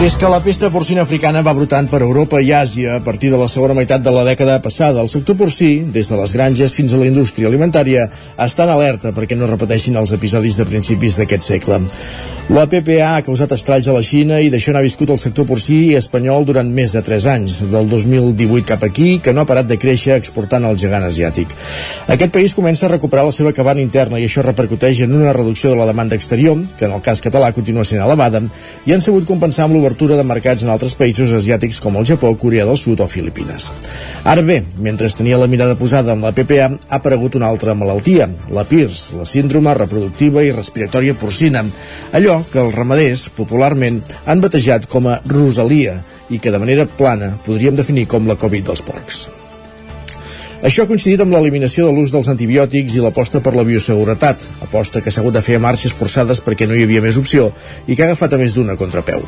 Des que la pesta porcina africana va brotant per Europa i Àsia a partir de la segona meitat de la dècada passada, el sector porcí, des de les granges fins a la indústria alimentària, està en alerta perquè no repeteixin els episodis de principis d'aquest segle. La PPA ha causat estralls a la Xina i d'això n'ha viscut el sector porcí espanyol durant més de 3 anys, del 2018 cap aquí, que no ha parat de créixer exportant al gegant asiàtic. Aquest país comença a recuperar la seva cabana interna i això repercuteix en una reducció de la demanda exterior, que en el cas català continua sent elevada, i han sabut compensar amb l'obertura de mercats en altres països asiàtics com el Japó, Corea del Sud o Filipines. Ara bé, mentre tenia la mirada posada en la PPA, ha aparegut una altra malaltia, la PIRS, la síndrome reproductiva i respiratòria porcina, allò que els ramaders, popularment, han batejat com a Rosalia i que de manera plana podríem definir com la Covid dels porcs. Això ha coincidit amb l'eliminació de l'ús dels antibiòtics i l'aposta per la bioseguretat, aposta que s'ha hagut de fer a marxes forçades perquè no hi havia més opció i que ha agafat a més d'una contrapeu.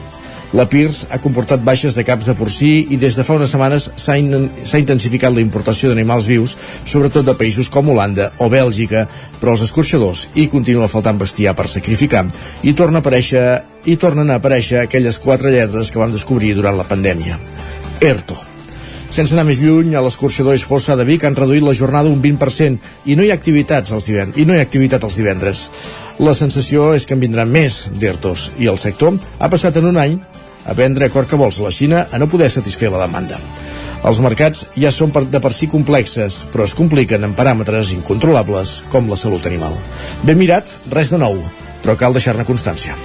La PIRS ha comportat baixes de caps de porcí i des de fa unes setmanes s'ha in intensificat la importació d'animals vius, sobretot de països com Holanda o Bèlgica, però els escorxadors hi continua faltant bestiar per sacrificar i torna a aparèixer i tornen a aparèixer aquelles quatre lletres que vam descobrir durant la pandèmia. ERTO. Sense anar més lluny, a l'escorxador és Fossa de Vic han reduït la jornada un 20% i no hi ha activitats els divendres, i no hi ha activitat els divendres. La sensació és que en vindran més d'ERTOs i el sector ha passat en un any a vendre a cor que vols a la Xina a no poder satisfer la demanda. Els mercats ja són de per si complexes, però es compliquen en paràmetres incontrolables com la salut animal. Ben mirat, res de nou, però cal deixar-ne constància.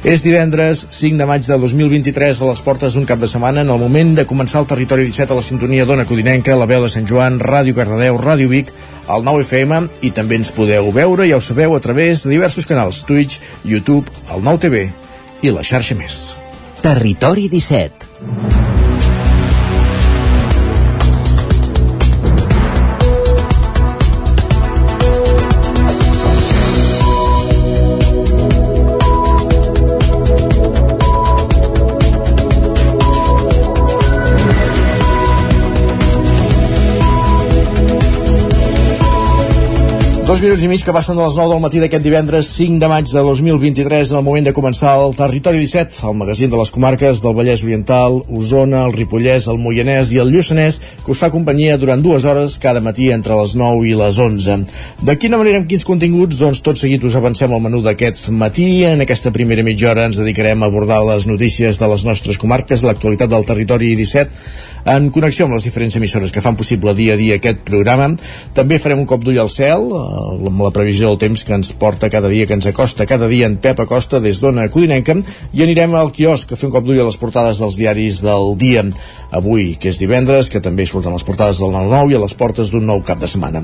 És divendres 5 de maig de 2023 a les portes d'un cap de setmana en el moment de començar el territori 17 a la sintonia d'Ona Codinenca, la veu de Sant Joan, Ràdio Cardedeu, Ràdio Vic, al 9 FM i també ens podeu veure, ja ho sabeu, a través de diversos canals Twitch, YouTube, el 9 TV i la xarxa més. Territori 17 Dos minuts i mig que passen de les 9 del matí d'aquest divendres 5 de maig de 2023 en el moment de començar el Territori 17, el magazín de les comarques del Vallès Oriental, Osona, el Ripollès, el Moianès i el Lluçanès, que us fa companyia durant dues hores cada matí entre les 9 i les 11. De quina manera, amb quins continguts? Doncs tot seguit us avancem al menú d'aquest matí. En aquesta primera mitja hora ens dedicarem a abordar les notícies de les nostres comarques, l'actualitat del Territori 17, en connexió amb les diferents emissores que fan possible dia a dia aquest programa. També farem un cop d'ull al cel, eh, amb la previsió del temps que ens porta cada dia, que ens acosta cada dia en Pep Acosta des d'Ona Codinenca, i anirem al quiosc a fer un cop d'ull a les portades dels diaris del dia. Avui, que és divendres, que també surten les portades del 9-9 i a les portes d'un nou cap de setmana.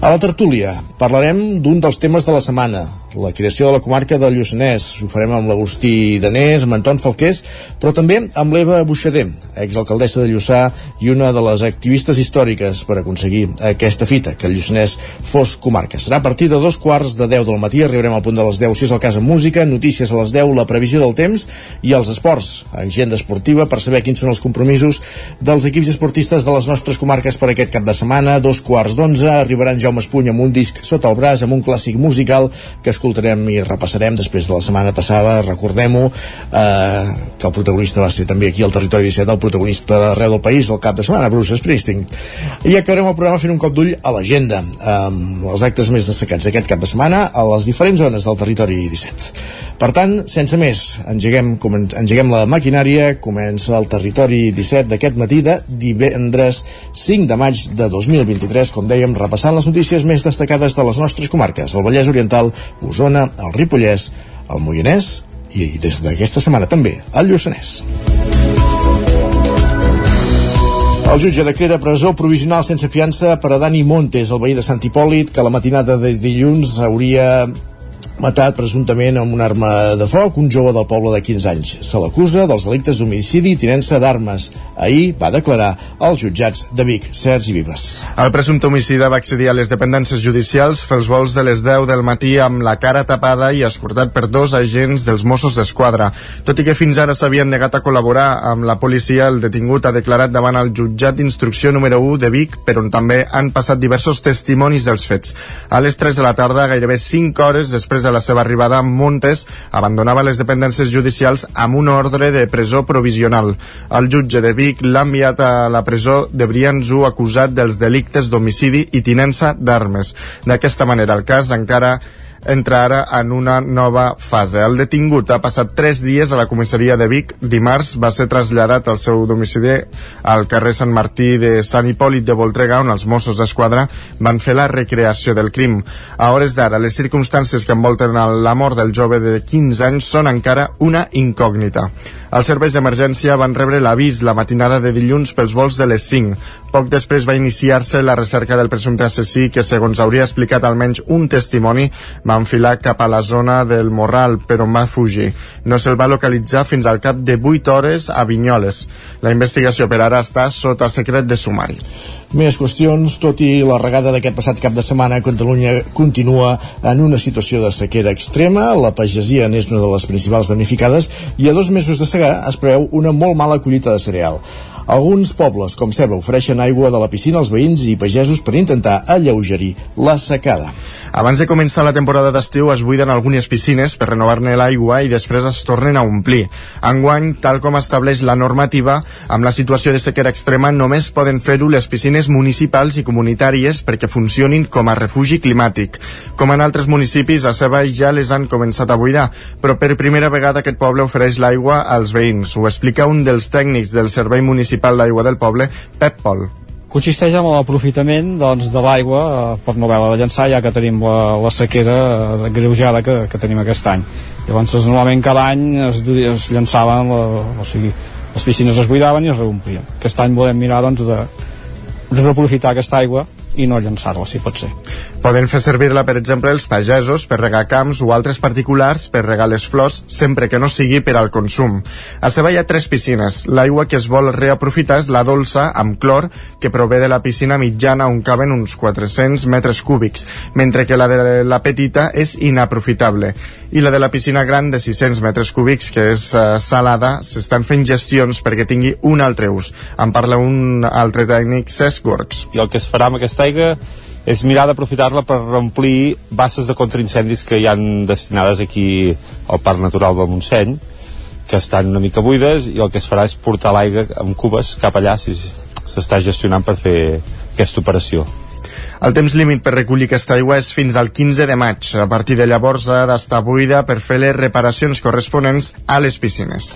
A la tertúlia parlarem d'un dels temes de la setmana, la creació de la comarca del Lluçanès. Ho farem amb l'Agustí Danés, amb Anton Falqués, però també amb l'Eva Buixader, exalcaldessa de Lluçà i una de les activistes històriques per aconseguir aquesta fita, que el Lluçanès fos comarca. Serà a partir de dos quarts de 10 del matí, arribarem al punt de les 10, si és el cas amb música, notícies a les 10, la previsió del temps i els esports, agenda esportiva, per saber quins són els compromisos dels equips esportistes de les nostres comarques per aquest cap de setmana, dos quarts d'onze, arribarà en Jaume Espuny amb un disc sota el braç, amb un clàssic musical que es escoltarem i repassarem després de la setmana passada, recordem-ho, eh, que el protagonista va ser també aquí al territori 17, el protagonista d'arreu del país, el cap de setmana, Bruce Springsteen. I acabarem el programa fent un cop d'ull a l'agenda, amb els actes més destacats d'aquest cap de setmana a les diferents zones del territori 17. Per tant, sense més, engeguem, engeguem la maquinària, comença el territori 17 d'aquest matí de divendres 5 de maig de 2023, com dèiem, repassant les notícies més destacades de les nostres comarques, el Vallès Oriental, Osona, el Ripollès, el Moianès i des d'aquesta setmana també el Lluçanès. El jutge decreta presó provisional sense fiança per a Dani Montes, el veí de Sant Hipòlit, que la matinada de dilluns hauria matat presumptament amb una arma de foc un jove del poble de 15 anys. Se l'acusa dels delictes d'homicidi i tinença d'armes. Ahir va declarar als jutjats de Vic, Sergi Vives. El presumpte homicida va accedir a les dependències judicials els vols de les 10 del matí amb la cara tapada i escortat per dos agents dels Mossos d'Esquadra. Tot i que fins ara s'havien negat a col·laborar amb la policia, el detingut ha declarat davant el jutjat d'instrucció número 1 de Vic, per on també han passat diversos testimonis dels fets. A les 3 de la tarda, gairebé 5 hores després de de la seva arribada, Montes abandonava les dependències judicials amb un ordre de presó provisional. El jutge de Vic l'ha enviat a la presó de Brianzu acusat dels delictes d'homicidi i tinença d'armes. D'aquesta manera, el cas encara entra ara en una nova fase. El detingut ha passat tres dies a la comissaria de Vic. Dimarts va ser traslladat al seu domicili al carrer Sant Martí de Sant Hipòlit de Voltregà, on els Mossos d'Esquadra van fer la recreació del crim. A hores d'ara, les circumstàncies que envolten la mort del jove de 15 anys són encara una incògnita. Els serveis d'emergència van rebre l'avís la matinada de dilluns pels vols de les 5. Poc després va iniciar-se la recerca del presumpte assassí que, segons hauria explicat almenys un testimoni, va enfilar cap a la zona del Morral, però on va fugir. No se'l va localitzar fins al cap de 8 hores a Vinyoles. La investigació per ara està sota secret de sumari. Més qüestions, tot i la regada d'aquest passat cap de setmana, Catalunya continua en una situació de sequera extrema, la pagesia n'és una de les principals damnificades i a dos mesos de segar es preveu una molt mala collita de cereal. Alguns pobles, com Ceba, ofereixen aigua de la piscina als veïns i pagesos per intentar alleugerir la secada. Abans de començar la temporada d'estiu es buiden algunes piscines per renovar-ne l'aigua i després es tornen a omplir. Enguany, tal com estableix la normativa, amb la situació de sequera extrema només poden fer-ho les piscines municipals i comunitàries perquè funcionin com a refugi climàtic. Com en altres municipis, a Ceba ja les han començat a buidar, però per primera vegada aquest poble ofereix l'aigua als veïns. Ho explica un dels tècnics del Servei Municipal Municipal d'Aigua del Poble, Pep Pol. Consisteix en l'aprofitament doncs, de l'aigua eh, per no haver-la de llançar ja que tenim la, la sequera greujada que, que tenim aquest any. Llavors normalment cada any es, es llançaven la, o sigui, les piscines es buidaven i es reomplien. Aquest any volem mirar doncs, de, reaprofitar aquesta aigua i no llançar-la, si pot ser. Poden fer servir-la, per exemple, els pagesos per regar camps o altres particulars per regar les flors, sempre que no sigui per al consum. A Ceba hi ha tres piscines. L'aigua que es vol reaprofitar és la dolça, amb clor, que prové de la piscina mitjana on caben uns 400 metres cúbics, mentre que la de la petita és inaprofitable. I la de la piscina gran de 600 metres cúbics, que és uh, salada, s'estan fent gestions perquè tingui un altre ús. En parla un altre tècnic, Cesc Gorgs. I el que es farà amb aquesta aigua és mirar d'aprofitar-la per reomplir basses de contraincendis que hi han destinades aquí al Parc Natural del Montseny que estan una mica buides i el que es farà és portar l'aigua amb cubes cap allà si s'està gestionant per fer aquesta operació. El temps límit per recollir aquesta aigua és fins al 15 de maig. A partir de llavors ha d'estar buida per fer les reparacions corresponents a les piscines.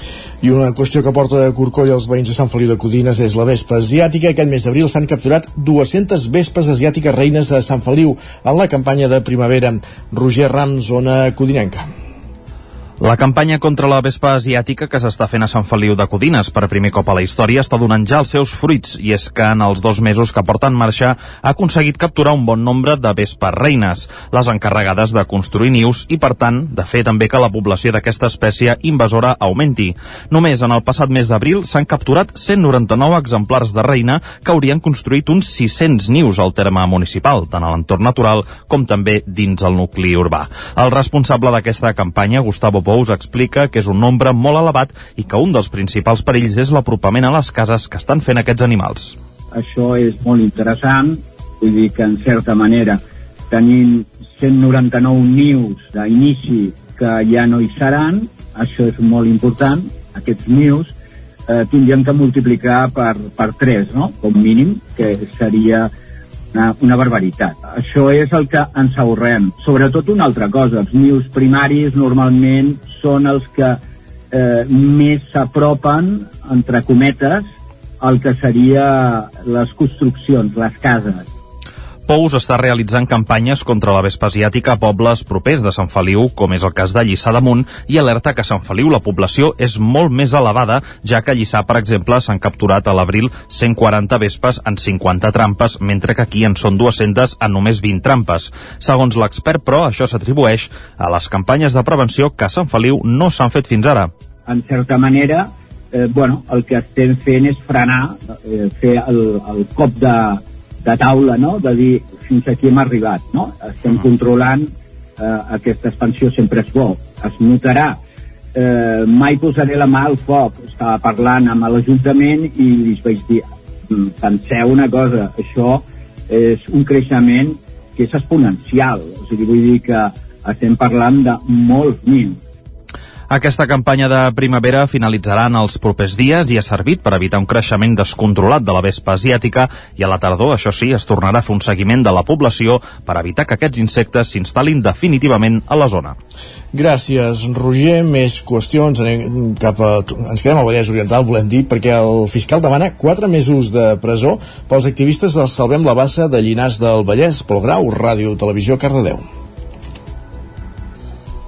I una qüestió que porta de corcoll als veïns de Sant Feliu de Codines és la vespa asiàtica. Aquest mes d'abril s'han capturat 200 vespes asiàtiques reines de Sant Feliu en la campanya de primavera. Roger Rams, zona codinenca. La campanya contra la vespa asiàtica que s'està fent a Sant Feliu de Codines per primer cop a la història està donant ja els seus fruits i és que en els dos mesos que porten en marxa ha aconseguit capturar un bon nombre de vespes reines, les encarregades de construir nius i per tant de fer també que la població d'aquesta espècie invasora augmenti. Només en el passat mes d'abril s'han capturat 199 exemplars de reina que haurien construït uns 600 nius al terme municipal, tant a l'entorn natural com també dins el nucli urbà. El responsable d'aquesta campanya, Gustavo Pous explica que és un nombre molt elevat i que un dels principals perills és l'apropament a les cases que estan fent aquests animals. Això és molt interessant, vull dir que en certa manera tenim 199 nius d'inici que ja no hi seran, això és molt important, aquests nius eh, tindríem que multiplicar per, per 3, no? com mínim, que seria una, una barbaritat. Això és el que ens ahorrem. Sobretot una altra cosa, els nius primaris normalment són els que eh, més s'apropen, entre cometes, el que seria les construccions, les cases Pous està realitzant campanyes contra la vespa asiàtica a pobles propers de Sant Feliu, com és el cas de Lliçà d'Amunt, i alerta que a Sant Feliu la població és molt més elevada, ja que a Lliçà, per exemple, s'han capturat a l'abril 140 vespes en 50 trampes, mentre que aquí en són 200 en només 20 trampes. Segons l'expert, però, això s'atribueix a les campanyes de prevenció que a Sant Feliu no s'han fet fins ara. En certa manera, eh, bueno, el que estem fent és frenar, eh, fer el, el cop de, de taula, no? de dir fins aquí hem arribat. No? Estem controlant eh, aquesta expansió, sempre és bo. Es notarà. Eh, mai posaré la mà al foc. Estava parlant amb l'Ajuntament i li vaig dir "Mm, penseu una cosa, això és un creixement que és exponencial. O sigui, vull dir que estem parlant de molts mil. Aquesta campanya de primavera finalitzarà en els propers dies i ha servit per evitar un creixement descontrolat de la vespa asiàtica i a la tardor, això sí, es tornarà a fer un seguiment de la població per evitar que aquests insectes s'instal·lin definitivament a la zona. Gràcies, Roger. Més qüestions. Anem cap a... Ens quedem al Vallès Oriental, volem dir, perquè el fiscal demana 4 mesos de presó pels activistes del Salvem la Bassa de Llinars del Vallès, pel Grau, Ràdio, Televisió, Cardedeu.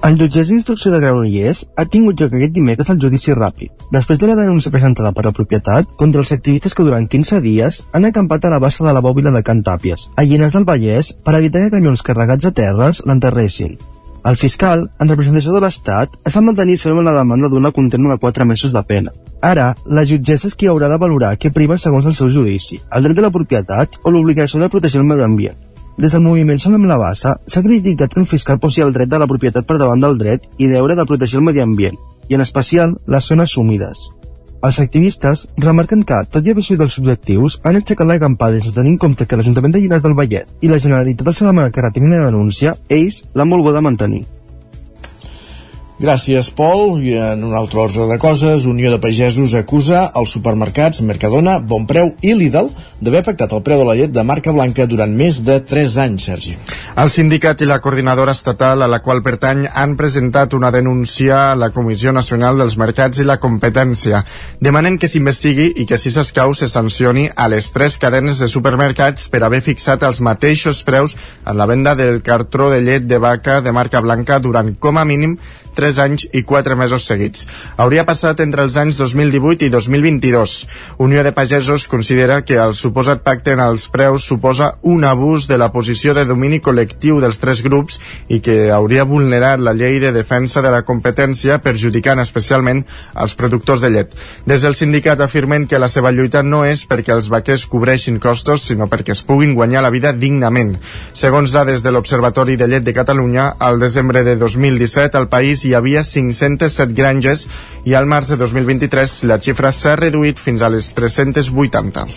El jutgès d'instrucció de Granollers ha tingut lloc aquest dimecres el judici ràpid, després de la denúncia presentada per la propietat contra els activistes que durant 15 dies han acampat a la bassa de la bòbila de Can Tàpies, a Llinars del Vallès, per evitar que camions carregats a terres l'enterressin. El fiscal, en representació de l'Estat, es va mantenir ferm en la demanda d'una condemna de 4 mesos de pena. Ara, la jutgessa és qui haurà de valorar què priva segons el seu judici, el dret de la propietat o l'obligació de protegir el medi ambient. Des del moviment Salvem la Bassa s'ha criticat que el fiscal posi el dret de la propietat per davant del dret i deure de protegir el medi ambient, i en especial les zones humides. Els activistes remarquen que, tot i haver sigut els objectius, han aixecat l'acampada sense tenir en compte que l'Ajuntament de Llinars del Vallès i la Generalitat els ha demanat que retirin la denúncia, ells l'han de mantenir. Gràcies, Pol. I en un altre ordre de coses, Unió de Pagesos acusa els supermercats Mercadona, Bonpreu i Lidl d'haver pactat el preu de la llet de marca blanca durant més de 3 anys, Sergi. El sindicat i la coordinadora estatal a la qual pertany han presentat una denúncia a la Comissió Nacional dels Mercats i la Competència. Demanen que s'investigui i que si s'escau se sancioni a les tres cadenes de supermercats per haver fixat els mateixos preus en la venda del cartró de llet de vaca de marca blanca durant com a mínim 3 anys i 4 mesos seguits. Hauria passat entre els anys 2018 i 2022. Unió de Pagesos considera que el suposat pacte en els preus suposa un abús de la posició de domini col·lectiu dels tres grups i que hauria vulnerat la llei de defensa de la competència perjudicant especialment els productors de llet. Des del sindicat afirmen que la seva lluita no és perquè els vaquers cobreixin costos, sinó perquè es puguin guanyar la vida dignament. Segons dades de l'Observatori de Llet de Catalunya, al desembre de 2017 al país hi havia 507 granges i al març de 2023 la xifra s'ha reduït fins a les 380.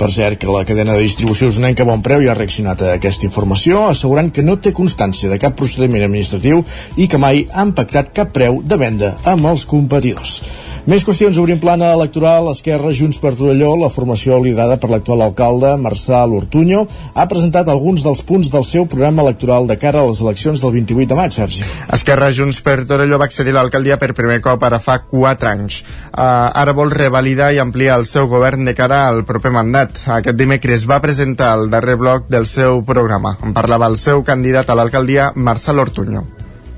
Per cert, que la cadena de distribució usonenca Bon Preu ja ha reaccionat a aquesta informació, assegurant que no té constància de cap procediment administratiu i que mai han pactat cap preu de venda amb els competidors. Més qüestions, obrim plana electoral, Esquerra Junts per Torelló, la formació liderada per l'actual alcalde, Marçal Ortuño, ha presentat alguns dels punts del seu programa electoral de cara a les eleccions del 28 de maig, Sergi. Esquerra Junts per Torelló va accedir a l'alcaldia per primer cop ara fa 4 anys. Uh, ara vol revalidar i ampliar el seu govern de cara al proper mandat. Aquest dimecres va presentar el darrer bloc del seu programa. En parlava el seu candidat a l'alcaldia, Marçal Ortuño.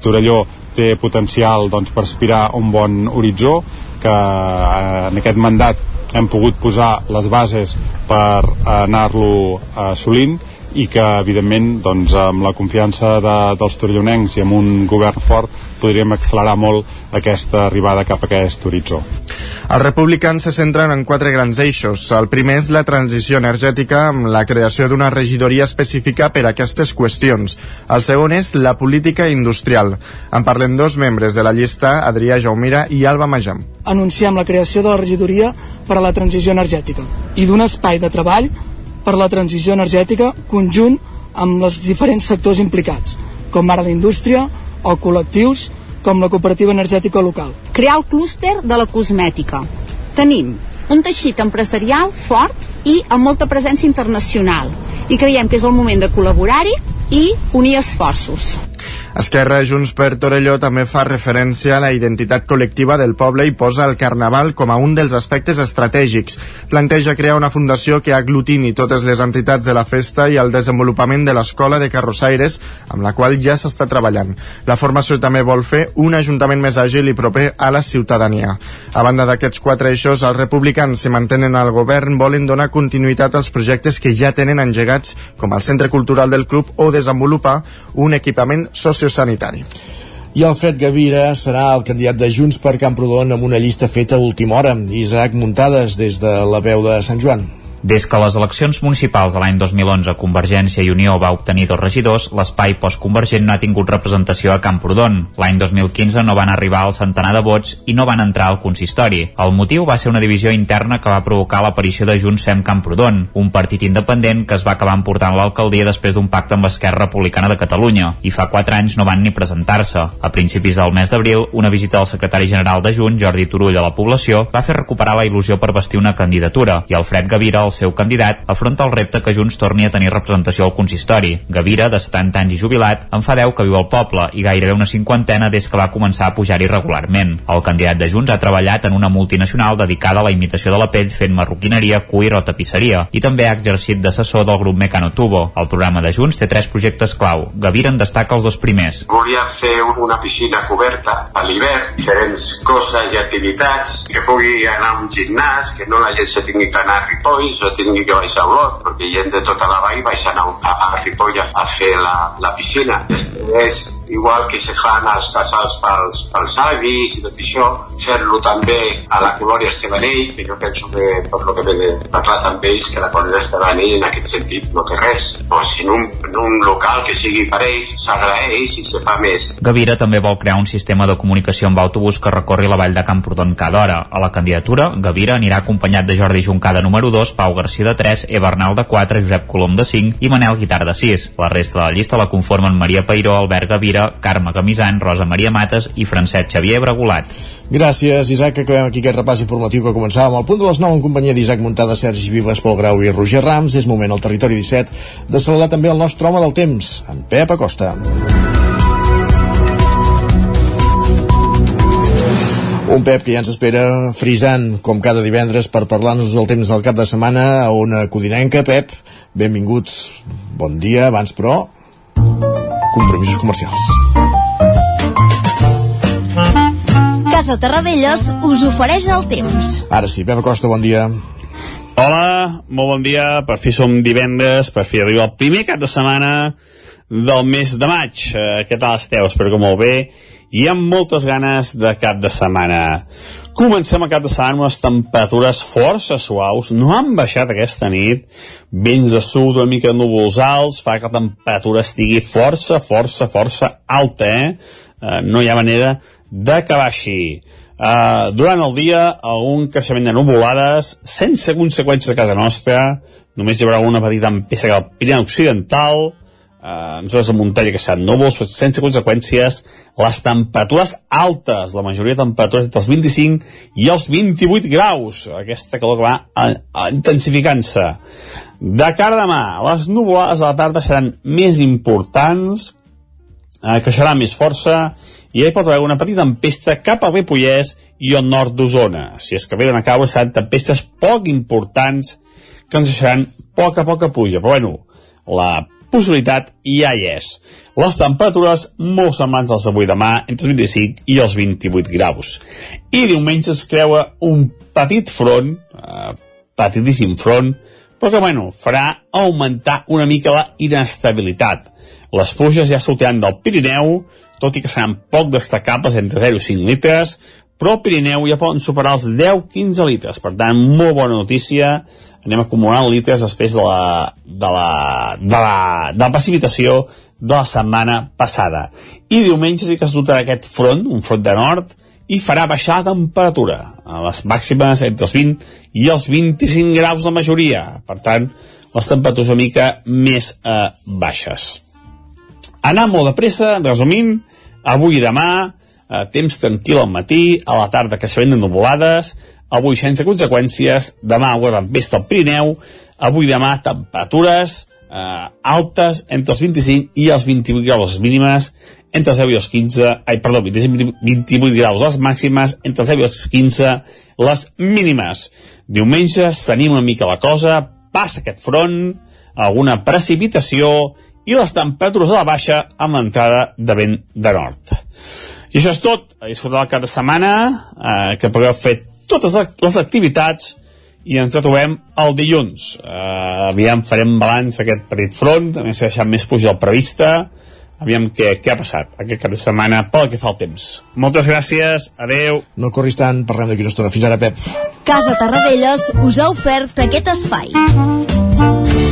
Torelló té potencial doncs, per aspirar un bon horitzó, que eh, en aquest mandat hem pogut posar les bases per anar-lo assolint i que evidentment doncs, amb la confiança de, dels torellonencs i amb un govern fort podríem accelerar molt aquesta arribada cap a aquest horitzó. Els republicans se centren en quatre grans eixos. El primer és la transició energètica amb la creació d'una regidoria específica per a aquestes qüestions. El segon és la política industrial. En parlen dos membres de la llista, Adrià Jaumira i Alba Majam. Anunciem la creació de la regidoria per a la transició energètica i d'un espai de treball per a la transició energètica conjunt amb els diferents sectors implicats, com ara la indústria o col·lectius com la cooperativa energètica local. Crear el clúster de la cosmètica. Tenim un teixit empresarial fort i amb molta presència internacional i creiem que és el moment de col·laborar-hi i unir esforços. Esquerra Junts per Torelló també fa referència a la identitat col·lectiva del poble i posa el Carnaval com a un dels aspectes estratègics. Planteja crear una fundació que aglutini totes les entitats de la festa i el desenvolupament de l'escola de carrossaires, amb la qual ja s'està treballant. La formació també vol fer un ajuntament més àgil i proper a la ciutadania. A banda d'aquests quatre eixos, els republicans, si mantenen al govern, volen donar continuïtat als projectes que ja tenen engegats, com el Centre Cultural del Club o desenvolupar un equipament sociosanitari. I Alfred Gavira serà el candidat de Junts per Camprodon amb una llista feta a última hora. Isaac Muntades des de la veu de Sant Joan. Des que les eleccions municipals de l'any 2011 Convergència i Unió va obtenir dos regidors, l'espai postconvergent no ha tingut representació a Camprodon. L'any 2015 no van arribar al centenar de vots i no van entrar al consistori. El motiu va ser una divisió interna que va provocar l'aparició de Junts Fem Camprodon, un partit independent que es va acabar emportant l'alcaldia després d'un pacte amb Esquerra Republicana de Catalunya, i fa quatre anys no van ni presentar-se. A principis del mes d'abril, una visita del secretari general de Junts, Jordi Turull, a la població, va fer recuperar la il·lusió per vestir una candidatura, i Alfred Gavira, el el seu candidat, afronta el repte que Junts torni a tenir representació al consistori. Gavira, de 70 anys i jubilat, en fa 10 que viu al poble i gairebé una cinquantena des que va començar a pujar-hi regularment. El candidat de Junts ha treballat en una multinacional dedicada a la imitació de la pell fent marroquineria, cuir o tapisseria i també ha exercit d'assessor del grup Mecano Tubo. El programa de Junts té tres projectes clau. Gavira en destaca els dos primers. Volia fer una piscina coberta a l'hivern, diferents coses i activitats, que pugui anar a un gimnàs, que no la gent se tingui que anar a Ripoll, jo tingui que baixar a Olot, perquè gent de tota la vall baixen a, a, a Ripoll a, a fer la, la piscina. Després, igual que se fan els casals pels, pels avis i tot això, fer-lo també a la Colònia Estebanell, que jo penso que, per lo que m'he parlat amb ells, que la Colònia Estebanell en aquest sentit no té res. O si en un, en un local que sigui per ells, s'agraeix i se fa més. Gavira també vol crear un sistema de comunicació amb autobús que recorri la vall de Camprodon cada hora. A la candidatura, Gavira anirà acompanyat de Jordi Juncada número 2, Pau Garcia de 3, Eva Arnal de 4, Josep Colom de 5 i Manel Guitar de 6. La resta de la llista la conformen Maria Peiró, Albert Gavira, Carme Camisant, Rosa Maria Mates i Francesc Xavier Bregolat. Gràcies, Isaac, que acabem aquí aquest repàs informatiu que començàvem al punt de les 9 en companyia d'Isaac Muntada, Sergi Vives, Pol Grau i Roger Rams. És moment al territori 17 de saludar també el nostre home del temps, en Pep Acosta. Un Pep que ja ens espera frisant, com cada divendres, per parlar-nos del temps del cap de setmana a una codinenca. Pep, benvinguts. Bon dia, abans però, compromisos comercials. Casa Terradellos us ofereix el temps. Ara sí, Pep Acosta, bon dia. Hola, molt bon dia. Per fi som divendres, per fi arriba el primer cap de setmana del mes de maig. Eh, què tal esteu? Espero que molt bé. I amb moltes ganes de cap de setmana. Comencem a cap de setmana amb unes temperatures força suaus, no han baixat aquesta nit, vents de sud una mica de núvols alts, fa que la temperatura estigui força, força, força alta, eh? eh no hi ha manera de que baixi. Uh, durant el dia, algun creixement de nuvolades, sense conseqüències a casa nostra, només hi haurà una petita empesa que al Pirineu Occidental, en zones de muntanya que seran núvols, sense conseqüències, les temperatures altes, la majoria de temperatures entre els 25 i els 28 graus, aquesta calor que va intensificant-se. De cara a demà, les nuvolades a la tarda seran més importants, uh, creixerà més força, i hi pot haver una petita tempesta cap al Ripollès i al nord d'Osona. Si es que venen a caure seran tempestes poc importants que ens deixaran poca, poca pluja. Però bueno, la possibilitat ja hi és. Les temperatures molt semblants als d'avui demà, entre els 25 i els 28 graus. I diumenge es creua un petit front, eh, petitíssim front, però que, bueno, farà augmentar una mica la inestabilitat. Les pluges ja sortiran del Pirineu, tot i que seran poc destacables entre 0 i 5 litres, però al Pirineu ja poden superar els 10-15 litres. Per tant, molt bona notícia. Anem acumulant litres després de la, de la, de la, de la precipitació de la setmana passada. I diumenge sí que es dotarà aquest front, un front de nord, i farà baixar la temperatura a les màximes entre els 20 i els 25 graus de majoria. Per tant, les temperatures una mica més eh, baixes. Anar molt de pressa, resumint, Avui i demà, eh, temps tranquil al matí, a la tarda creixement de nuvolades, avui sense conseqüències, demà agua tempesta al Pirineu, avui demà temperatures eh, altes entre els 25 i els 28 graus mínimes, entre els 0 i els 15, ai, perdó, 25, 28 graus les màximes, entre els 0 i els 15 les mínimes. Diumenge tenim una mica la cosa, passa aquest front, alguna precipitació i les temperatures a la baixa amb l'entrada de vent de nord. I això és tot. A disfrutar el cap de setmana, eh, que pugueu fer totes les activitats i ens trobem el dilluns. Uh, aviam, farem balanç aquest petit front, també s'ha deixat més puja del prevista, aviam què, què ha passat aquest cap de setmana pel que fa el temps. Moltes gràcies, adeu. No corris tant, parlem d'aquí una estona. Fins ara, Pep. Casa Tarradellas us ha ofert aquest espai.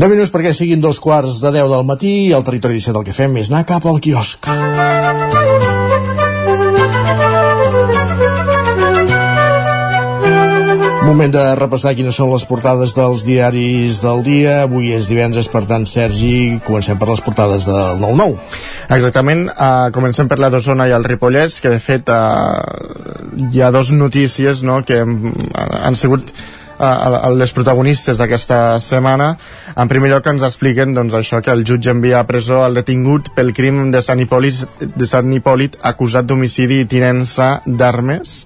De minuts perquè siguin dos quarts de 10 del matí i al territori 17 el que fem és anar cap al quiosc. Moment de repassar quines són les portades dels diaris del dia. Avui és divendres, per tant, Sergi, comencem per les portades del 9-9. Exactament, uh, comencem per la d'Osona i el Ripollès, que de fet uh, hi ha dos notícies no, que han, han sigut uh, les protagonistes d'aquesta setmana. En primer lloc ens expliquen doncs, això que el jutge envia a presó el detingut pel crim de Sant Hipòlit, de Sant Hipòlit acusat d'homicidi i tinença d'armes.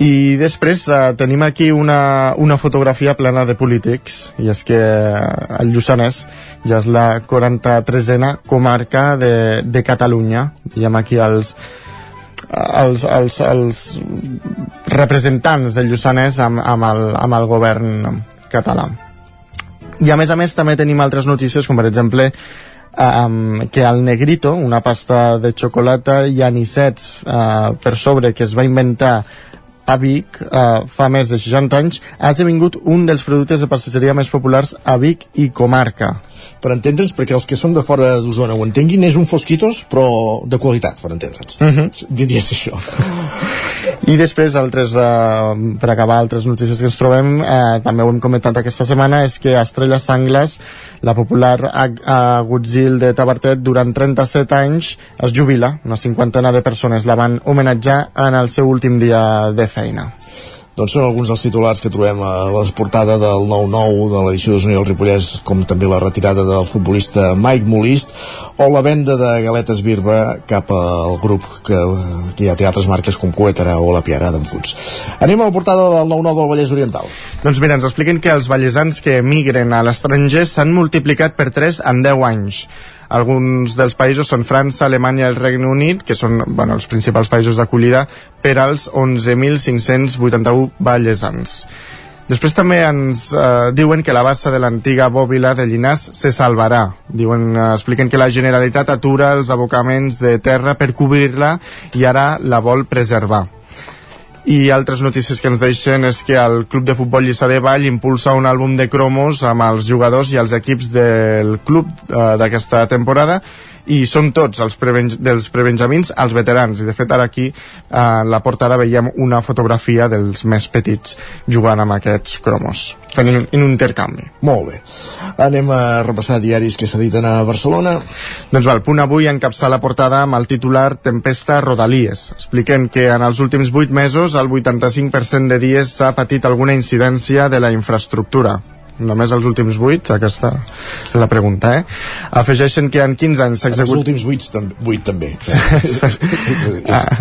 I després eh, tenim aquí una, una fotografia plena de polítics, i és que eh, el Lluçanès ja és la 43a comarca de, de Catalunya. Diem aquí els, els, els, els representants del Lluçanès amb, amb, el, amb el govern català. I a més a més també tenim altres notícies, com per exemple um, que al Negrito, una pasta de xocolata i anisets uh, per sobre que es va inventar a Vic eh, fa més de 60 anys ha esdevingut un dels productes de pastisseria més populars a Vic i comarca Per entendre'ns, perquè els que són de fora d'Osona ho entenguin, és un Fosquitos, però de qualitat, per entendre'ns. uh -huh. Diries això. I després, altres, eh, per acabar, altres notícies que ens trobem, eh, també ho hem comentat aquesta setmana, és que Estrella Sangles, la popular agutzil de Tabartet, durant 37 anys es jubila. Una cinquantena de persones la van homenatjar en el seu últim dia de feina. Doncs són alguns dels titulars que trobem a la portada del 9-9 de l'edició d'Osona i el Ripollès, com també la retirada del futbolista Mike Molist o la venda de galetes Birba cap al grup que, que ja té altres marques com Coetara o la Piara d'en Futs. Anem a la portada del 9-9 del Vallès Oriental. Doncs mira, ens expliquen que els vallesans que emigren a l'estranger s'han multiplicat per 3 en 10 anys. Alguns dels països són França, Alemanya i el Regne Unit, que són bueno, els principals països d'acollida per als 11.581 vallesans. Després també ens eh, diuen que la bassa de l'antiga bòbila de Llinars se salvarà. Diuen, eh, expliquen que la Generalitat atura els abocaments de terra per cobrir-la i ara la vol preservar. I altres notícies que ens deixen és que el Club de Futbol Lliçà de Vall impulsa un àlbum de cromos amb els jugadors i els equips del club eh, d'aquesta temporada i són tots els prebenj dels prebenjamins als veterans i de fet ara aquí eh, en la portada veiem una fotografia dels més petits jugant amb aquests cromos fent un, un intercanvi Molt bé. Anem a repassar diaris que s'editen a Barcelona. doncs va, el punt avui encapçar la portada amb el titular Tempesta Rodalies. Expliquen que en els últims 8 mesos el 85% de dies s'ha patit alguna incidència de la infraestructura només els últims 8, aquesta la pregunta, eh? Afegeixen que en 15 anys s'ha Els últims 8, tam 8 també. Ah,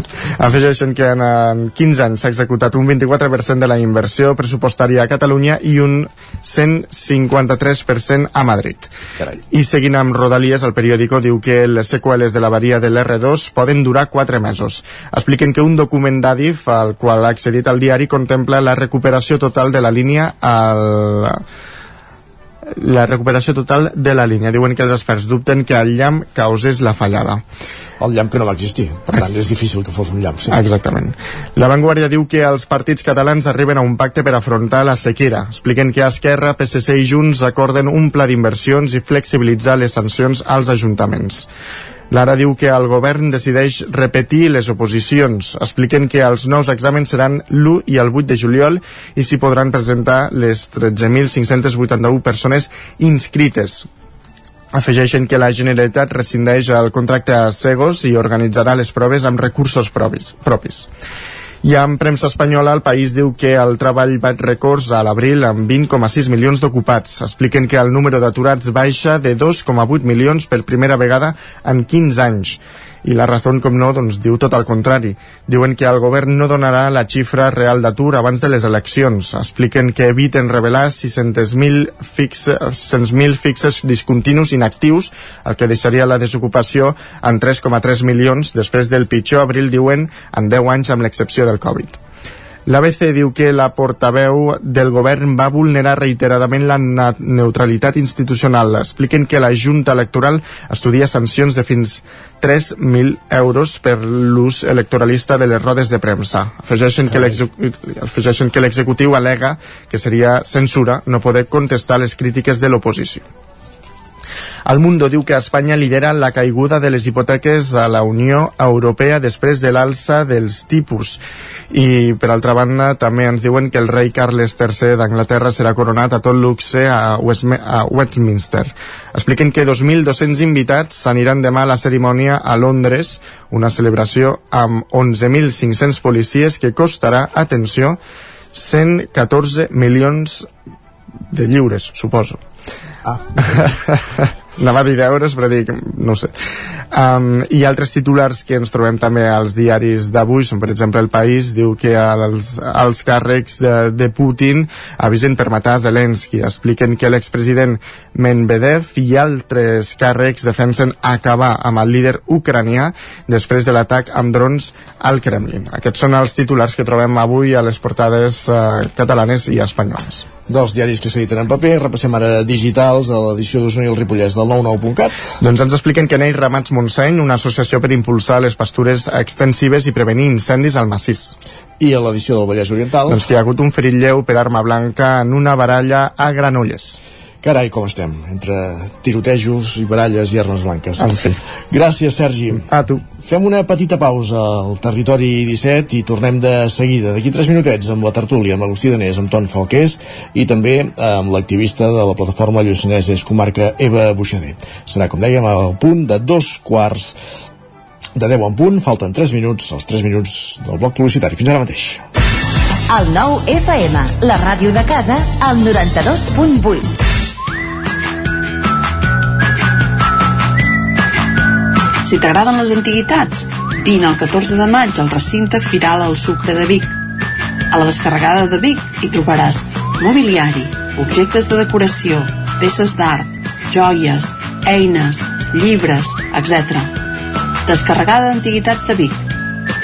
afegeixen que en, en 15 anys s'ha executat un 24% de la inversió pressupostària a Catalunya i un 153% a Madrid. Carai. I seguint amb Rodalies, el periòdico diu que les seqüeles de l'avaria de l'R2 poden durar 4 mesos. Expliquen que un document d'Adif al qual ha accedit el diari contempla la recuperació total de la línia al la recuperació total de la línia. Diuen que els experts dubten que el llamp causés la fallada. El llamp que no va existir, per tant és difícil que fos un llamp. Sí. Exactament. La Vanguardia diu que els partits catalans arriben a un pacte per afrontar la sequera. Expliquen que Esquerra, PSC i Junts acorden un pla d'inversions i flexibilitzar les sancions als ajuntaments. L'Ara diu que el govern decideix repetir les oposicions. Expliquen que els nous exàmens seran l'1 i el 8 de juliol i s'hi podran presentar les 13.581 persones inscrites. Afegeixen que la Generalitat rescindeix el contracte a Segos i organitzarà les proves amb recursos propis. propis. I en premsa espanyola, el país diu que el treball bat records a l'abril amb 20,6 milions d'ocupats. Expliquen que el número d'aturats baixa de 2,8 milions per primera vegada en 15 anys i la raó, com no, doncs diu tot el contrari. Diuen que el govern no donarà la xifra real d'atur abans de les eleccions. Expliquen que eviten revelar 600.000 fixe, 600 fixes discontinus inactius, el que deixaria la desocupació en 3,3 milions després del pitjor abril, diuen, en 10 anys amb l'excepció del Covid. L'ABC diu que la portaveu del govern va vulnerar reiteradament la neutralitat institucional. Expliquen que la Junta Electoral estudia sancions de fins 3.000 euros per l'ús electoralista de les rodes de premsa. Afegeixen que afegeixen que l'executiu alega que seria censura no poder contestar les crítiques de l'oposició. El Mundo diu que Espanya lidera la caiguda de les hipoteques a la Unió Europea després de l'alça dels tipus. I, per altra banda, també ens diuen que el rei Carles III d'Anglaterra serà coronat a tot luxe a, Westme a Westminster. Expliquen que 2.200 invitats s'aniran demà a la cerimònia a Londres, una celebració amb 11.500 policies que costarà, atenció, 114 milions de lliures, suposo. Ah. Anava a dir d'euros, però dic, no sé. Um, I altres titulars que ens trobem també als diaris d'avui són, per exemple, El País diu que els, els càrrecs de, de Putin avisen per matar Zelensky. Expliquen que l'expresident Medvedev i altres càrrecs defensen acabar amb el líder ucranià després de l'atac amb drons al Kremlin. Aquests són els titulars que trobem avui a les portades uh, catalanes i espanyoles dels diaris que s'editen en paper. Repassem ara digitals a l'edició d'Osona i el Ripollès del 99.cat. Doncs ens expliquen que neix Ramats Montseny, una associació per impulsar les pastures extensives i prevenir incendis al massís. I a l'edició del Vallès Oriental? Doncs que hi ha hagut un ferit lleu per arma blanca en una baralla a Granolles. Carai, com estem, entre tirotejos i baralles i armes blanques. En fi. Gràcies, Sergi. A tu. Fem una petita pausa al Territori 17 i tornem de seguida, d'aquí 3 minutets, amb la tertúlia amb Agustí Danés, amb Ton Falqués i també amb l'activista de la plataforma Lluçanès és comarca Eva Buixader. Serà, com dèiem, al punt de dos quarts de 10 en punt, falten 3 minuts, els 3 minuts del bloc publicitari. Fins ara mateix. El nou FM, la ràdio de casa, al 92.8. Si t'agraden les antiguitats, vine el 14 de maig al recinte Firal al Sucre de Vic. A la descarregada de Vic hi trobaràs mobiliari, objectes de decoració, peces d'art, joies, eines, llibres, etc. Descarregada d'Antiguitats de Vic.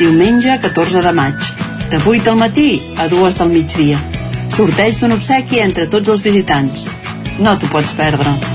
Diumenge 14 de maig. De 8 del matí a 2 del migdia. Sorteig d'un obsequi entre tots els visitants. No t'ho pots perdre.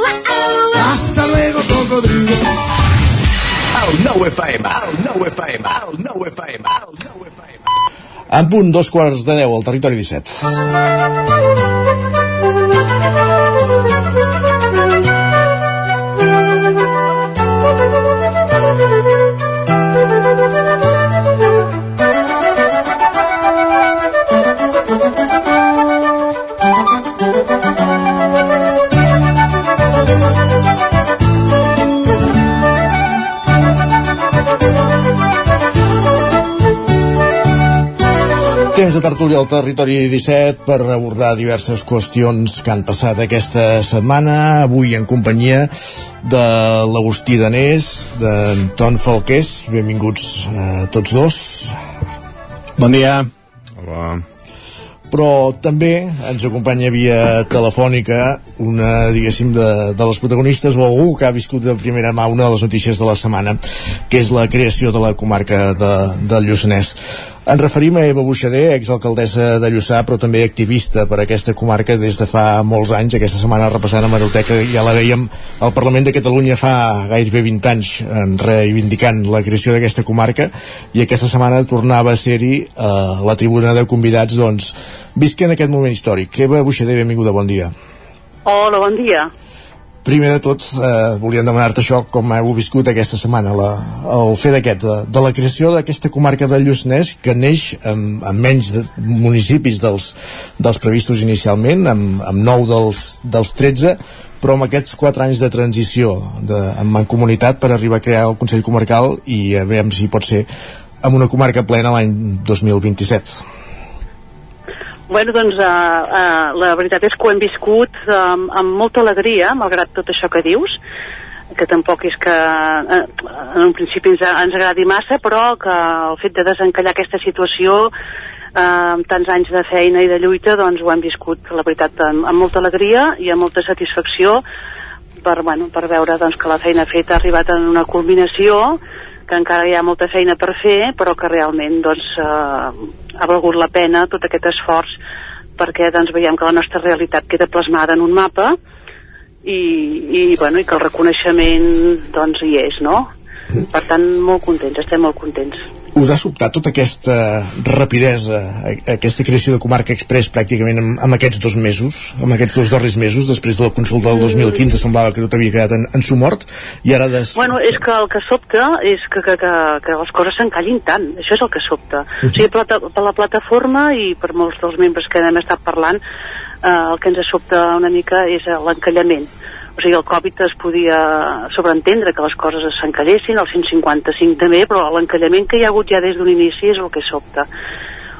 Hasta luego, cocodrilo. El 9 FM, el 9 FM, el 9 FM, el 9 FM. En punt, dos quarts de deu al Territori 17. Temps de tertúlia al territori 17 per abordar diverses qüestions que han passat aquesta setmana. Avui en companyia de l'Agustí Danés, d'Anton Falqués. Benvinguts a tots dos. Bon dia. Hola. Però també ens acompanya via telefònica una, diguéssim, de, de les protagonistes o algú que ha viscut de primera mà una de les notícies de la setmana, que és la creació de la comarca de, del Lluçanès. Ens referim a Eva Buixader, exalcaldessa de Lluçà, però també activista per aquesta comarca des de fa molts anys. Aquesta setmana repassant a Maroteca ja la veiem al Parlament de Catalunya fa gairebé 20 anys en reivindicant la creació d'aquesta comarca i aquesta setmana tornava a ser-hi a la tribuna de convidats doncs, visquen aquest moment històric. Eva Buixader, benvinguda, bon dia. Hola, bon dia. Primer de tot, eh, volíem demanar-te això, com heu viscut aquesta setmana, la, el fet aquest, de, de la creació d'aquesta comarca del Lluçanès, que neix amb, amb menys de, municipis dels, dels previstos inicialment, amb, amb 9 dels, dels 13, però amb aquests 4 anys de transició de, en mancomunitat per arribar a crear el Consell Comarcal i a veure si pot ser amb una comarca plena l'any 2027. Bueno, doncs uh, uh, la veritat és que ho hem viscut um, amb molta alegria, malgrat tot això que dius, que tampoc és que uh, en un principi ens, ens agradi massa, però que el fet de desencallar aquesta situació amb tants anys de feina i de lluita, doncs ho hem viscut, la veritat, amb, amb molta alegria i amb molta satisfacció per, bueno, per veure doncs, que la feina feta ha arribat en una culminació que encara hi ha molta feina per fer, però que realment doncs, eh, ha valgut la pena tot aquest esforç perquè doncs, veiem que la nostra realitat queda plasmada en un mapa i, i, bueno, i que el reconeixement doncs, hi és, no? Per tant, molt contents, estem molt contents. Us ha sobtat tota aquesta rapidesa, a- aquesta creació de comarca express pràcticament en, en aquests dos mesos, en aquests dos darrers mesos, després de la consulta del 2015 semblava que tot havia quedat en, en su mort, i ara des... Bueno, és que el que sobta és que, que, que, que les coses s'encallin tant, això és el que sobta. O sigui, per la, per la plataforma i per molts dels membres que hem estat parlant, eh, el que ens sobta una mica és eh, l'encallament. O sigui, el Covid es podia sobreentendre que les coses s'encallessin, el 155 també, però l'encallament que hi ha hagut ja des d'un inici és el que sobta.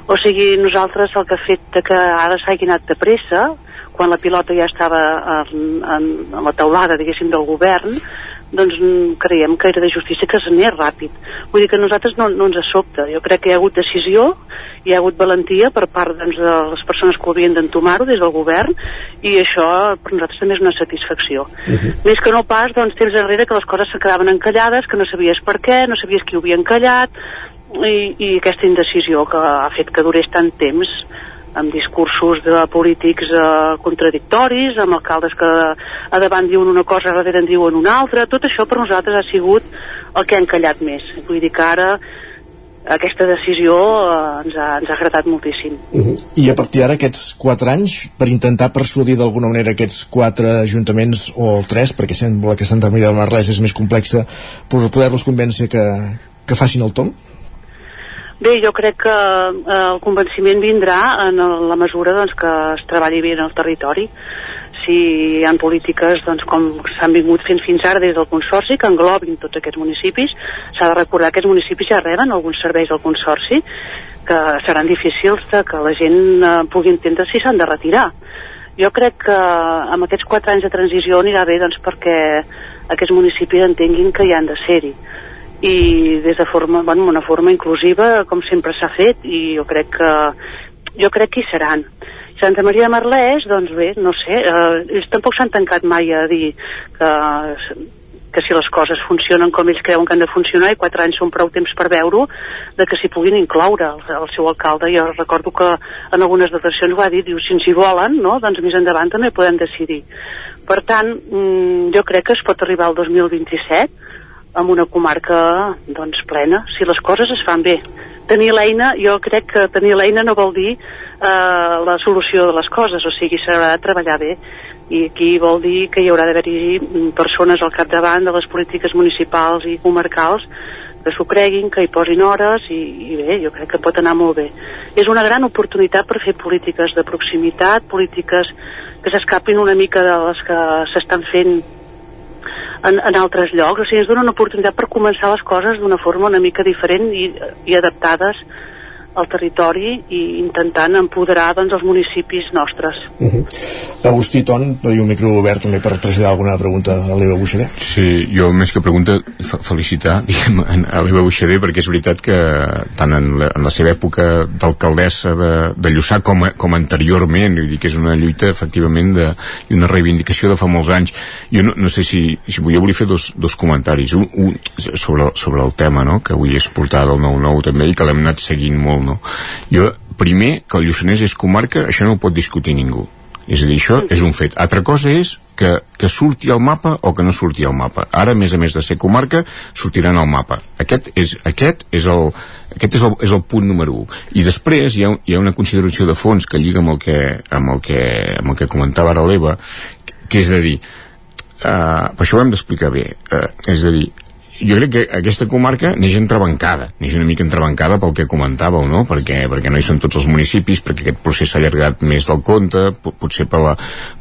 O sigui, nosaltres el que ha fet que ara s'hagi anat de pressa, quan la pilota ja estava en, en, en la taulada, diguéssim, del govern, doncs mm, creiem que era de justícia que s'anés ràpid. Vull dir que nosaltres no, no ens sobta. Jo crec que hi ha hagut decisió, hi ha hagut valentia per part doncs, de les persones que ho havien d'entomar-ho des del govern i això per nosaltres també és una satisfacció. Més que no pas, doncs, temps enrere que les coses se quedaven encallades, que no sabies per què, no sabies qui ho havia encallat, i, i aquesta indecisió que ha fet que durés tant temps amb discursos de polítics eh, contradictoris, amb alcaldes que a davant diuen una cosa, a darrere en diuen una altra, tot això per nosaltres ha sigut el que ha encallat més. Vull dir que ara aquesta decisió eh, ens, ha, ens ha agradat moltíssim. Uh -huh. I a partir d'ara, aquests quatre anys, per intentar persuadir d'alguna manera aquests quatre ajuntaments, o tres, perquè sembla que Santa Maria de Marlès és més complexa, per poder-los convèncer que, que facin el tom? Bé, jo crec que eh, el convenciment vindrà en la mesura doncs, que es treballi bé en el territori. Si hi ha polítiques doncs, com s'han vingut fent fins ara des del Consorci que englobin tots aquests municipis s'ha de recordar que aquests municipis ja reben alguns serveis del Consorci que seran difícils de que la gent eh, pugui entendre si s'han de retirar. Jo crec que amb aquests quatre anys de transició anirà bé doncs, perquè aquests municipis entenguin que hi han de ser-hi i des de forma, bueno, una forma inclusiva com sempre s'ha fet i jo crec que jo crec que hi seran Santa Maria de Merlès, doncs bé, no sé, eh, ells tampoc s'han tancat mai a dir que, que si les coses funcionen com ells creuen que han de funcionar i quatre anys són prou temps per veure de que s'hi puguin incloure el, el seu alcalde. Jo recordo que en algunes declaracions ho ha dit, diu, si ens hi volen, no? doncs més endavant també podem decidir. Per tant, mm, jo crec que es pot arribar al 2027 amb una comarca doncs, plena, si les coses es fan bé. Tenir l'eina, jo crec que tenir l'eina no vol dir eh, la solució de les coses, o sigui, s'haurà de treballar bé i aquí vol dir que hi haurà d'haver-hi persones al capdavant de les polítiques municipals i comarcals que s'ho creguin, que hi posin hores i, i bé, jo crec que pot anar molt bé. És una gran oportunitat per fer polítiques de proximitat, polítiques que s'escapin una mica de les que s'estan fent en, en altres llocs, o sigui, ens dona una oportunitat per començar les coses d'una forma una mica diferent i, i adaptades al territori i intentant empoderar doncs, els municipis nostres. Uh -huh. Agustí Ton, hi un micro obert també per traslladar alguna pregunta a l'Eva Buixader. Sí, jo més que pregunta felicitar diguem, a l'Eva Buixader perquè és veritat que tant en la, en la seva època d'alcaldessa de, de Lluçà com, com anteriorment, vull dir que és una lluita efectivament de, i una reivindicació de fa molts anys. Jo no, no sé si, si jo volia fer dos, dos comentaris. Un, un sobre, sobre el tema no? que avui és portada del 9-9 també i que l'hem anat seguint molt no? Jo, primer, que el Lluçanès és comarca, això no ho pot discutir ningú. És a dir, això és un fet. Altra cosa és que, que surti al mapa o que no surti al mapa. Ara, a més a més de ser comarca, sortiran al mapa. Aquest és, aquest és el, aquest és el, és el punt número 1. I després hi ha, hi ha una consideració de fons que lliga amb el que, amb el que, amb el que comentava ara l'Eva, que és de dir, uh, per això ho hem d'explicar bé, uh, és a dir, jo crec que aquesta comarca neix entrebancada, neix una mica entrebancada pel que comentàveu, no? Perquè, perquè no hi són tots els municipis, perquè aquest procés s'ha allargat més del compte, potser per la,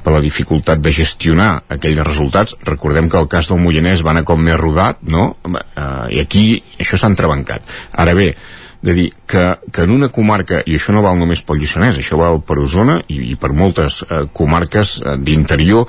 per la dificultat de gestionar aquells resultats. Recordem que el cas del Moianès va anar com més rodat, no? Eh, I aquí això s'ha entrebancat. Ara bé, de dir que, que en una comarca, i això no val només pel Lluçanès, això val per Osona i, i per moltes eh, comarques eh, d'interior,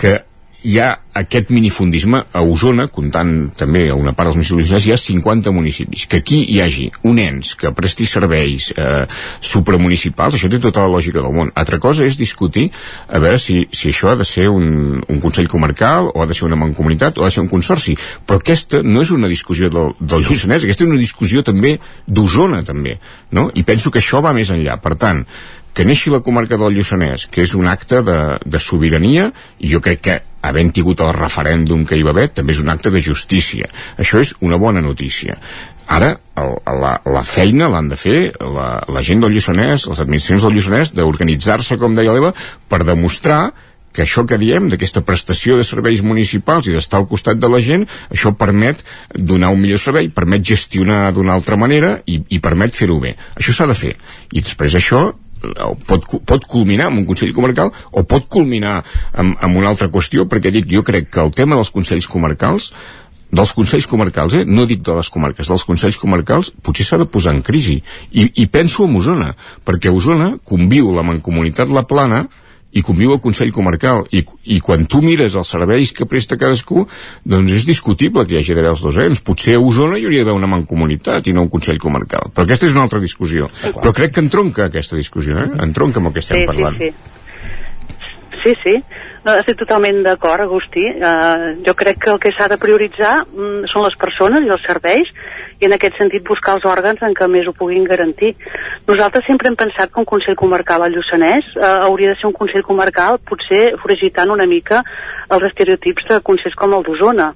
que hi ha aquest minifundisme a Osona, comptant també a una part dels municipis, hi ha 50 municipis. Que aquí hi hagi un ens que presti serveis eh, supramunicipals, això té tota la lògica del món. Altra cosa és discutir a veure si, si això ha de ser un, un Consell Comarcal o ha de ser una mancomunitat o ha de ser un consorci. Però aquesta no és una discussió del, del Lluçanès, aquesta és una discussió també d'Osona, també. No? I penso que això va més enllà. Per tant, que neixi la comarca del Lluçanès, que és un acte de, de sobirania, i jo crec que havent tingut el referèndum que hi va haver, també és un acte de justícia. Això és una bona notícia. Ara, el, la, la feina l'han de fer la, la gent del Lluçanès, les administracions del Lluçanès, d'organitzar-se, com deia l'Eva, per demostrar que això que diem, d'aquesta prestació de serveis municipals i d'estar al costat de la gent, això permet donar un millor servei, permet gestionar d'una altra manera i, i permet fer-ho bé. Això s'ha de fer. I després això pot, pot culminar amb un Consell Comarcal o pot culminar amb, amb una altra qüestió, perquè dic, jo crec que el tema dels Consells Comarcals dels Consells Comarcals, eh? no dic de les comarques, dels Consells Comarcals, potser s'ha de posar en crisi. I, I penso en Osona, perquè Osona conviu la Mancomunitat La Plana i conviu el Consell Comarcal i, i quan tu mires els serveis que presta cadascú doncs és discutible que hi hagi d'haver els dos ens potser a Osona hi hauria d'haver una mancomunitat i no un Consell Comarcal, però aquesta és una altra discussió però crec que entronca aquesta discussió eh? entronca amb el que estem sí, parlant sí, sí. sí, sí. No, estic totalment d'acord, Agustí. Uh, jo crec que el que s'ha de prioritzar mm, són les persones i els serveis i en aquest sentit buscar els òrgans en què més ho puguin garantir. Nosaltres sempre hem pensat que un Consell Comarcal al Lluçanès eh, hauria de ser un Consell Comarcal potser foragitant una mica els estereotips de consells com el d'Osona.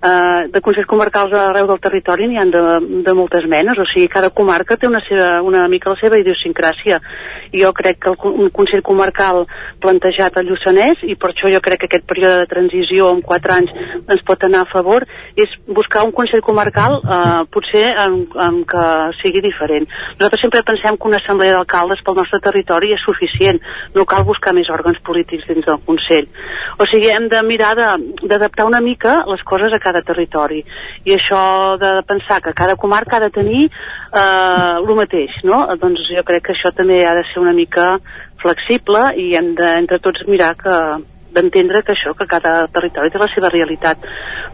Uh, de consells comarcals arreu del territori n'hi han de, de moltes menes, o sigui, cada comarca té una, seva, una mica la seva idiosincràsia. Jo crec que el, un Consell Comarcal plantejat al Lluçanès, i per això jo crec que aquest període de transició en quatre anys ens pot anar a favor, és buscar un Consell Comarcal uh, potser en, en que sigui diferent. Nosaltres sempre pensem que una assemblea d'alcaldes pel nostre territori és suficient, no cal buscar més òrgans polítics dins del Consell. O sigui, hem de mirar d'adaptar una mica les coses a cada territori. I això de pensar que cada comarca ha de tenir eh, el mateix, no? Doncs jo crec que això també ha de ser una mica flexible i hem de, entre tots mirar que d'entendre que això, que cada territori té la seva realitat.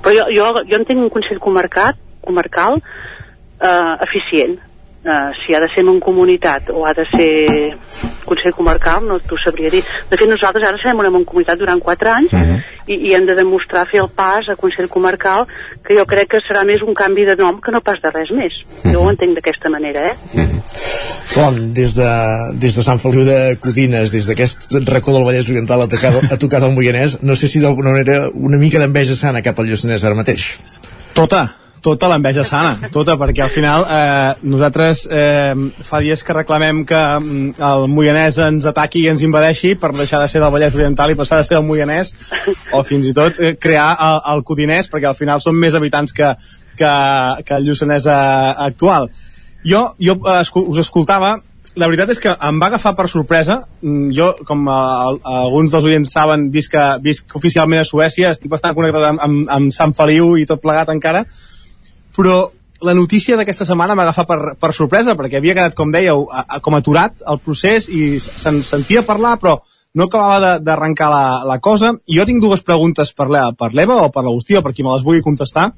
Però jo, jo, jo entenc un Consell comarcat, comarcal eh, eficient. Uh, si ha de ser en comunitat o ha de ser Consell Comarcal, no t'ho sabria dir. De fet, nosaltres ara serem una mancomunitat durant 4 anys uh -huh. i, i hem de demostrar fer el pas a Consell Comarcal, que jo crec que serà més un canvi de nom que no pas de res més. Uh -huh. Jo ho entenc d'aquesta manera, eh? Tom, des de, des de Sant Feliu de Codines, des d'aquest racó del Vallès Oriental a tocar, a tocar del Moianès, no sé si d'alguna manera una mica d'enveja sana cap al Lluçanès ara mateix. Tota, tota l'enveja sana, tota, perquè al final eh, nosaltres eh, fa dies que reclamem que mm, el Moianès ens ataqui i ens invadeixi per deixar de ser del Vallès Oriental i passar de ser del Moianès o fins i tot eh, crear el, el Codinès perquè al final són més habitants que, que, que el Lluçanès eh, actual. Jo, jo eh, us escoltava la veritat és que em va agafar per sorpresa Mm, jo, com eh, alguns dels oients saben visc, a, visc oficialment a Suècia estic bastant connectat amb, amb, amb Sant Feliu i tot plegat encara però la notícia d'aquesta setmana m'ha agafat per, per sorpresa perquè havia quedat, com dèieu, a, a, com aturat el procés i se'n sentia parlar però no acabava d'arrencar la, la cosa. I jo tinc dues preguntes per l'Eva o per l'Agustí o per qui me les vulgui contestar.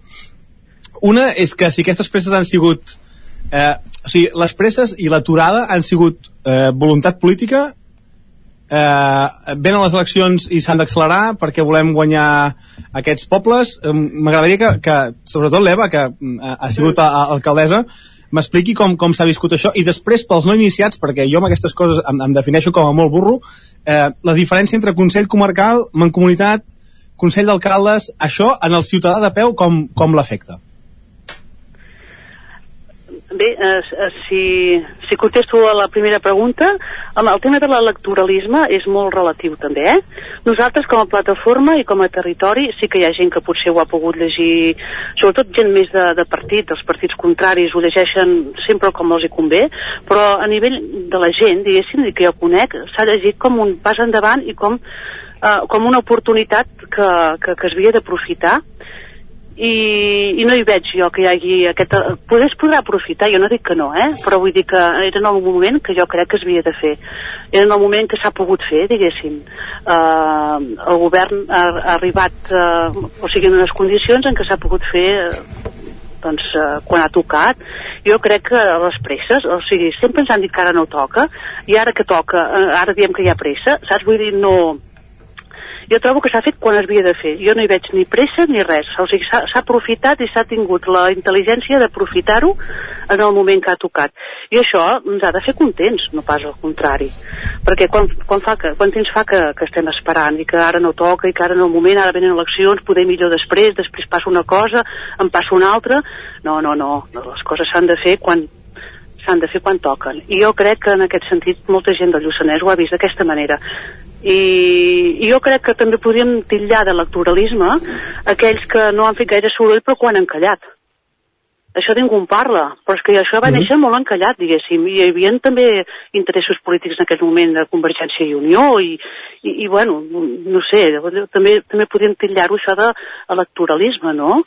Una és que si aquestes presses han sigut eh, o sigui, les presses i l'aturada han sigut eh, voluntat política eh, venen les eleccions i s'han d'accelerar perquè volem guanyar aquests pobles. Eh, m'agradaria que, que sobretot l'Eva que mm, ha, ha sigut a, a alcaldessa m'expliqui com, com s'ha viscut això. I després pels no iniciats, perquè jo amb aquestes coses em, em defineixo com a molt burro eh, la diferència entre Consell Comarcal Mancomunitat, Consell d'Alcaldes això en el ciutadà de peu com, com l'afecta? Bé, eh, eh, si, si contesto a la primera pregunta, el tema de l'electoralisme és molt relatiu també, eh? Nosaltres com a plataforma i com a territori sí que hi ha gent que potser ho ha pogut llegir, sobretot gent més de, de partit, els partits contraris ho llegeixen sempre com els hi convé, però a nivell de la gent, diguéssim, que jo conec, s'ha llegit com un pas endavant i com, eh, com una oportunitat que, que, que es havia d'aprofitar i, i no hi veig jo que hi hagi aquest... Poder es podrà aprofitar, jo no dic que no, eh? però vull dir que era en el moment que jo crec que es havia de fer. Era en el moment que s'ha pogut fer, diguéssim. Uh, el govern ha, ha arribat, uh, o sigui, en unes condicions en què s'ha pogut fer uh, doncs, uh, quan ha tocat. Jo crec que les presses, o sigui, sempre ens han dit que ara no toca, i ara que toca, ara diem que hi ha pressa, saps? Vull dir, no jo trobo que s'ha fet quan es havia de fer. Jo no hi veig ni pressa ni res. O sigui, s'ha aprofitat i s'ha tingut la intel·ligència d'aprofitar-ho en el moment que ha tocat. I això ens ha de fer contents, no pas al contrari. Perquè quan, quan, fa que, quan temps fa que, que estem esperant i que ara no toca i que ara no el moment, ara venen eleccions, poder millor després, després passa una cosa, en passa una altra... No, no, no, les coses s'han de fer quan s'han de fer quan toquen. I jo crec que en aquest sentit molta gent del Lluçanès ho ha vist d'aquesta manera. I, I jo crec que també podríem titllar d'electoralisme aquells que no han fet gaire soroll però quan han callat. Això ningú en parla, però és que això va néixer molt encallat, diguéssim, i hi havia també interessos polítics en aquell moment de Convergència i Unió, i, i, i bueno, no sé, també, també podríem titllar-ho això d'electoralisme, no?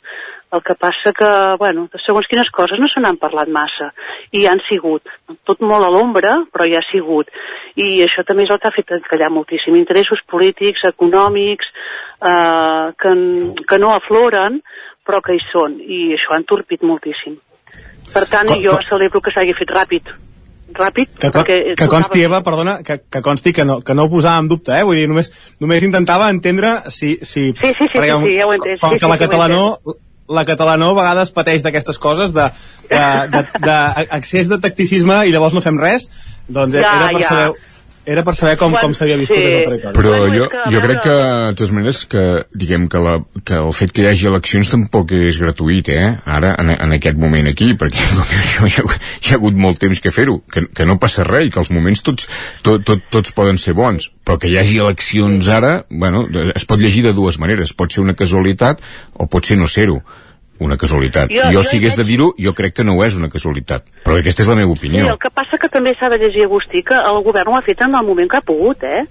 El que passa que, bueno, de segons quines coses no se n'han parlat massa, i han sigut, tot molt a l'ombra, però hi ha sigut. I això també és el que ha fet encallar moltíssim. Interessos polítics, econòmics, eh, que, que no afloren, però que hi són, i això ha entorpit moltíssim. Per tant, jo celebro que s'hagi fet ràpid. ràpid, Que, con, perquè que consti, Eva, perdona, que, que consti que no, que no ho posava en dubte, eh? Vull dir, només, només intentava entendre si... si Sí, sí, sí, perquè sí, sí, ja ho he entès. Com Sí, que sí, la sí, catalanó, la catalanó a vegades pateix d'aquestes coses de, de, de, de, excés de tacticisme i llavors no fem res, doncs Ja, era per ja. saber era per saber com, com s'havia viscut sí. des del territori. Però Bueno, jo, que, jo veure- crec que, de totes maneres, que, diguem que, la, que el fet que hi hagi eleccions tampoc és gratuït, eh? Ara, en, en aquest moment aquí, perquè jo, hi, ha, hi ha hagut molt temps que fer-ho, que, que no passa res i que els moments tots, tot, tot, tots poden ser bons, però que hi hagi eleccions ara, bueno, es pot llegir de dues maneres, pot ser una casualitat o pot ser no ser-ho una casualitat. Jo- Jo, jo si hagués de dir-ho, jo crec que no ho és una casualitat. Però aquesta és la meva Sí, opinió. el que passa que també s'ha de llegir, Agustí, que el govern ho ha fet en el moment que ha pogut, eh?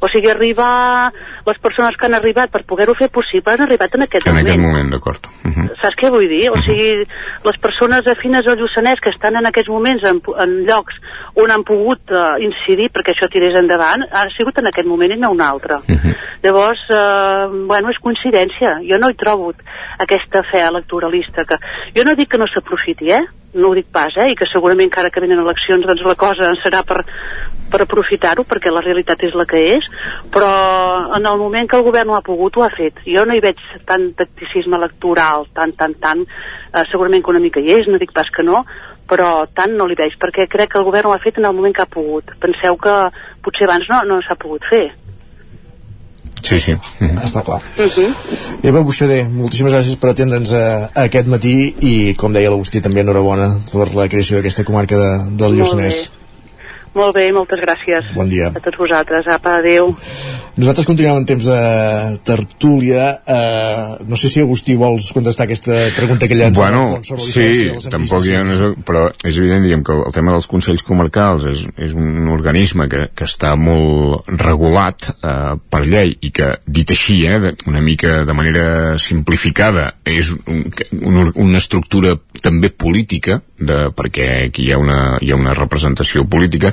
O sigui, arribar... Les persones que han arribat per poder-ho fer possible han arribat en aquest En moment. aquest moment, d'acord. Uh -huh. Saps què vull dir? O sigui, les persones afines al Lluçanès que estan en aquests moments en, en llocs on han pogut uh, incidir perquè això tirés endavant, ha sigut en aquest moment i no un altre. Llavors, eh, bueno, és coincidència. Jo no hi trobo aquesta fe electoralista. Que... Jo no dic que no s'aprofiti, eh? No ho dic pas, eh? I que segurament encara que venen eleccions doncs la cosa serà per, per aprofitar-ho, perquè la realitat és la que és, però en el moment que el govern ho ha pogut, ho ha fet. Jo no hi veig tant tacticisme electoral, tant, tant, tant, eh, segurament que una mica hi és, no dic pas que no, però tant no li veig, perquè crec que el govern ho ha fet en el moment que ha pogut. Penseu que potser abans no, no s'ha pogut fer. Sí, sí. Està clar. Eva Buixader, moltíssimes gràcies per atendre'ns a, a aquest matí i, com deia l'Agustí, també enhorabona per la creació d'aquesta comarca de, del Molt Lluçanès. Molt bé, moltes gràcies. Bon dia. A tots vosaltres. Apa, adéu. Nosaltres continuem en temps de tertúlia. Eh, no sé si Agustí vols contestar aquesta pregunta que llança Bueno, sobre sí, tampoc hi ha... Però és evident, diguem, que el tema dels Consells Comarcals és, és un organisme que, que està molt regulat eh, per llei i que, dit així, eh, una mica de manera simplificada, és un, un, una estructura també política, de, perquè aquí hi ha, una, hi ha una representació política,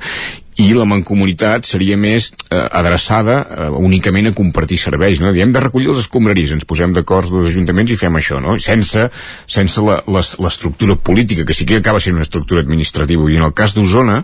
i la mancomunitat seria més eh, adreçada eh, únicament a compartir serveis, no? Diem de recollir els escombraries, ens posem d'acord dels ajuntaments i fem això, no? Sense, sense l'estructura política, que sí que acaba sent una estructura administrativa. I en el cas d'Osona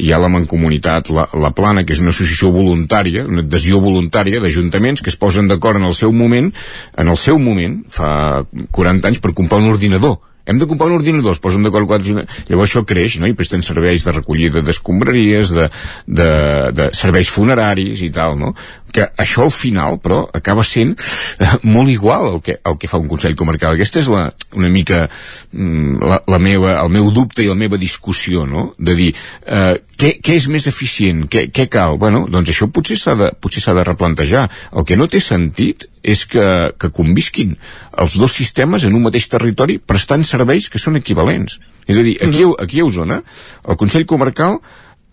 hi ha la mancomunitat, la, la Plana, que és una associació voluntària, una adhesió voluntària d'ajuntaments que es posen d'acord en el seu moment, en el seu moment, fa 40 anys, per comprar un ordinador hem de comprar un ordinador, es posen d'acord quatre ajuntaments. llavors això creix, no? i presten serveis de recollida d'escombraries, de, de, de serveis funeraris i tal, no? que això al final, però, acaba sent eh, molt igual el que, el que fa un Consell Comarcal. Aquesta és la, una mica mm, la, la meva, el meu dubte i la meva discussió, no? De dir, eh, què, què és més eficient? Què, què cal? Bueno, doncs això potser s'ha de, potser s'ha de replantejar. El que no té sentit és que, que convisquin els dos sistemes en un mateix territori prestant serveis que són equivalents. És a dir, aquí, a- aquí a Osona, el Consell Comarcal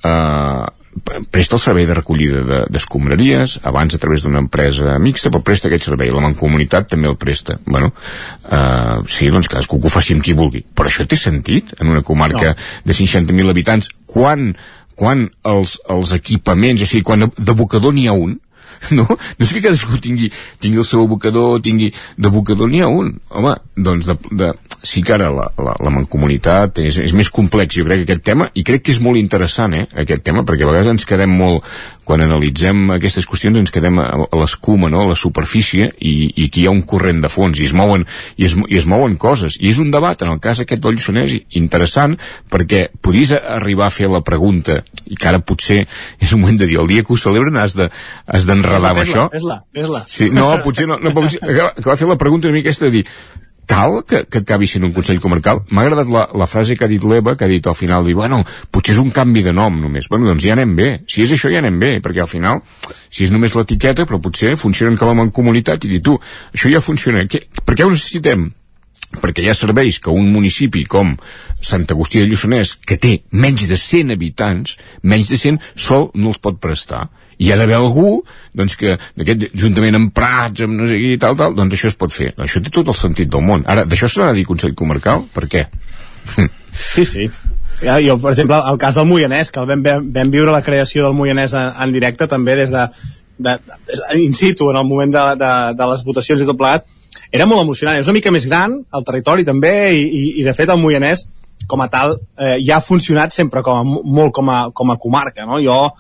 eh, presta el servei de recollida de- d'escombraries, abans a través d'una empresa mixta, però presta aquest servei. La mancomunitat també el presta. Bueno, eh, sí, doncs cadascú que ho faci amb qui vulgui. Però això té sentit en una comarca No. de 60.000 habitants quan, quan els, els equipaments, o sigui, quan d'abocador n'hi ha un, no? No és que cadascú tingui, tingui el seu abocador, tingui... D'abocador n'hi ha un. Home, doncs de, de, sí que ara la, la, la mancomunitat és, és més complex, jo crec, aquest tema, i crec que és molt interessant, eh, aquest tema, perquè a vegades ens quedem molt... Quan analitzem aquestes qüestions ens quedem a, a l'escuma, no?, a la superfície, i, i aquí hi ha un corrent de fons, i es mouen, i es, i es mouen coses. I és un debat, en el cas aquest del Lluçanès, interessant, perquè podies arribar a fer la pregunta, i que ara potser és un moment de dir, el dia que ho celebren has de- has d'enredar amb això. És-la, és-la. Sí, no, potser no, no potser, que, que va fer la pregunta una mica aquesta de dir cal que, que acabi sent un Consell Comarcal? M'ha agradat la, la frase que ha dit l'Eva, que ha dit al final, dir, bueno, potser és un canvi de nom només. Bueno, doncs ja anem bé. Si és això ja anem bé, perquè al final, si és només l'etiqueta, però potser funcionen com a mancomunitat i dir, tu, això ja funciona. Què, per què ho necessitem? perquè hi ha serveis que un municipi com Sant Agustí de Lluçanès, que té menys de 100 habitants, menys de 100, sol no els pot prestar. Hi ha d'haver algú doncs, que d'aquest juntament amb Prats, amb no sé qui, tal, tal, doncs això es pot fer. Això té tot el sentit del món. Ara, d'això s'ha de dir Consell Comarcal? Per què? Sí, sí. Ja, jo, per exemple, el cas del Moianès, que el vam, vam, viure la creació del Moianès en, en directe també des de, de, de, in situ, en el moment de, de, de les votacions i tot plegat, era molt emocionant. És una mica més gran, el territori també, i, i, i de fet el Moianès com a tal, eh, ja ha funcionat sempre com a, molt com a, com a comarca, no? Jo,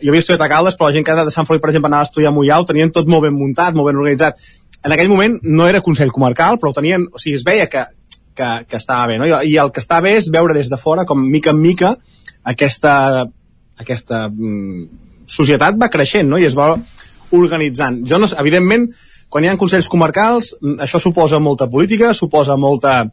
jo havia estudiat a Caldes, però la gent que de Sant Feliu, per exemple, anava a estudiar a Mollà, ho tenien tot molt ben muntat, molt ben organitzat. En aquell moment no era Consell Comarcal, però ho tenien, o sigui, es veia que, que, que estava bé, no? I, I el que està bé és veure des de fora com mica en mica aquesta, aquesta mm, societat va creixent, no? I es va organitzant. Jo no, evidentment, quan hi ha consells comarcals, mm, això suposa molta política, suposa molta,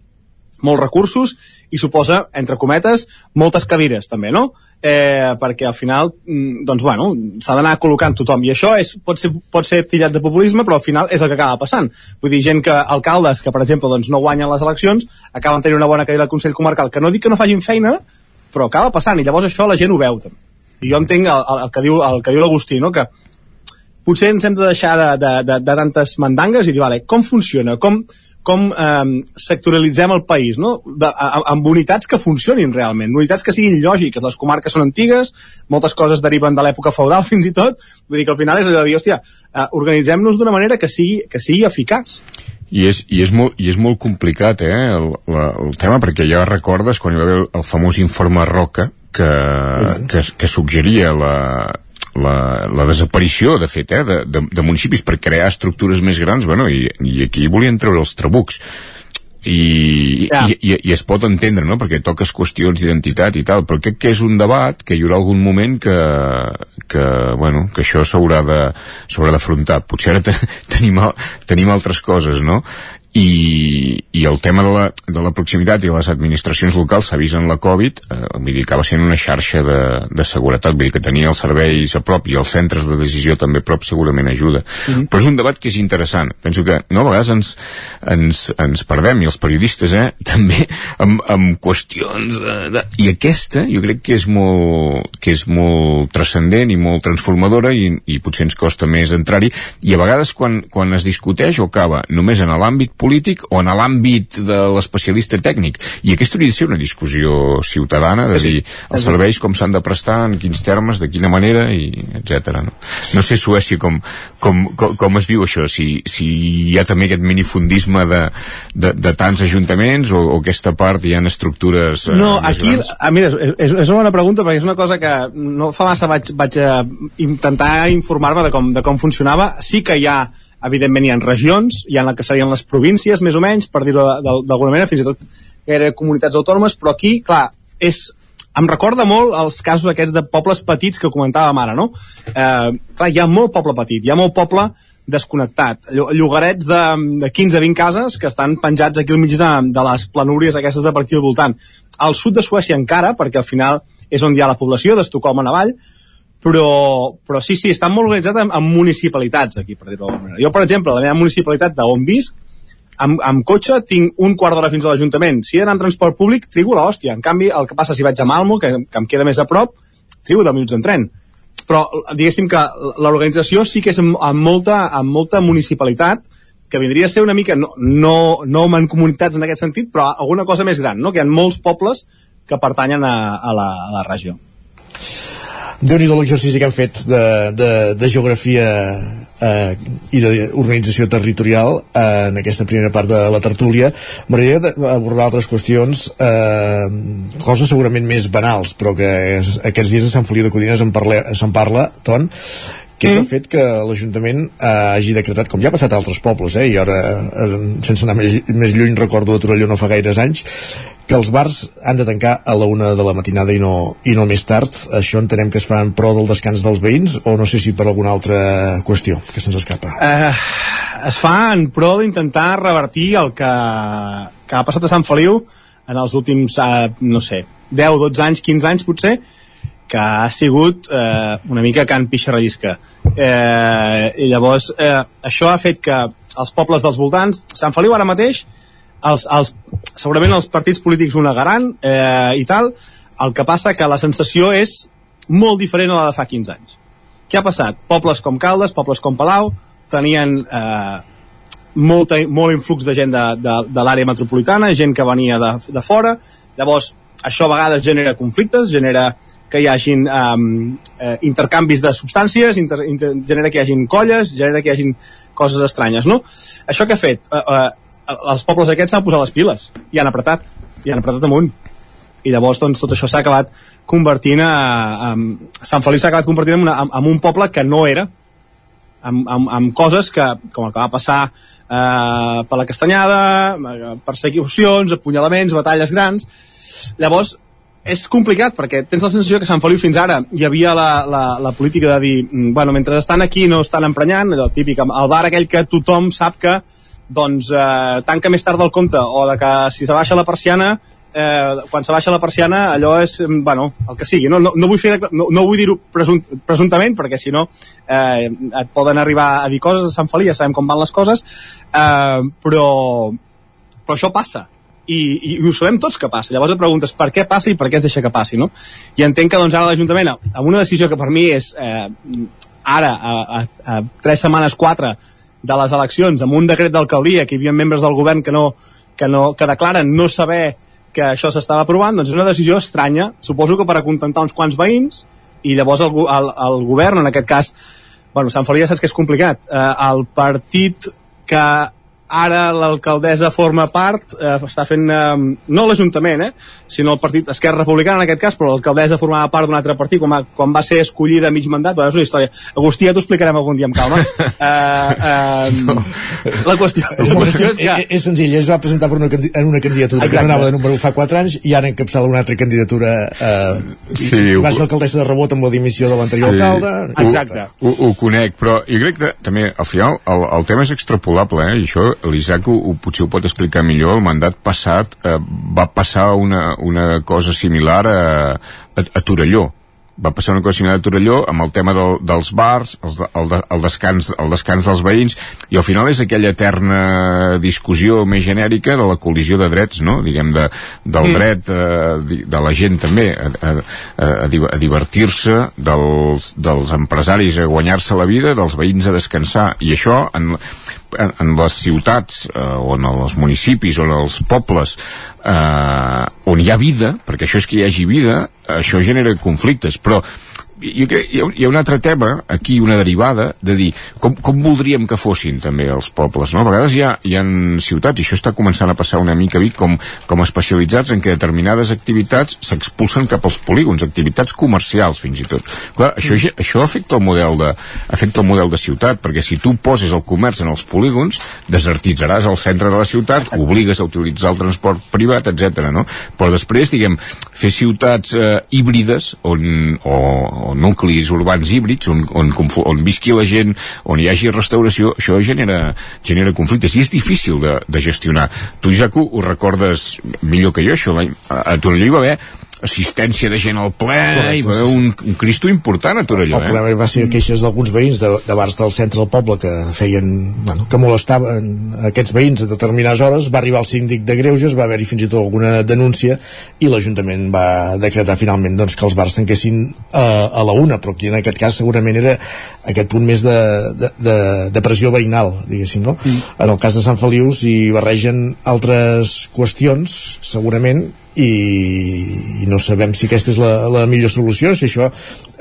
molts recursos i suposa, entre cometes, moltes cadires també, no? Eh, perquè al final mm, doncs bueno, s'ha d'anar col·locant tothom i això és, pot, ser, pot ser tillat de populisme però al final és el que acaba passant vull dir, gent que, alcaldes que per exemple doncs, no guanyen les eleccions, acaben tenint una bona cadira al Consell Comarcal, que no dic que no facin feina però acaba passant i llavors això la gent ho veu també. i jo entenc el, el, el que diu el que diu l'Agustí, no? que potser ens hem de deixar de, de, de, de tantes mandangues i dir, vale, com funciona, com, com eh, sectorialitzem el país, no? De, a, amb unitats que funcionin realment, unitats que siguin lògiques, les comarques són antigues, moltes coses deriven de l'època feudal fins i tot, vull dir que al final és allò de dir, hòstia, eh, organitzem-nos d'una manera que sigui, que sigui eficaç. I és, i és, molt, i és molt complicat, eh, el, la, el tema, perquè ja recordes quan hi va haver el, el famós informe Roca, que, que, que suggeria la, la, la desaparició, de fet, eh, de, de, de municipis per crear estructures més grans, bueno, i, i aquí volien treure els trabucs. I, Ja. i, i, i es pot entendre, no?, perquè toques qüestions d'identitat i tal, però crec que és un debat que hi haurà algun moment que, que bueno, que això s'haurà d'afrontar. Potser ara te, tenim, tenim altres coses, no? I, i el tema de la, de la proximitat i les administracions locals s'ha vist en la Covid eh, vull dir, acaba sent una xarxa de, de seguretat, vull dir que tenir els serveis a prop i els centres de decisió també a prop segurament ajuda, Mhm. però és un debat que és interessant, penso que no, a vegades ens, ens, ens perdem, i els periodistes eh, també, amb, amb qüestions de, de... i aquesta jo crec que és molt, que és molt transcendent i molt transformadora i, i potser ens costa més entrar-hi. I a vegades quan, quan es discuteix o acaba només en l'àmbit polític o en l'àmbit de l'especialista tècnic i aquesta hauria de ser una discussió ciutadana de dir els serveis com s'han de prestar en quins termes, de quina manera i etc. No? no sé Suècia com, com, com, com es viu això si, si hi ha també aquest minifundisme de, de, de tants ajuntaments o, o aquesta part hi ha estructures eh, No, aquí, grans? ah, mira, és, és una bona pregunta perquè és una cosa que no fa massa vaig, vaig eh, intentar informar-me de, com, de com funcionava. Sí que hi ha, evidentment, hi ha regions, hi ha la que serien les províncies, més o menys, per dir-ho d'alguna manera, fins i tot era comunitats autònomes, però aquí, clar, és, em recorda molt els casos aquests de pobles petits que comentàvem ara, no? Eh, clar, hi ha molt poble petit, hi ha molt poble desconnectat. Llo- Llogarets de, de 15-20 cases que estan penjats aquí al mig de, de les planúries aquestes de per aquí al voltant. Al sud de Suècia encara, perquè al final és on hi ha la població, d'Estocolm en avall, però, però sí, sí, estan molt organitzats amb, amb municipalitats aquí, per dir-ho d'alguna manera. Jo, per exemple, la meva municipalitat d'on visc, amb, amb cotxe tinc un quart d'hora fins a l'Ajuntament. Si he d'anar en transport públic, trigo l'hòstia. En canvi, el que passa si vaig a Malmo, que, que em queda més a prop, trigo 10 minuts en tren. Però, diguéssim que l'organització sí que és amb, amb, molta, amb molta municipalitat, que vindria a ser una mica, no, no, no mancomunitats en aquest sentit, però alguna cosa més gran, no? que hi ha molts pobles que pertanyen a, a, la, a la regió. Déu nhi l'exercici que han fet de, de, de geografia eh, i d'organització territorial eh, en aquesta primera part de la tertúlia. M'agradaria abordar altres qüestions eh, coses segurament més banals però que és, aquests dies a Sant Feliu de Codines se'n parla, se'n parla Ton que és el fet que l'Ajuntament eh, hagi decretat, com ja ha passat a altres pobles, eh, i ara, eh, sense anar més, més lluny, recordo de Torelló no fa gaires anys, que els bars han de tancar a la una de la matinada i no, i no més tard. Això entenem que es fa en pro del descans dels veïns o no sé si per alguna altra qüestió que se'ns escapa. Eh, es fa en pro d'intentar revertir el que, que ha passat a Sant Feliu en els últims, eh, no sé, 10, 12 anys, 15 anys potser, que ha sigut eh, una mica can pixarrellisca. Eh, I llavors, eh, això ha fet que els pobles dels voltants, Sant Feliu ara mateix, els, els, segurament els partits polítics ho negaran eh, i tal, el que passa que la sensació és molt diferent a la de fa 15 anys. Què ha passat? Pobles com Caldes, pobles com Palau, tenien eh, molta, molt influx de gent de, de, de l'àrea metropolitana, gent que venia de, de fora, llavors això a vegades genera conflictes, genera que hi hagin um, eh, intercanvis de substàncies, inter, inter, genera que hi hagin colles, genera que hi hagin coses estranyes, no? Això que ha fet? Eh, eh, els pobles aquests s'han posat les piles i han apretat, i han apretat amunt. I llavors doncs, tot això s'ha acabat convertint a, a, a Sant Feliu s'ha acabat convertint en, una, en, en un poble que no era amb, amb, amb coses que, com el que va passar eh, per la castanyada eh, persecucions, apunyalaments batalles grans. Llavors és complicat perquè tens la sensació que Sant Feliu fins ara hi havia la, la, la política de dir mm, bueno, mentre estan aquí no estan emprenyant allò típic, el bar aquell que tothom sap que doncs eh, tanca més tard del compte o de que si se baixa la persiana eh, quan se baixa la persiana allò és, mm, bueno, el que sigui no, no, no vull, fer, no, no vull dir-ho presunt, presumptament perquè si no eh, et poden arribar a dir coses a Sant Feliu, ja sabem com van les coses eh, però però això passa i, i, i ho sabem tots que passa. Llavors et preguntes per què passa i per què es deixa que passi, no? I entenc que doncs ara l'Ajuntament, amb una decisió que per mi és eh, ara, a, a, a tres setmanes, quatre de les eleccions, amb un decret d'alcaldia que hi havia membres del govern que no, que no que declaren no saber que això s'estava aprovant, doncs és una decisió estranya, suposo que per acontentar uns quants veïns, i llavors el, el, el govern, en aquest cas, bueno, Sant Feliu ja saps que és complicat, eh, el partit que ara l'alcaldessa forma part, eh, està fent, eh, no l'Ajuntament, eh, sinó el partit Esquerra Republicana en aquest cas, però l'alcaldessa formava part d'un altre partit quan va, quan va ser escollida a mig mandat, bueno, és una història. Agustí, ja t'ho explicarem algun dia amb calma. eh, eh, no. La qüestió, la qüestió és que... És, és senzill, es va presentar per una, en una candidatura Exacte. que no anava de número fa 4 anys i ara encapçala una altra candidatura eh, sí, i, va ser alcaldessa de rebot amb la dimissió de l'anterior sí, alcalde. Exacte. Ho, ho, ho conec, però jo crec que també al final el, el tema és extrapolable, eh? i això l'Isaac ho, potser ho pot explicar millor, el mandat passat eh, va passar una, una cosa similar a, a, a Torelló va passar una cosa similar a Torelló amb el tema del, dels bars, el, el, el, descans, el descans dels veïns, i al final és aquella eterna discussió més genèrica de la col·lisió de drets, no? diguem, de, del mm. dret eh, de la gent també a, a, a, a divertir-se, dels, dels empresaris a guanyar-se la vida, dels veïns a descansar, i això en, en, en les ciutats eh, o en els municipis o en els pobles eh, on hi ha vida, perquè això és que hi hagi vida, això genera conflictes, però jo crec, hi, ha, hi ha un altre tema aquí, una derivada de dir com, com voldríem que fossin també els pobles no? a vegades hi ha, hi ha ciutats i això està començant a passar una mica a Vic com, com especialitzats en què determinades activitats s'expulsen cap als polígons activitats comercials fins i tot Clar, això, mm. això afecta el model de afecta el model de ciutat perquè si tu poses el comerç en els polígons desertitzaràs el centre de la ciutat obligues a utilitzar el transport privat etc. No? però després diguem fer ciutats eh, híbrides on, o, o nuclis urbans híbrids on, on, on visqui la gent, on hi hagi restauració, això genera, genera conflictes i és difícil de, de gestionar. Tu, Jaco, ho recordes millor que jo, això. A, a Torelló hi va haver assistència de gent al ple Correcte, i va haver un, un cristo important a Torelló. El, el problema eh? va ser queixes d'alguns veïns de, de bars del centre del poble que feien, bueno, que molestaven aquests veïns a determinades hores, va arribar el síndic de Greuges, va haver-hi fins i tot alguna denúncia i l'Ajuntament va decretar finalment doncs, que els bars tanquessin a, a la una, però aquí en aquest cas segurament era aquest punt més de, de, de, de pressió veïnal, diguéssim, no? Mm. En el cas de Sant Feliu s'hi barregen altres qüestions, segurament, i, i no sabem si aquesta és la, la millor solució, si això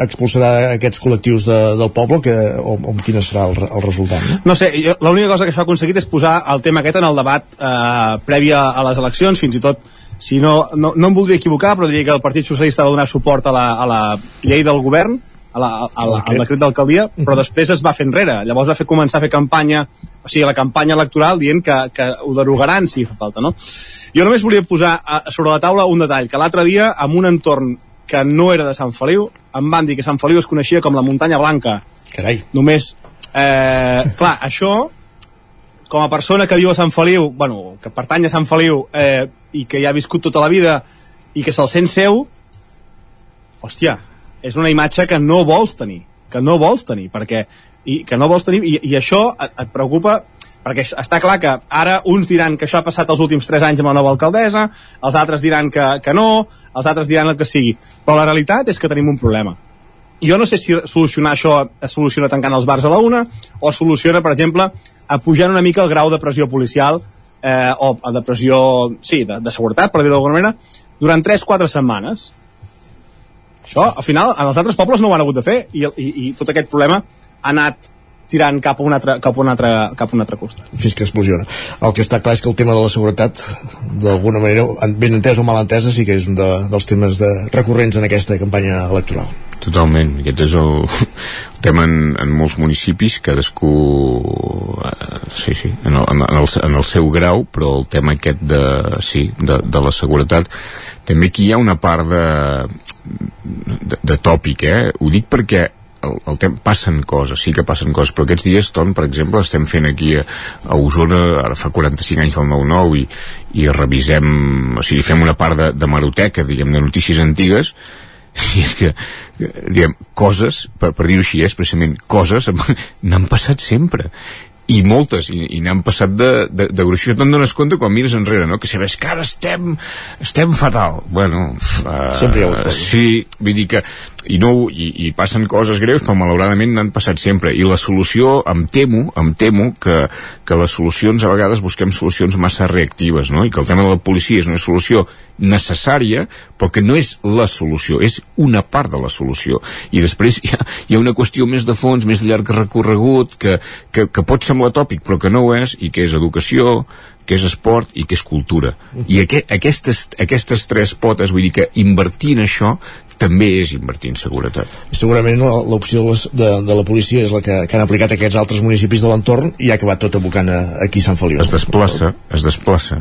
expulsarà aquests col·lectius de, del poble que, o, o quin serà el, el resultat no? no sé, l'única cosa que això ha aconseguit és posar el tema aquest en el debat eh, previ a, a les eleccions, fins i tot si no, no, no em voldria equivocar però diria que el Partit Socialista va donar suport a la, a la llei del govern a la, a la, al decret d'alcaldia, però després es va fer enrere. Llavors va fer començar a fer campanya, o sigui, la campanya electoral dient que, que ho derogaran si fa falta, no? Jo només volia posar a, sobre la taula un detall, que l'altre dia, en un entorn que no era de Sant Feliu, em van dir que Sant Feliu es coneixia com la muntanya blanca. Carai. Només, eh, clar, això, com a persona que viu a Sant Feliu, bueno, que pertany a Sant Feliu, eh, i que hi ha viscut tota la vida, i que se'l sent seu, hòstia, és una imatge que no vols tenir, que no vols tenir, perquè i que no vols tenir, i, i això et, et preocupa perquè està clar que ara uns diran que això ha passat els últims 3 anys amb la nova alcaldessa, els altres diran que, que no, els altres diran el que sigui, però la realitat és que tenim un problema. Jo no sé si solucionar això es soluciona tancant els bars a la una, o soluciona, per exemple, a pujar una mica el grau de pressió policial, eh, o de pressió, sí, de, de seguretat, per dir-ho d'alguna manera, durant 3-4 setmanes. Això, al final, en els altres pobles no ho han hagut de fer, i, i, i tot aquest problema ha anat tirant cap a un altre, cap a un altre, cap a un altre costat. fins que explosiona. El que està clar és que el tema de la seguretat, d'alguna manera, ben entès o mal entesa, sí que és un de, dels temes de, recurrents en aquesta campanya electoral. Totalment, aquest és el, el tema en, en molts municipis, cadascú eh, sí, sí, en el, en, el, en el seu grau, però el tema aquest de, sí, de, de la seguretat també aquí hi ha una part de, de, de tòpic, eh? Ho dic perquè el, el temps passen coses, sí que passen coses, però aquests dies, Ton, per exemple, estem fent aquí a, a Osona, ara fa 45 anys del 9-9 i, i revisem, o sigui, fem una part de, de maroteca, diguem, de notícies antigues, i és que, diguem, coses, per, per dir-ho així, és precisament coses, n'han passat sempre i moltes, i, i n'han passat de, de, de gruixó, te'n dones compte quan mires enrere, no? que sabés que ara estem estem fatal, bueno uh, Sempre hi ha hagut coses. sí, vull dir que i, no, i, i passen coses greus però malauradament n'han passat sempre i la solució, em temo, em temo que, que les solucions a vegades busquem solucions massa reactives, no? i que el tema de la policia és una solució necessària però que no és la solució és una part de la solució i després hi ha, hi ha una qüestió més de fons més llarg recorregut que, que, que pot semblar tòpic però que no ho és i que és educació que és esport i que és cultura. I aqu aquestes, aquestes tres potes, vull dir que invertir en això també és invertir en seguretat. Segurament l'opció de, de, de la policia és la que, que han aplicat aquests altres municipis de l'entorn i ha acabat tot abocant a, aquí a Sant Feliu. Es desplaça, es desplaça.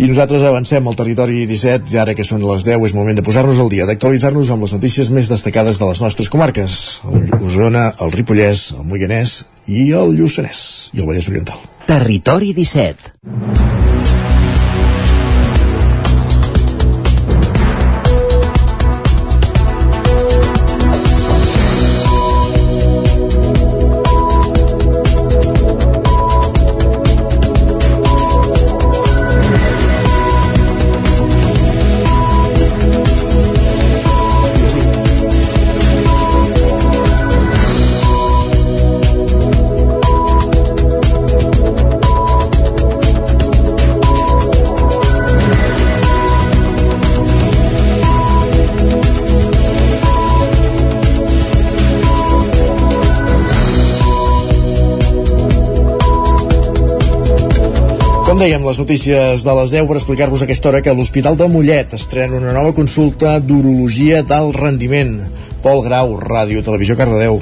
I nosaltres avancem al territori 17 i ara que són les 10 és moment de posar-nos al dia, d'actualitzar-nos amb les notícies més destacades de les nostres comarques, el Osona, el Ripollès, el Moianès i el Lluçanès i el Vallès Oriental. Territori 17. Dèiem, les notícies de les 10 per explicar-vos aquesta hora que l'Hospital de Mollet estrena una nova consulta d'urologia d'alt rendiment. Pol Grau, Ràdio Televisió Cardedeu.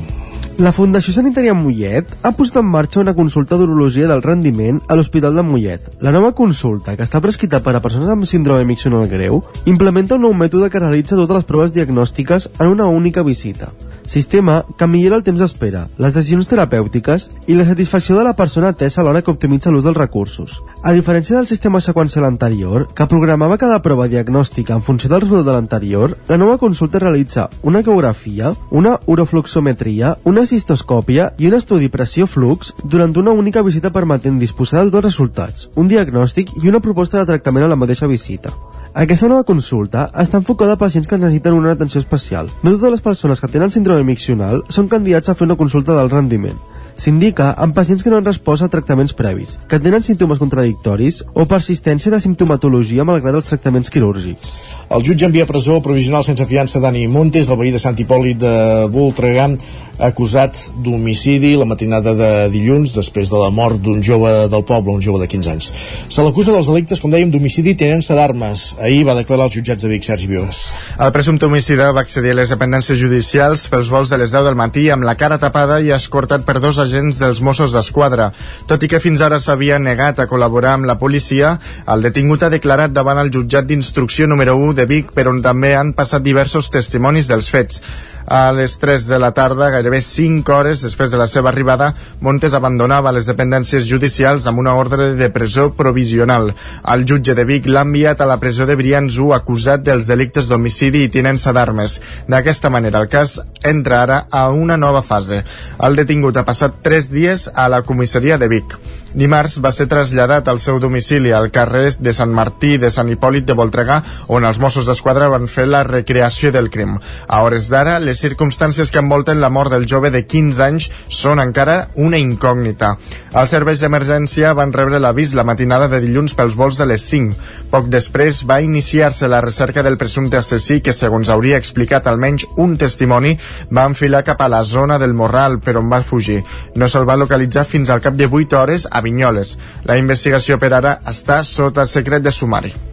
La Fundació Sanitària Mollet ha posat en marxa una consulta d'urologia del rendiment a l'Hospital de Mollet. La nova consulta, que està prescrita per a persones amb síndrome miccional greu, implementa un nou mètode que realitza totes les proves diagnòstiques en una única visita. Sistema que millora el temps d'espera, les decisions terapèutiques i la satisfacció de la persona atesa alhora que optimitza l'ús dels recursos. A diferència del sistema seqüencial anterior, que programava cada prova diagnòstica en funció del resultat de l'anterior, la nova consulta realitza una ecografia, una urofluxometria, una cistoscòpia i un estudi pressió-flux durant una única visita permetent disposar dels dos resultats, un diagnòstic i una proposta de tractament a la mateixa visita. Aquesta nova consulta està enfocada a pacients que necessiten una atenció especial. No totes les persones que tenen síndrome miccional són candidats a fer una consulta del rendiment. S'indica en pacients que no han respost a tractaments previs, que tenen símptomes contradictoris o persistència de simptomatologia malgrat els tractaments quirúrgics. El jutge envia a presó provisional sense fiança Dani Montes, el veí de Sant Hipòlit de Voltregà, acusat d'homicidi la matinada de dilluns després de la mort d'un jove del poble, un jove de 15 anys. Se l'acusa dels delictes, com dèiem, d'homicidi i tinença d'armes. Ahir va declarar als jutjats de Vic, Sergi Vives. El presumpte homicida va accedir a les dependències judicials pels vols de les 10 del matí amb la cara tapada i escortat per dos agents dels Mossos d'Esquadra. Tot i que fins ara s'havia negat a col·laborar amb la policia, el detingut ha declarat davant el jutjat d'instrucció número 1 de Vic, per on també han passat diversos testimonis dels fets. A les 3 de la tarda, gairebé 5 hores després de la seva arribada, Montes abandonava les dependències judicials amb una ordre de presó provisional. El jutge de Vic l'ha enviat a la presó de Brians 1 acusat dels delictes d'homicidi i tinença d'armes. D'aquesta manera, el cas entra ara a una nova fase. El detingut ha passat 3 dies a la comissaria de Vic. Dimarts va ser traslladat al seu domicili al carrer de Sant Martí de Sant Hipòlit de Voltregà, on els Mossos d'Esquadra van fer la recreació del crim. A hores d'ara, les circumstàncies que envolten la mort del jove de 15 anys són encara una incògnita. Els serveis d'emergència van rebre l'avís la matinada de dilluns pels vols de les 5. Poc després va iniciar-se la recerca del presumpte assassí que, segons hauria explicat almenys un testimoni, va enfilar cap a la zona del Morral, però on va fugir. No se'l va localitzar fins al cap de 8 hores a Vinyoles. La investigació per ara està sota secret de sumari.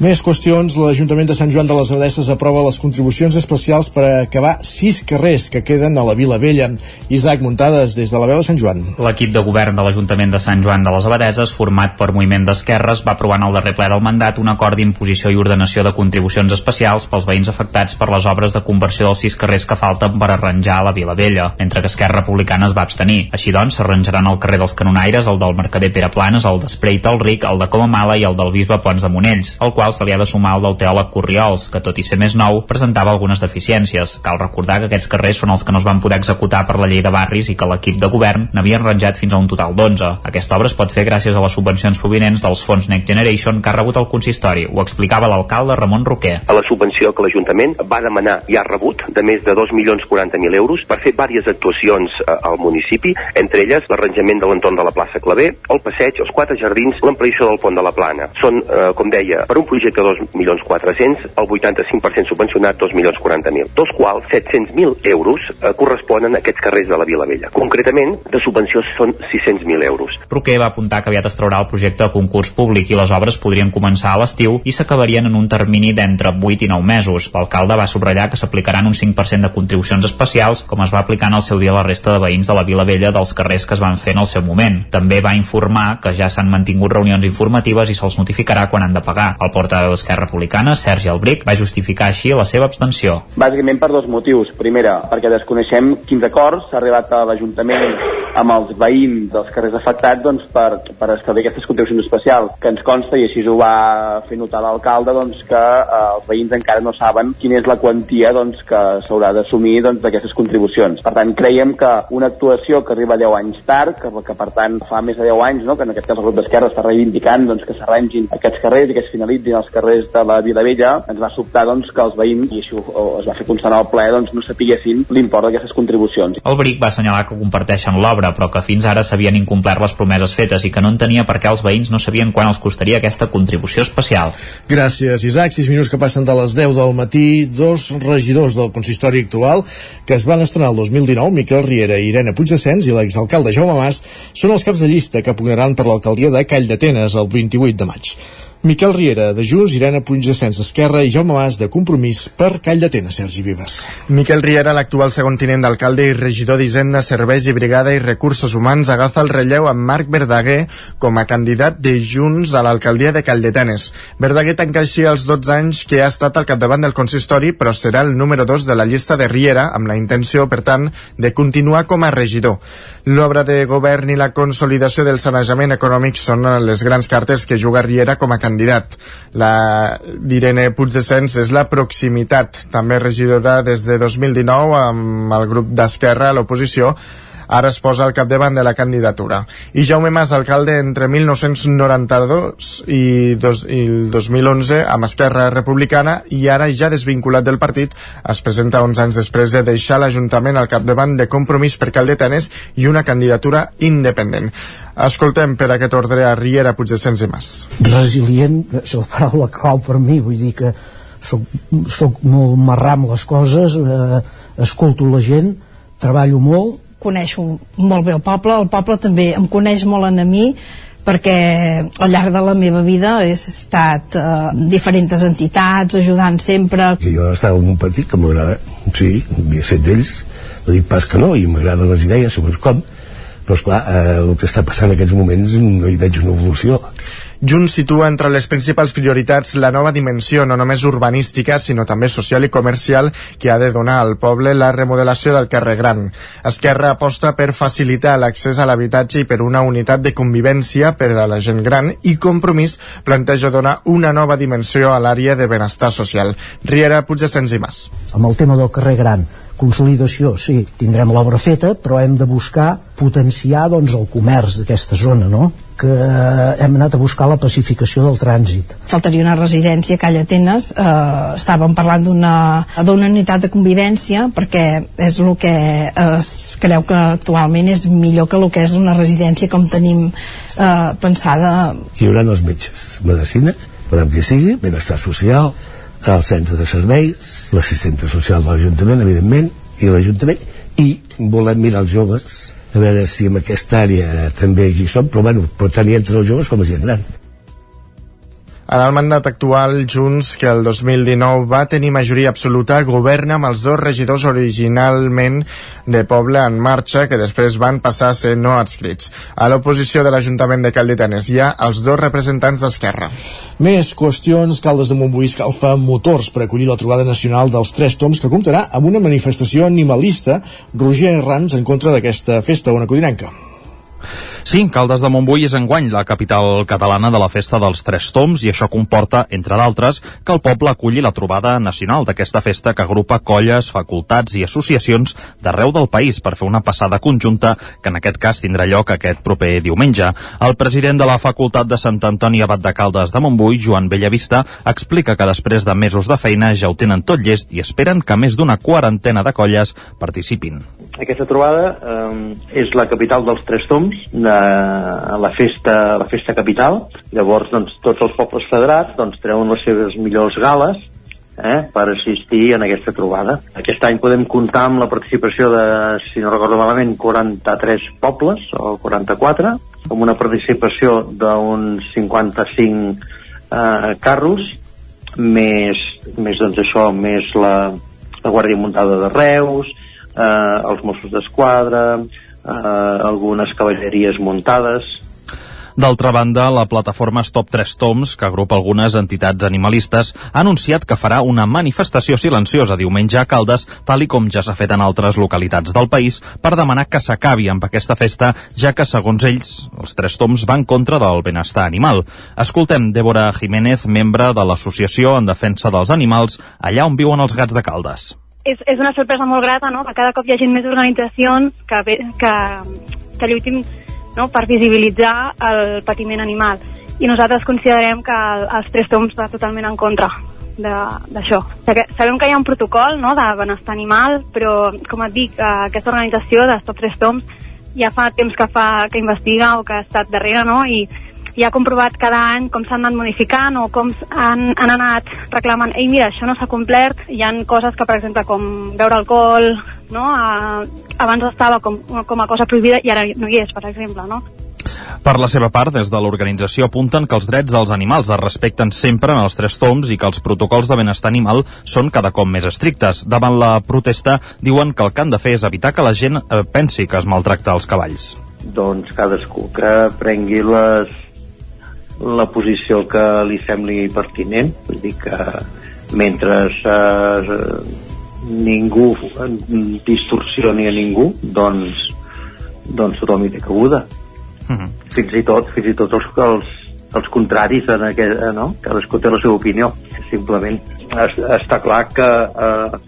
Més qüestions. L'Ajuntament de Sant Joan de les Abadesses aprova les contribucions especials per acabar sis carrers que queden a la Vila Vella. Isaac Muntades, des de la veu de Sant Joan. L'equip de govern de l'Ajuntament de Sant Joan de les Abadeses, format per Moviment d'Esquerres, va aprovar en el darrer ple del mandat un acord d'imposició i ordenació de contribucions especials pels veïns afectats per les obres de conversió dels sis carrers que falten per arranjar la Vila Vella, mentre que Esquerra Republicana es va abstenir. Així doncs, s'arranjaran el carrer dels Canonaires, el del Mercader Pere Planes, el d'Espreita el Ric, el de Comamala i el del Bisbe Pons de Monells, el qual se li ha de sumar el del teòleg Corriols, que tot i ser més nou, presentava algunes deficiències. Cal recordar que aquests carrers són els que no es van poder executar per la llei de barris i que l'equip de govern n'havia arranjat fins a un total d'11. Aquesta obra es pot fer gràcies a les subvencions provinents dels fons Next Generation que ha rebut el consistori. Ho explicava l'alcalde Ramon Roquer. A la subvenció que l'Ajuntament va demanar i ha rebut de més de 2.040.000 euros per fer diverses actuacions eh, al municipi, entre elles l'arranjament de l'entorn de la plaça Clavé, el passeig, els quatre jardins, l'ampliació del pont de la Plana. Són, eh, com deia, per un de 2.400.000, el 85% subvencionat 2.040.000, dels quals 700.000 euros eh, corresponen a aquests carrers de la Vila Vella. Concretament, de subvenció són 600.000 euros. Roquer va apuntar que aviat es traurà el projecte a concurs públic i les obres podrien començar a l'estiu i s'acabarien en un termini d'entre 8 i 9 mesos. L'alcalde va subratllar que s'aplicaran un 5% de contribucions especials, com es va aplicar en el seu dia a la resta de veïns de la Vila Vella dels carrers que es van fer en el seu moment. També va informar que ja s'han mantingut reunions informatives i se'ls notificarà quan han de pagar. El portaveu d'Esquerra Republicana, Sergi Albric, va justificar així la seva abstenció. Bàsicament per dos motius. Primera, perquè desconeixem quins acords s'ha arribat a l'Ajuntament amb els veïns dels carrers afectats doncs, per, per establir aquestes contribucions especials, que ens consta, i així ho va fer notar l'alcalde, doncs, que eh, els veïns encara no saben quina és la quantia doncs, que s'haurà d'assumir doncs, d'aquestes contribucions. Per tant, creiem que una actuació que arriba 10 anys tard, que, que per tant fa més de 10 anys, no, que en aquest cas el grup d'Esquerra està reivindicant doncs, que s'arrangin aquests carrers i que es finalitzin els carrers de la Vila Vella, ens va sobtar doncs, que els veïns, i això es va fer constar al ple, doncs, no sapiguessin l'import d'aquestes contribucions. El Bric va assenyalar que comparteixen l'obra, però que fins ara s'havien incomplert les promeses fetes i que no entenia per què els veïns no sabien quan els costaria aquesta contribució especial. Gràcies, Isaac. 6 minuts que passen de les 10 del matí. Dos regidors del consistori actual que es van estrenar el 2019, Miquel Riera i Irene Puigdescens i l'exalcalde Jaume Mas, són els caps de llista que pugnaran per l'alcaldia de Call d'Atenes el 28 de maig. Miquel Riera, de Junts, Irene Puigdescens d'Esquerra i Jaume Mas, de Compromís, per Call d'Atenes, Sergi Vives. Miquel Riera, l'actual segon tinent d'alcalde i regidor d'Hisenda, Serveis i Brigada i Recursos Humans, agafa el relleu amb Marc Verdaguer com a candidat de Junts a l'alcaldia de Calldetenes. Verdaguer tanca així els 12 anys que ha estat al capdavant del consistori, però serà el número 2 de la llista de Riera, amb la intenció, per tant, de continuar com a regidor. L'obra de govern i la consolidació del sanejament econòmic són les grans cartes que juga Riera com a candidat. La d'Irene Puigdescens és la proximitat, també regidora des de 2019 amb el grup d'Esquerra a l'oposició, ara es posa al capdavant de la candidatura. I Jaume Mas, alcalde entre 1992 i, dos, i el 2011 amb Esquerra Republicana i ara ja desvinculat del partit, es presenta 11 anys després de deixar l'Ajuntament al capdavant de Compromís per Caldetenes i una candidatura independent. Escoltem per aquest ordre a Riera, Puigdescens i Mas. Resilient és la paraula clau per mi, vull dir que soc, soc molt marrà amb les coses, eh, escolto la gent, treballo molt, coneixo molt bé el poble, el poble també em coneix molt a mi perquè al llarg de la meva vida he estat eh, diferents entitats, ajudant sempre. Que jo estava en un partit que m'agrada, sí, havia set d'ells, no dic pas que no, i m'agraden les idees, segons com, però esclar, eh, el que està passant en aquests moments no hi veig una evolució. Junts situa entre les principals prioritats la nova dimensió no només urbanística, sinó també social i comercial que ha de donar al poble la remodelació del carrer Gran. Esquerra aposta per facilitar l'accés a l'habitatge i per una unitat de convivència per a la gent gran i Compromís planteja donar una nova dimensió a l'àrea de benestar social. Riera, Puigdescens i Mas. Amb el tema del carrer Gran, consolidació, sí, tindrem l'obra feta, però hem de buscar potenciar doncs, el comerç d'aquesta zona, no? Que hem anat a buscar la pacificació del trànsit. Faltaria una residència a Calla Atenes, eh, estàvem parlant d'una d'una unitat de convivència perquè és el que es creu que actualment és millor que el que és una residència com tenim eh, pensada. Hi haurà els metges, medicina, podem que sigui, benestar social, el centre de serveis, l'assistenta social de l'Ajuntament, evidentment, i l'Ajuntament, i volem mirar els joves a veure si en aquesta àrea també hi som, però bueno, però tenir entre els joves com a gent gran. En el mandat actual, Junts, que el 2019 va tenir majoria absoluta, governa amb els dos regidors originalment de Poble en marxa, que després van passar a ser no adscrits. A l'oposició de l'Ajuntament de Calditanes hi ha els dos representants d'Esquerra. Més qüestions, Caldes de Montbui escalfa motors per acollir la trobada nacional dels Tres Toms, que comptarà amb una manifestació animalista. Roger Rams en contra d'aquesta festa una codinenca. Sí, Caldes de Montbui és enguany la capital catalana de la Festa dels Tres Toms i això comporta, entre d'altres, que el poble aculli la trobada nacional d'aquesta festa que agrupa colles, facultats i associacions d'arreu del país per fer una passada conjunta que en aquest cas tindrà lloc aquest proper diumenge. El president de la Facultat de Sant Antoni Abat de Caldes de Montbui, Joan Bellavista, explica que després de mesos de feina ja ho tenen tot llest i esperen que més d'una quarantena de colles participin. Aquesta trobada eh, és la capital dels Tres Toms, de la festa, la festa capital. Llavors, doncs, tots els pobles federats doncs, treuen les seves millors gales eh, per assistir en aquesta trobada. Aquest any podem comptar amb la participació de, si no recordo malament, 43 pobles, o 44, amb una participació d'uns 55 eh, carros, més, més doncs això, més la, la Guàrdia Muntada de Reus, eh, els Mossos d'Esquadra, eh, algunes cavalleries muntades, D'altra banda, la plataforma Stop 3 Toms, que agrupa algunes entitats animalistes, ha anunciat que farà una manifestació silenciosa diumenge a Caldes, tal i com ja s'ha fet en altres localitats del país, per demanar que s'acabi amb aquesta festa, ja que, segons ells, els Tres Toms van contra del benestar animal. Escoltem Débora Jiménez, membre de l'Associació en Defensa dels Animals, allà on viuen els gats de Caldes. És, és una sorpresa molt grata, no?, que cada cop hi hagi més organitzacions que, que, que lluitin no? per visibilitzar el patiment animal. I nosaltres considerem que el, els tres toms va totalment en contra d'això. Sabem que hi ha un protocol no, de benestar animal, però, com et dic, eh, aquesta organització de Stop Tres Toms ja fa temps que fa que investiga o que ha estat darrere, no? I, i ha comprovat cada any com s'han anat modificant o com han, han anat reclamant ei mira, això no s'ha complert, hi han coses que per exemple com beure alcohol no? A, abans estava com, com a cosa prohibida i ara no hi és, per exemple no? Per la seva part, des de l'organització apunten que els drets dels animals es respecten sempre en els tres toms i que els protocols de benestar animal són cada cop més estrictes. Davant la protesta, diuen que el que han de fer és evitar que la gent eh, pensi que es maltracta els cavalls. Doncs cadascú que prengui les, la posició que li sembli pertinent, vull dir que mentre eh, ningú distorsioni a ningú, doncs, doncs tothom hi té cabuda -huh. Mhm. fins i tot fins i tot els, els, els contraris en aquest, eh, no? cadascú té la seva opinió simplement es, està clar que eh,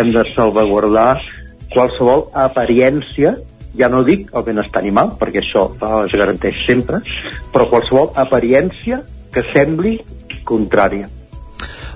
hem de salvaguardar qualsevol apariència ja no dic el benestar animal perquè això es garanteix sempre però qualsevol apariència que sembli contrària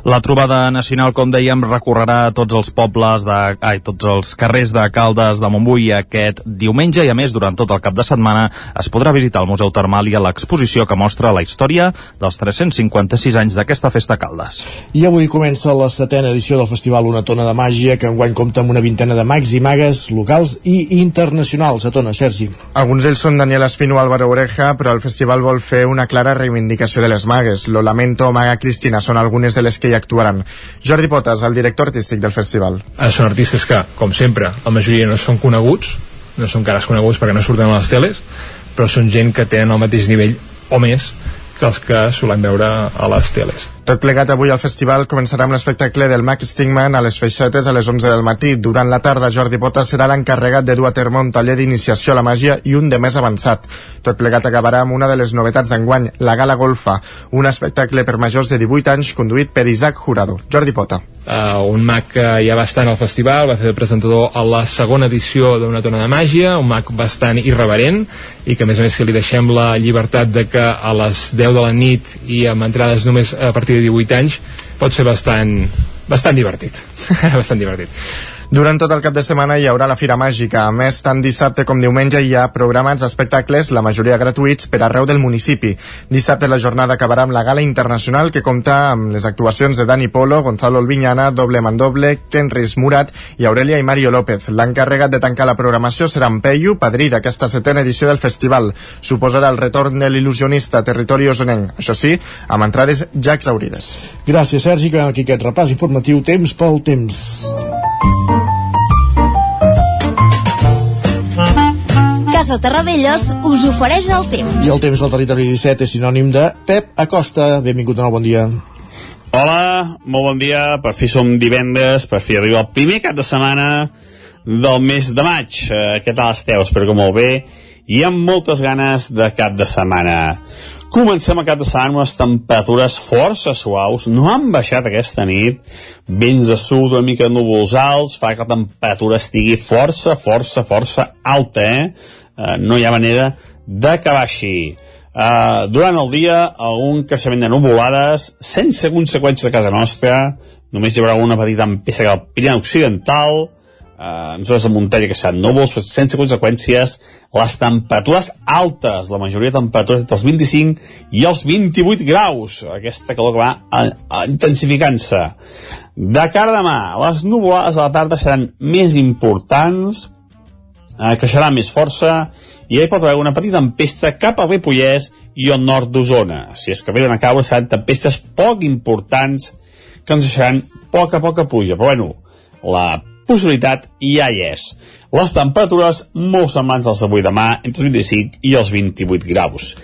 la trobada nacional, com dèiem, recorrerà tots els pobles, de, ai, tots els carrers de Caldes de Montbui aquest diumenge i, a més, durant tot el cap de setmana es podrà visitar el Museu Termal i a l'exposició que mostra la història dels 356 anys d'aquesta festa Caldes. I avui comença la setena edició del Festival Una Tona de Màgia, que enguany compta amb una vintena de mags i magues locals i internacionals. A Tona, Sergi. Alguns d'ells són Daniel Espino, Álvaro Oreja, però el festival vol fer una clara reivindicació de les magues. Lo lamento, Maga Cristina, són algunes de les que actuaran. Jordi Potes, el director artístic del festival. Eh, són artistes que, com sempre, la majoria no són coneguts, no són cares coneguts perquè no surten a les teles, però són gent que tenen el mateix nivell o més que els que solem veure a les teles. Tot plegat avui al festival començarà amb l'espectacle del Max Stingman a les Feixetes a les 11 del matí. Durant la tarda, Jordi Bota serà l'encarregat de dur a terme un taller d'iniciació a la màgia i un de més avançat. Tot plegat acabarà amb una de les novetats d'enguany, la Gala Golfa, un espectacle per majors de 18 anys conduït per Isaac Jurado. Jordi Bota. Uh, un mag que ja va estar al festival, va de presentador a la segona edició d'Una tona de màgia, un mag bastant irreverent i que a més a més si li deixem la llibertat de que a les 10 de la nit i amb entrades només a partir de 18 anys pot ser bastant, bastant divertit. Bastant divertit durant tot el cap de setmana hi haurà la Fira Màgica. A més, tant dissabte com diumenge hi ha programats espectacles, la majoria gratuïts, per arreu del municipi. Dissabte la jornada acabarà amb la gala internacional que compta amb les actuacions de Dani Polo, Gonzalo Albiñana, Doble Mandoble, Kenris Murat i Aurelia i Mario López. L'encarregat de tancar la programació serà en Peyu, padrí d'aquesta setena edició del festival. Suposarà el retorn de l'il·lusionista territori osonenc. Això sí, amb entrades ja exaurides. Gràcies, Sergi, que aquí aquest repàs informatiu temps pel temps. Casa Terradellos us ofereix el temps. I el temps del territori 17 és sinònim de Pep Acosta. Benvingut de nou, bon dia. Hola, molt bon dia. Per fi som divendres, per fi arriba el primer cap de setmana del mes de maig. Eh, què tal esteu? Espero que molt bé. I amb moltes ganes de cap de setmana. Comencem a cap de setmana amb unes temperatures força suaus, no han baixat aquesta nit, vents de sud, una mica de núvols alts, fa que la temperatura estigui força, força, força alta, eh? Eh, no hi ha manera d'acabar així. Uh, durant el dia, un creixement de nuvolades, sense conseqüències a casa nostra, només hi haurà una petita empesa al Pirineu Occidental, uh, en zones de muntanya que seran núvols, sense conseqüències, les temperatures altes, la majoria de temperatures entre els 25 i els 28 graus, aquesta calor que va intensificant-se. De cara a demà, les nuvolades a la tarda seran més importants, eh, creixerà més força i hi pot haver una petita tempesta cap al Ripollès i al nord d'Osona. Si és que arriben a caure seran tempestes poc importants que ens deixaran poca, poca pluja. Però bueno, la possibilitat ja hi és. Les temperatures molt semblants als d'avui demà, entre els 25 i els 28 graus.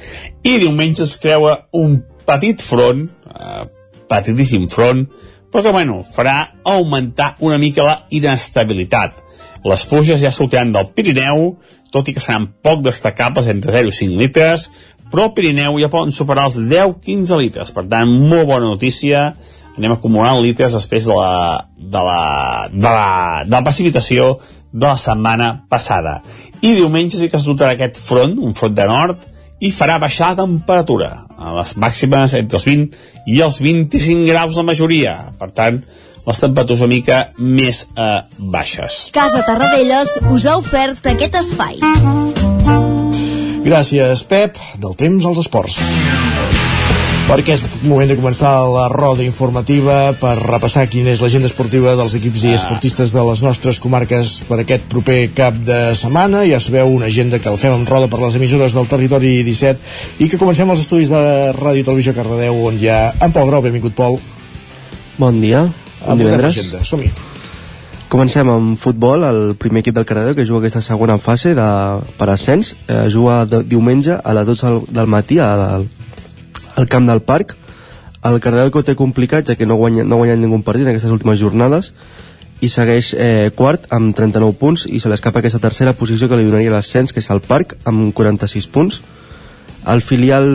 I diumenge es creua un petit front, eh, petitíssim front, però que, bueno, farà augmentar una mica la inestabilitat les pluges ja sortiran del Pirineu, tot i que seran poc destacables entre 0 i 5 litres, però al Pirineu ja poden superar els 10-15 litres. Per tant, molt bona notícia. Anem acumulant litres després de la, de la, de la, de la precipitació de la setmana passada. I diumenge sí que es dotarà aquest front, un front de nord, i farà baixar la temperatura a les màximes entre els 20 i els 25 graus la majoria. Per tant, les temperatures una mica més eh, baixes. Casa Tarradellas us ha ofert aquest espai. Gràcies, Pep. Del temps als esports. Perquè és moment de començar la roda informativa per repassar quina és l'agenda esportiva dels equips i esportistes de les nostres comarques per aquest proper cap de setmana. Ja sabeu, una agenda que el fem en roda per les emissores del territori 17 i que comencem els estudis de Ràdio i Televisió Cardedeu on hi ha en Pol Grau. Benvingut, Pol. Bon dia. Bon divendres. Som-hi. Comencem amb futbol, el primer equip del Cardedeu que juga aquesta segona fase de, per ascens, eh, juga de, diumenge a les 12 del, del matí al, al camp del Parc. El Cardedeu que ho té complicat, ja que no, guanya, no ha guanyat ningú partit en aquestes últimes jornades, i segueix eh, quart amb 39 punts i se l'escapa aquesta tercera posició que li donaria l'ascens, que és el Parc, amb 46 punts. El filial,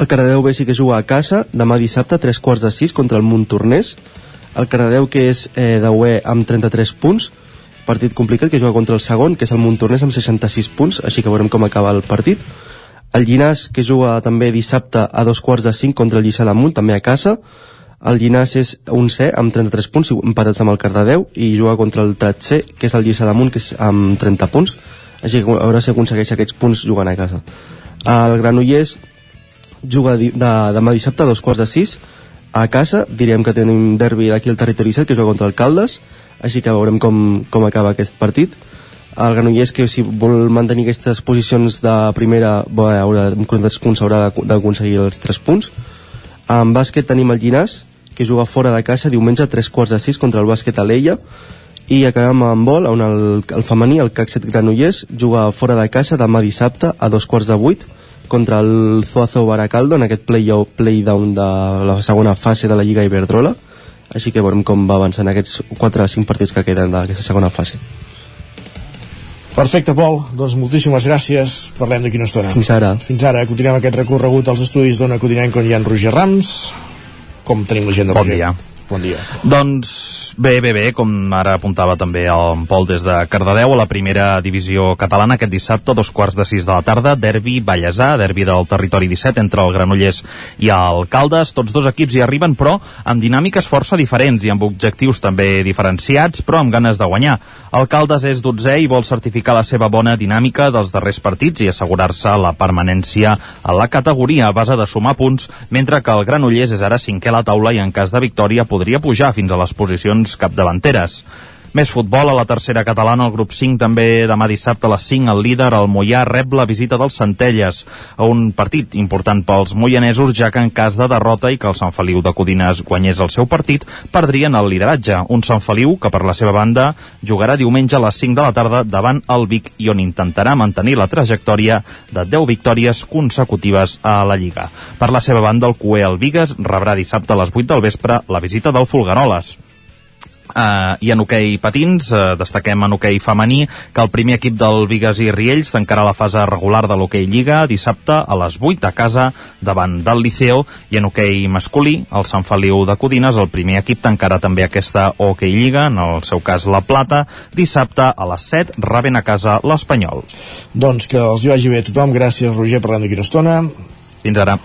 el Cardedeu B sí que juga a casa, demà dissabte, 3 quarts de 6 contra el Montornès, el Cardedeu que és eh, de UE amb 33 punts partit complicat que juga contra el segon que és el Montornès amb 66 punts així que veurem com acaba el partit. El Llinàs que juga també dissabte a dos quarts de 5 contra el Lliçà d'Amunt també a casa. El Llinàs és un C amb 33 punts empatats amb el Cardedeu i juga contra el Tratser que és el Lliçà d'Amunt que és amb 30 punts. Així que veure si aconsegueix aquests punts jugant a casa. El Granollers juga de, demà dissabte a dos quarts de 6 a casa, diríem que tenim derbi d'aquí al territori 7 que juga contra el Caldes així que veurem com, com acaba aquest partit. El Granollers que si vol mantenir aquestes posicions de primera bé, haurà, amb 43 punts haurà d'aconseguir els 3 punts. En bàsquet tenim el Llinàs que juga fora de casa diumenge a 3 quarts de 6 contra el bàsquet Aleia i acabem amb vol on el, el femení, el CAC 7 Granollers juga fora de casa demà dissabte a dos quarts de 8 contra el Zuazo Baracaldo en aquest play-down play de la segona fase de la Lliga Iberdrola així que veurem com va avançant aquests 4 o 5 partits que queden d'aquesta segona fase Perfecte, Pol. Doncs moltíssimes gràcies. Parlem d'aquí una estona. Fins ara. Fins ara. Continuem aquest recorregut als estudis d'Ona Codinenc on hi ha en Roger Rams. Com tenim la gent de Bon Roger? dia. Bon dia. Doncs bé, bé, bé, com ara apuntava també el Pol des de Cardedeu, a la primera divisió catalana aquest dissabte, dos quarts de sis de la tarda, derbi Vallèsà, derbi del territori 17 entre el Granollers i el Caldes. Tots dos equips hi arriben, però amb dinàmiques força diferents i amb objectius també diferenciats, però amb ganes de guanyar. El Caldes és 12è i vol certificar la seva bona dinàmica dels darrers partits i assegurar-se la permanència a la categoria a base de sumar punts, mentre que el Granollers és ara cinquè a la taula i en cas de victòria podria pujar fins a les posicions capdavanteres. Més futbol a la tercera catalana, el grup 5 també demà dissabte a les 5 el líder, el Mollà, rep la visita dels Centelles un partit important pels moianesos, ja que en cas de derrota i que el Sant Feliu de Codines guanyés el seu partit, perdrien el lideratge. Un Sant Feliu que per la seva banda jugarà diumenge a les 5 de la tarda davant el Vic i on intentarà mantenir la trajectòria de 10 victòries consecutives a la Lliga. Per la seva banda, el Cué el Vigues rebrà dissabte a les 8 del vespre la visita del Fulgaroles. Uh, I en hoquei patins, uh, destaquem en hoquei femení que el primer equip del Vigues i Riells tancarà la fase regular de l'hoquei Lliga dissabte a les 8 a casa davant del Liceo i en hoquei masculí el Sant Feliu de Codines, el primer equip tancarà també aquesta hoquei Lliga, en el seu cas la Plata, dissabte a les 7 rebent a casa l'Espanyol. Doncs que els hi vagi bé a tothom. Gràcies, Roger, parlem d'aquí una estona. Fins ara.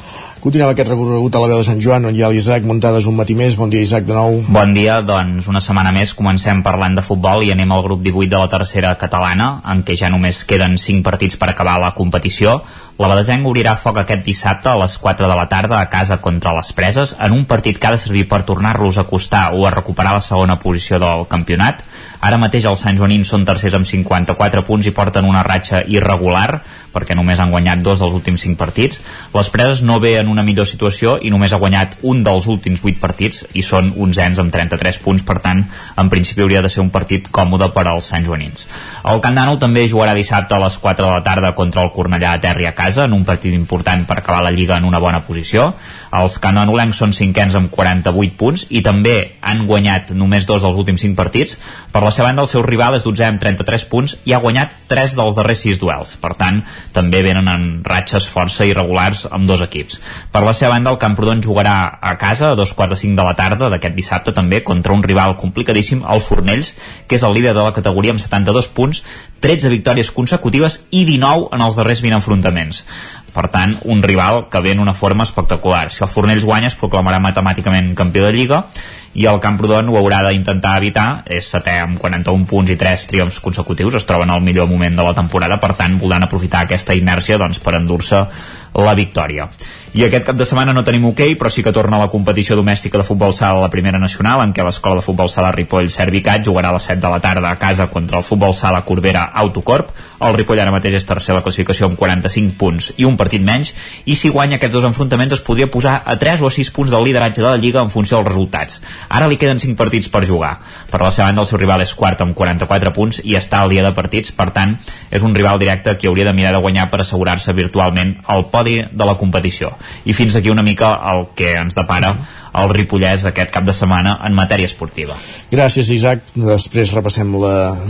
Continuem aquest recorregut a la veu de Sant Joan, on hi ha l'Isaac Muntades un matí més. Bon dia, Isaac, de nou. Bon dia, doncs una setmana més comencem parlant de futbol i anem al grup 18 de la tercera catalana, en què ja només queden 5 partits per acabar la competició. La Badesenc obrirà foc aquest dissabte a les 4 de la tarda a casa contra les Preses, en un partit que ha de servir per tornar-los a costar o a recuperar la segona posició del campionat. Ara mateix els Sant Joanins són tercers amb 54 punts i porten una ratxa irregular, perquè només han guanyat dos dels últims 5 partits. Les Preses no ve en una millor situació i només ha guanyat un dels últims 8 partits i són onzens amb 33 punts, per tant, en principi hauria de ser un partit còmode per als Sant Joanins. El Candano també jugarà dissabte a les 4 de la tarda contra el Cornellà a Terri a casa, en un partit important per acabar la Lliga en una bona posició. Els candanolencs són cinquens amb 48 punts i també han guanyat només dos dels últims 5 partits. Per la seva banda, el seu rival és 12 amb 33 punts i ha guanyat 3 dels darrers 6 duels. Per tant, també venen en ratxes força irregulars amb dos equips. Per la seva banda, el Camprodon jugarà a casa a dos quarts de cinc de la tarda d'aquest dissabte també contra un rival complicadíssim, el Fornells, que és el líder de la categoria amb 72 punts, 13 victòries consecutives i 19 en els darrers 20 enfrontaments. Per tant, un rival que ve en una forma espectacular. Si el Fornells guanya es proclamarà matemàticament campió de Lliga i el Camprodon ho haurà d'intentar evitar és setè amb 41 punts i 3 triomfs consecutius es troben al millor moment de la temporada per tant voldran aprofitar aquesta inèrcia doncs, per endur-se la victòria i aquest cap de setmana no tenim hoquei, okay, però sí que torna la competició domèstica de futbol sala a la primera nacional, en què l'escola de futbol sala Ripoll Servicat jugarà a les 7 de la tarda a casa contra el futbol sala Corbera Autocorp. El Ripoll ara mateix és tercer a la classificació amb 45 punts i un partit menys, i si guanya aquests dos enfrontaments es podria posar a 3 o a 6 punts del lideratge de la Lliga en funció dels resultats. Ara li queden 5 partits per jugar. Per la seva banda, el seu rival és quart amb 44 punts i està al dia de partits, per tant, és un rival directe que hauria de mirar de guanyar per assegurar-se virtualment el podi de la competició i fins aquí una mica el que ens depara el Ripollès aquest cap de setmana en matèria esportiva. Gràcies, Isaac. Després repassem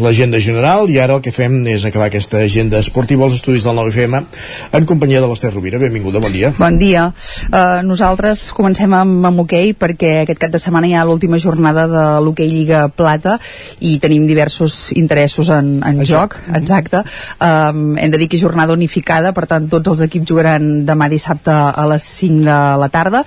l'agenda la, general i ara el que fem és acabar aquesta agenda esportiva als estudis del 9FM en companyia de l'Ester Rovira. Benvinguda, bon dia. Bon dia. Uh, nosaltres comencem amb, amb hoquei perquè aquest cap de setmana hi ha l'última jornada de l'hoquei Lliga Plata i tenim diversos interessos en, en joc, exacte. Um, hem de dir que és jornada unificada, per tant tots els equips jugaran demà dissabte a les 5 de la tarda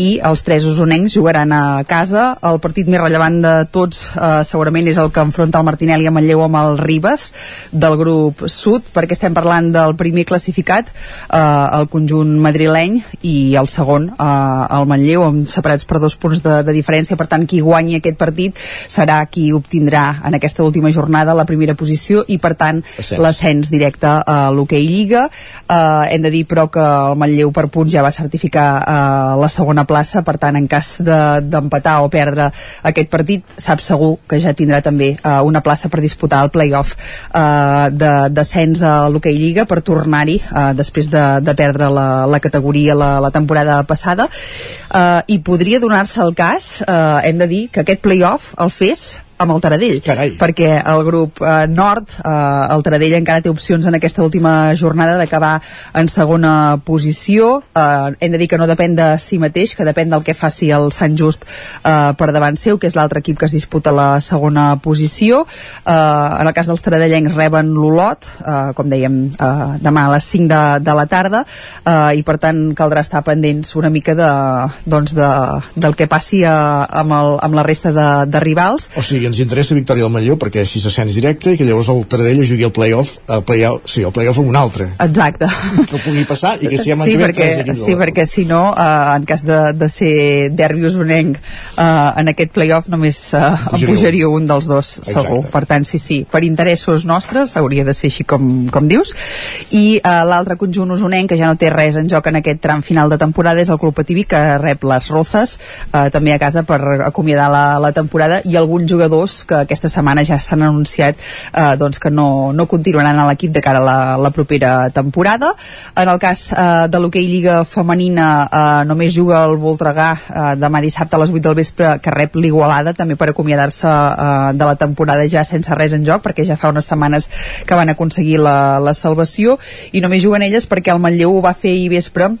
i els tres usonencs jugaran a casa. El partit més rellevant de tots eh, segurament és el que enfronta el Martinelli a Manlleu amb el Ribes del grup sud, perquè estem parlant del primer classificat, eh, el conjunt madrileny, i el segon, eh, el Manlleu, amb separats per dos punts de, de diferència. Per tant, qui guanyi aquest partit serà qui obtindrà en aquesta última jornada la primera posició i, per tant, l'ascens directe a l'hoquei Lliga. Eh, hem de dir, però, que el Manlleu per punts ja va certificar eh, la segona plaça, per tant, cas d'empatar de, o perdre aquest partit, sap segur que ja tindrà també uh, una plaça per disputar el play-off uh, de descens a l'Hockey Lliga per tornar-hi uh, després de, de perdre la, la categoria la, la temporada passada. Uh, i podria donar-se el cas, uh, hem de dir, que aquest play-off el fes amb el Taradell, Carai. perquè el grup eh, nord, eh, el Taradell encara té opcions en aquesta última jornada d'acabar en segona posició, eh, hem de dir que no depèn de si mateix, que depèn del que faci el Sant Just eh, per davant seu, que és l'altre equip que es disputa la segona posició, eh, en el cas dels taradellencs reben l'Olot, eh, com dèiem, eh, demà a les 5 de, de la tarda, eh, i per tant caldrà estar pendents una mica de, doncs de, del que passi a, amb, el, amb la resta de, de rivals. O sigui, ens interessa Victòria del Matlló perquè així s'ascens directe i que llavors el Taradell jugui el play-off el play sí, el play-off amb un altre. Exacte. que pugui passar i que siguem sí, perquè, sí, perquè si no, eh, en cas de, de ser derbi usonenc eh, en aquest play-off només eh, en pujaria un. dels dos Exacte. segur, per tant sí, sí, per interessos nostres hauria de ser així com, com dius. I eh, l'altre conjunt usonenc que ja no té res en joc en aquest tram final de temporada és el Club Pativi que rep les Rozas eh, també a casa per acomiadar la, la temporada i alguns jugadors que aquesta setmana ja s'han anunciat eh, doncs que no, no continuaran a l'equip de cara a la, la propera temporada. En el cas eh, de l'hoquei Lliga Femenina eh, només juga el Voltregà eh, demà dissabte a les 8 del vespre que rep l'Igualada també per acomiadar-se eh, de la temporada ja sense res en joc perquè ja fa unes setmanes que van aconseguir la, la salvació i només juguen elles perquè el Manlleu ho va fer ahir vespre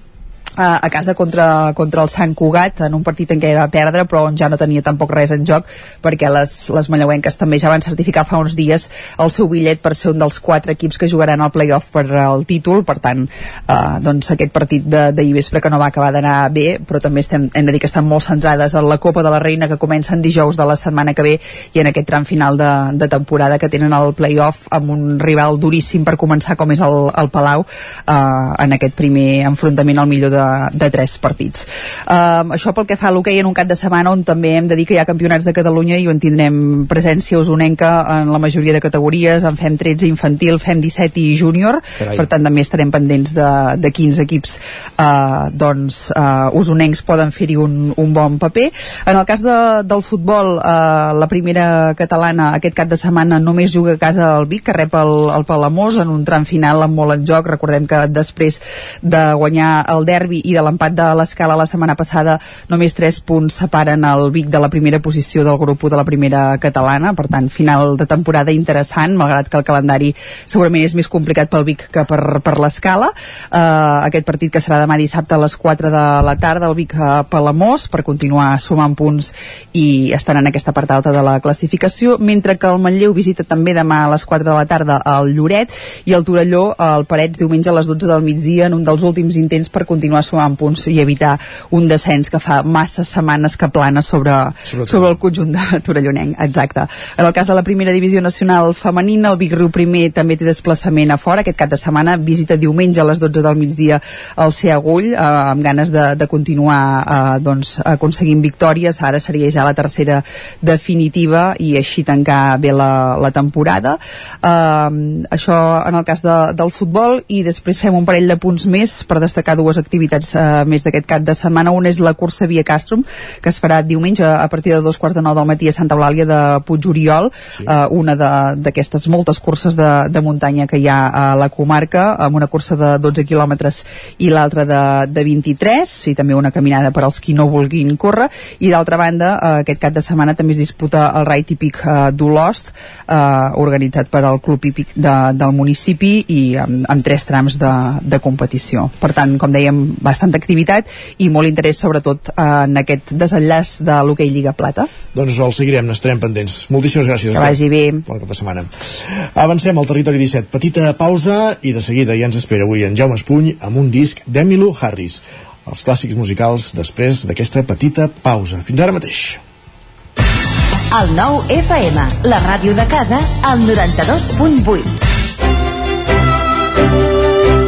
a, a casa contra, contra el Sant Cugat en un partit en què va perdre però on ja no tenia tampoc res en joc perquè les, les manlleuenques també ja van certificar fa uns dies el seu bitllet per ser un dels quatre equips que jugaran al playoff per al títol. Per tant eh, doncs aquest partit d'ahir vespre que no va acabar d'anar bé però també estem, hem de dir que estan molt centrades en la Copa de la Reina que comença en dijous de la setmana que ve i en aquest tram final de, de temporada que tenen el playoff amb un rival duríssim per començar com és el, el Palau eh, en aquest primer enfrontament al millor de, de tres partits. Um, això pel que fa a l'hoquei en un cap de setmana on també hem de dir que hi ha campionats de Catalunya i on tindrem presència usonenca en la majoria de categories, en fem 13 infantil, fem 17 i júnior, per tant també estarem pendents de, de quins equips uh, doncs uh, usonencs poden fer-hi un, un bon paper. En el cas de, del futbol, uh, la primera catalana aquest cap de setmana només juga a casa el Vic, que rep el, el Palamós en un tram final amb molt en joc. Recordem que després de guanyar el derbi i de l'empat de l'escala la setmana passada només 3 punts separen el Vic de la primera posició del grup 1 de la primera catalana, per tant final de temporada interessant, malgrat que el calendari segurament és més complicat pel Vic que per, per l'escala. Uh, aquest partit que serà demà dissabte a les 4 de la tarda el Vic a Palamós per continuar sumant punts i estar en aquesta part alta de la classificació mentre que el Manlleu visita també demà a les 4 de la tarda al Lloret i el Torelló al Parets diumenge a les 12 del migdia en un dels últims intents per continuar sumant punts i evitar un descens que fa massa setmanes que plana sobre, sobre, sobre el conjunt de Torellonenc, exacte. En el cas de la primera divisió nacional femenina, el Vic Riu primer també té desplaçament a fora, aquest cap de setmana visita diumenge a les 12 del migdia al Seagull, eh, amb ganes de, de continuar eh, doncs, aconseguint victòries, ara seria ja la tercera definitiva i així tancar bé la, la temporada. Eh, això en el cas de, del futbol. I després fem un parell de punts més per destacar dues activitats eh, més d'aquest cap de setmana. Una és la cursa Via Castrum, que es farà diumenge a partir de dos quarts de nou del matí a Santa Eulàlia de Puig-Oriol, sí. eh, una d'aquestes moltes curses de, de muntanya que hi ha a la comarca, amb una cursa de 12 quilòmetres i l'altra de, de 23, i també una caminada per als qui no vulguin córrer, i d'altra banda, eh, aquest cap de setmana també es disputa el Rai Típic eh, d'Olost, eh, organitzat per al Club Hípic de, del municipi i amb, amb tres trams de, de competició. Per tant, com dèiem, bastanta activitat i molt interès sobretot en aquest desenllaç de l'hoquei Lliga Plata. Doncs el seguirem, n'estarem pendents. Moltíssimes gràcies. Que vagi bé. Bon cap de setmana. Avancem al territori 17. Petita pausa i de seguida ja ens espera avui en Jaume Espuny amb un disc d'Emilio Harris. Els clàssics musicals després d'aquesta petita pausa. Fins ara mateix. El nou FM, la ràdio de casa, al 92.8.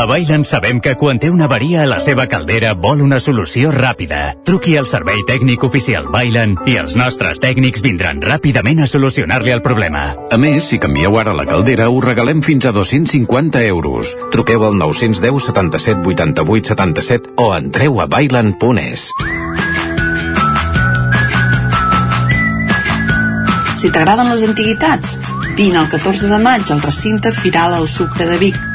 A Bailen sabem que quan té una avaria a la seva caldera vol una solució ràpida. Truqui al servei tècnic oficial Bailen i els nostres tècnics vindran ràpidament a solucionar-li el problema. A més, si canvieu ara la caldera, us regalem fins a 250 euros. Truqueu al 910 77 88 77 o entreu a bailen.es. Si t'agraden les antiguitats, vine el 14 de maig al recinte Firal al Sucre de Vic.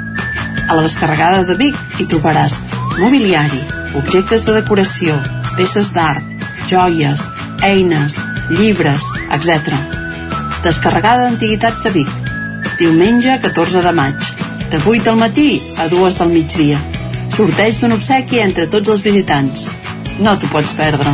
A la descarregada de Vic hi trobaràs mobiliari, objectes de decoració, peces d'art, joies, eines, llibres, etc. Descarregada d'Antiguitats de Vic. Diumenge 14 de maig. De 8 del matí a 2 del migdia. Sorteig d'un obsequi entre tots els visitants. No t'ho pots perdre.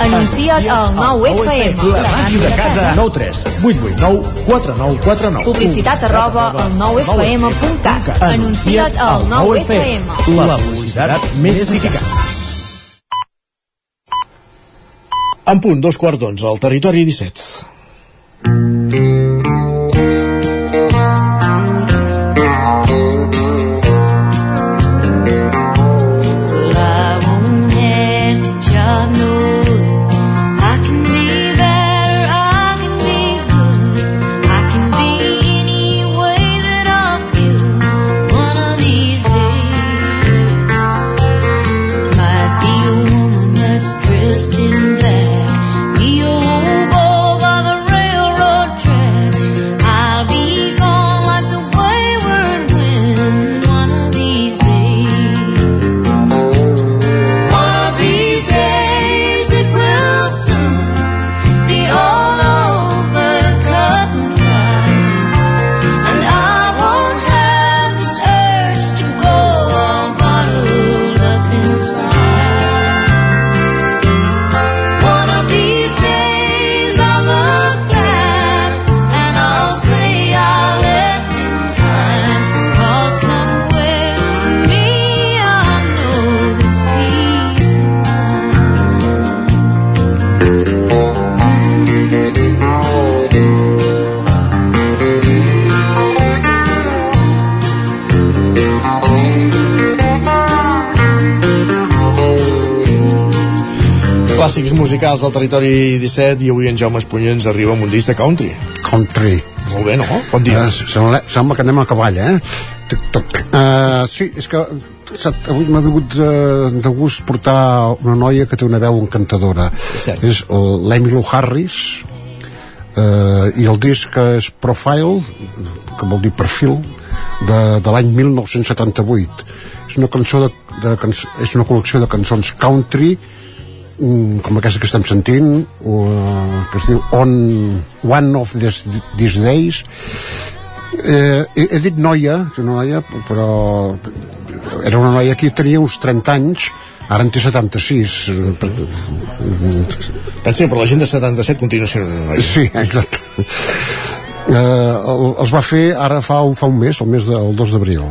Anuncia't al 9FM. La màquina de casa. 9 3 8 8 9 4 9 4 9. Publicitat arroba al 9FM.cat. Anuncia't al 9FM. La publicitat més eficaç. En punt, dos quarts d'onze, al territori 17. Musicals del territori 17 i avui en Jaume Espunyer ens arriba amb un disc de country. Country. Molt bé, no? Bon dia. Uh, sembla, sembla que anem a cavall, eh? Tic, toc. Uh, sí, és que sap, avui m'ha vingut uh, de gust portar una noia que té una veu encantadora. Cert. És l'Emily Harris, uh, i el disc és Profile, que vol dir perfil, de, de l'any 1978. És una cançó de, de és una col·lecció de cançons country com aquesta que estem sentint uh, que es diu On One of These, these Days eh, he, he dit noia, una noia però era una noia que tenia uns 30 anys ara en té 76 eh, per- Pensa que per la gent de 77 continua sent una noia. Sí, exacte. Eh, el- els va fer ara fa fa un mes, el mes del 2 d'abril.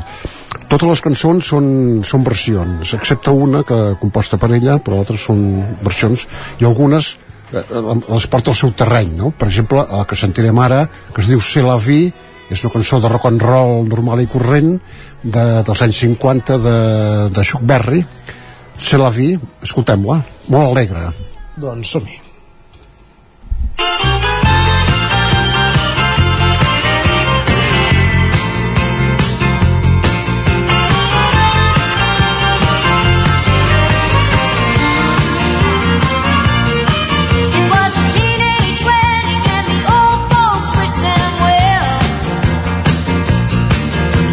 Totes les cançons són, són versions, excepte una que composta per ella, però altres són versions, i algunes eh, les porta al seu terreny, no? Per exemple, la que sentirem ara, que es diu C'est la vie, és una cançó de rock and roll normal i corrent de, dels anys 50 de, de Chuck Berry. C'est la vie, escoltem-la, molt alegre. Doncs som-hi.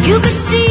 You could see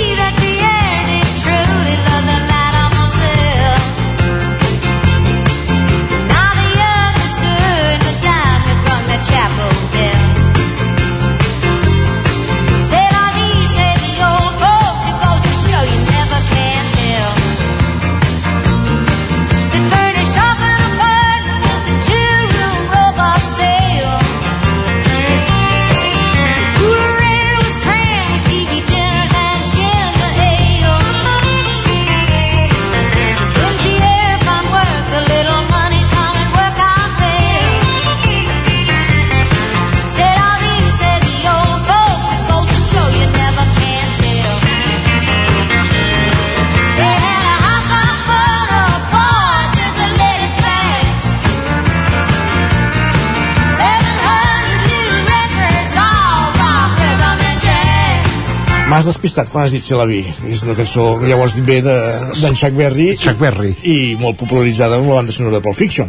M'has despistat quan has dit C'est la vie. És una cançó, ja ho has dit bé, de- d'en Chuck Berry. Chuck Berry. I molt popularitzada amb la banda sonora de Pulp Fiction.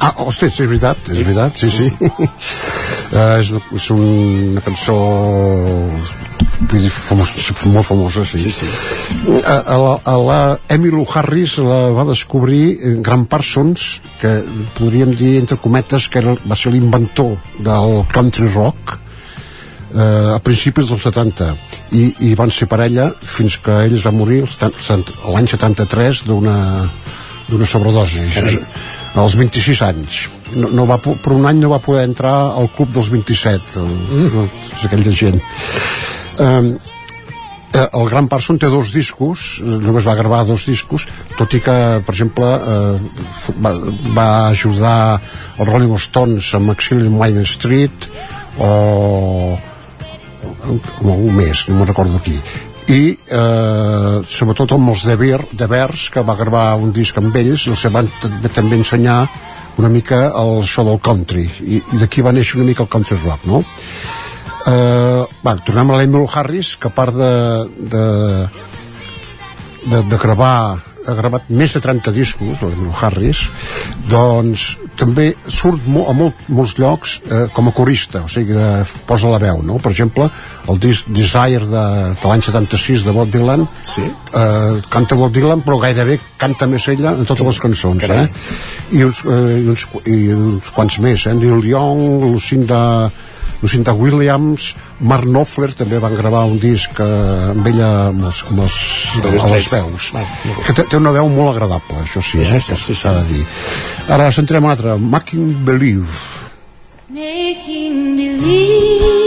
Ah, hosti, sí, és veritat, és veritat, sí, sí. uh, és, és una cançó vull dir, famos, molt famosa, sí. sí, sí. A, a, la, a la Emmylou Harris la va descobrir Grant Parsons, que podríem dir, entre cometes, que era, va ser l'inventor del country rock, eh, a principis dels 70 i, i van ser parella fins que ell es va morir l'any 73 d'una sobredosi. Als 26 anys. No, no va, per un any no va poder entrar al club dels 27 el, mm. aquella gent. Um, eh, el Gran Parson té dos discos eh, només va gravar dos discos tot i que per exemple eh, va, va ajudar els Rolling Stones amb Exile in Wine Street o amb algú més, no me'n recordo qui i eh, sobretot amb els de, Ver, de Vers que va gravar un disc amb ells els van també ensenyar una mica el so del country i, i d'aquí va néixer una mica el country rock no? eh, va, tornem a l'Emil Harris que a part de, de, de, de gravar ha gravat més de 30 discos l'Emil Harris doncs també surt mo a molt, molts llocs eh, com a corista, o sigui de, posa la veu, no? Per exemple el disc Desire de, de l'any 76 de Bob Dylan sí. eh, canta Bob Dylan però gairebé canta més ella en totes les cançons eh? I, uns, eh, i, uns, i uns quants més eh? Neil Young, Lucinda Lucinda Williams, Mark Knopfler també van gravar un disc eh, amb ella amb els, amb els, amb les veus que té, té una veu molt agradable això sí, eh? sí, sí, s'ha de dir. Ara centrem un altre Making Believe. Making believe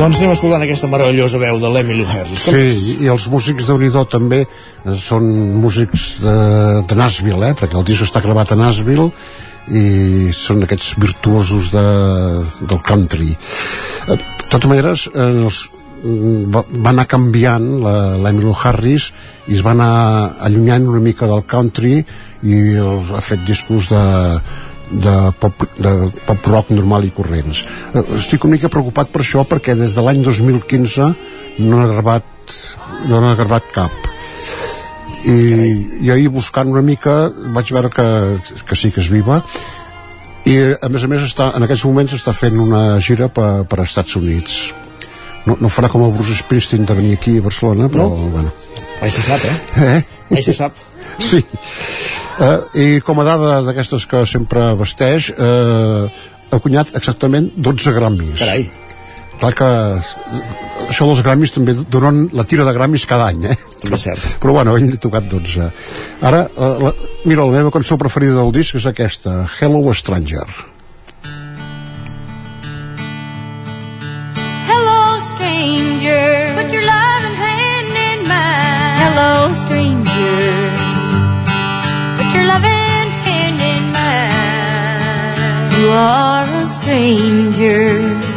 Doncs anem escoltant aquesta meravellosa veu de l'Emily Harris. Com és? Sí, i els músics de Unidó també eh, són músics de, de Nashville, eh? perquè el disc està gravat a Nashville i són aquests virtuosos de, del country. Eh, De totes maneres, eh, els, mm, va, anar canviant l'Emily Harris i es va anar allunyant una mica del country i el, ha fet discos de, de pop, de pop rock normal i corrents. Eh, Estic una mica preocupat per això perquè des de l'any 2015 no ha gravat no n'ha gravat cap i, i ahir buscant una mica vaig veure que, que sí que és viva i a més a més està, en aquests moments està fent una gira per, per Estats Units no, no farà com el Bruce Springsteen de venir aquí a Barcelona però no? bueno. Ai, se sap, eh? Eh? Ai, se sap. Sí. Uh, I com a dada d'aquestes que sempre vesteix, uh, ha cunyat exactament 12 Grammys. Carai. Clar que això dels Grammys també donen la tira de Grammys cada any, eh? També és cert. Però bueno, ell n'ha tocat 12. Ara, la, la, mira, la meva cançó preferida del disc és aquesta, Hello Stranger. Hello, stranger. Put your loving hand in mine. Hello, stranger. Loving hand in mine. You are a stranger.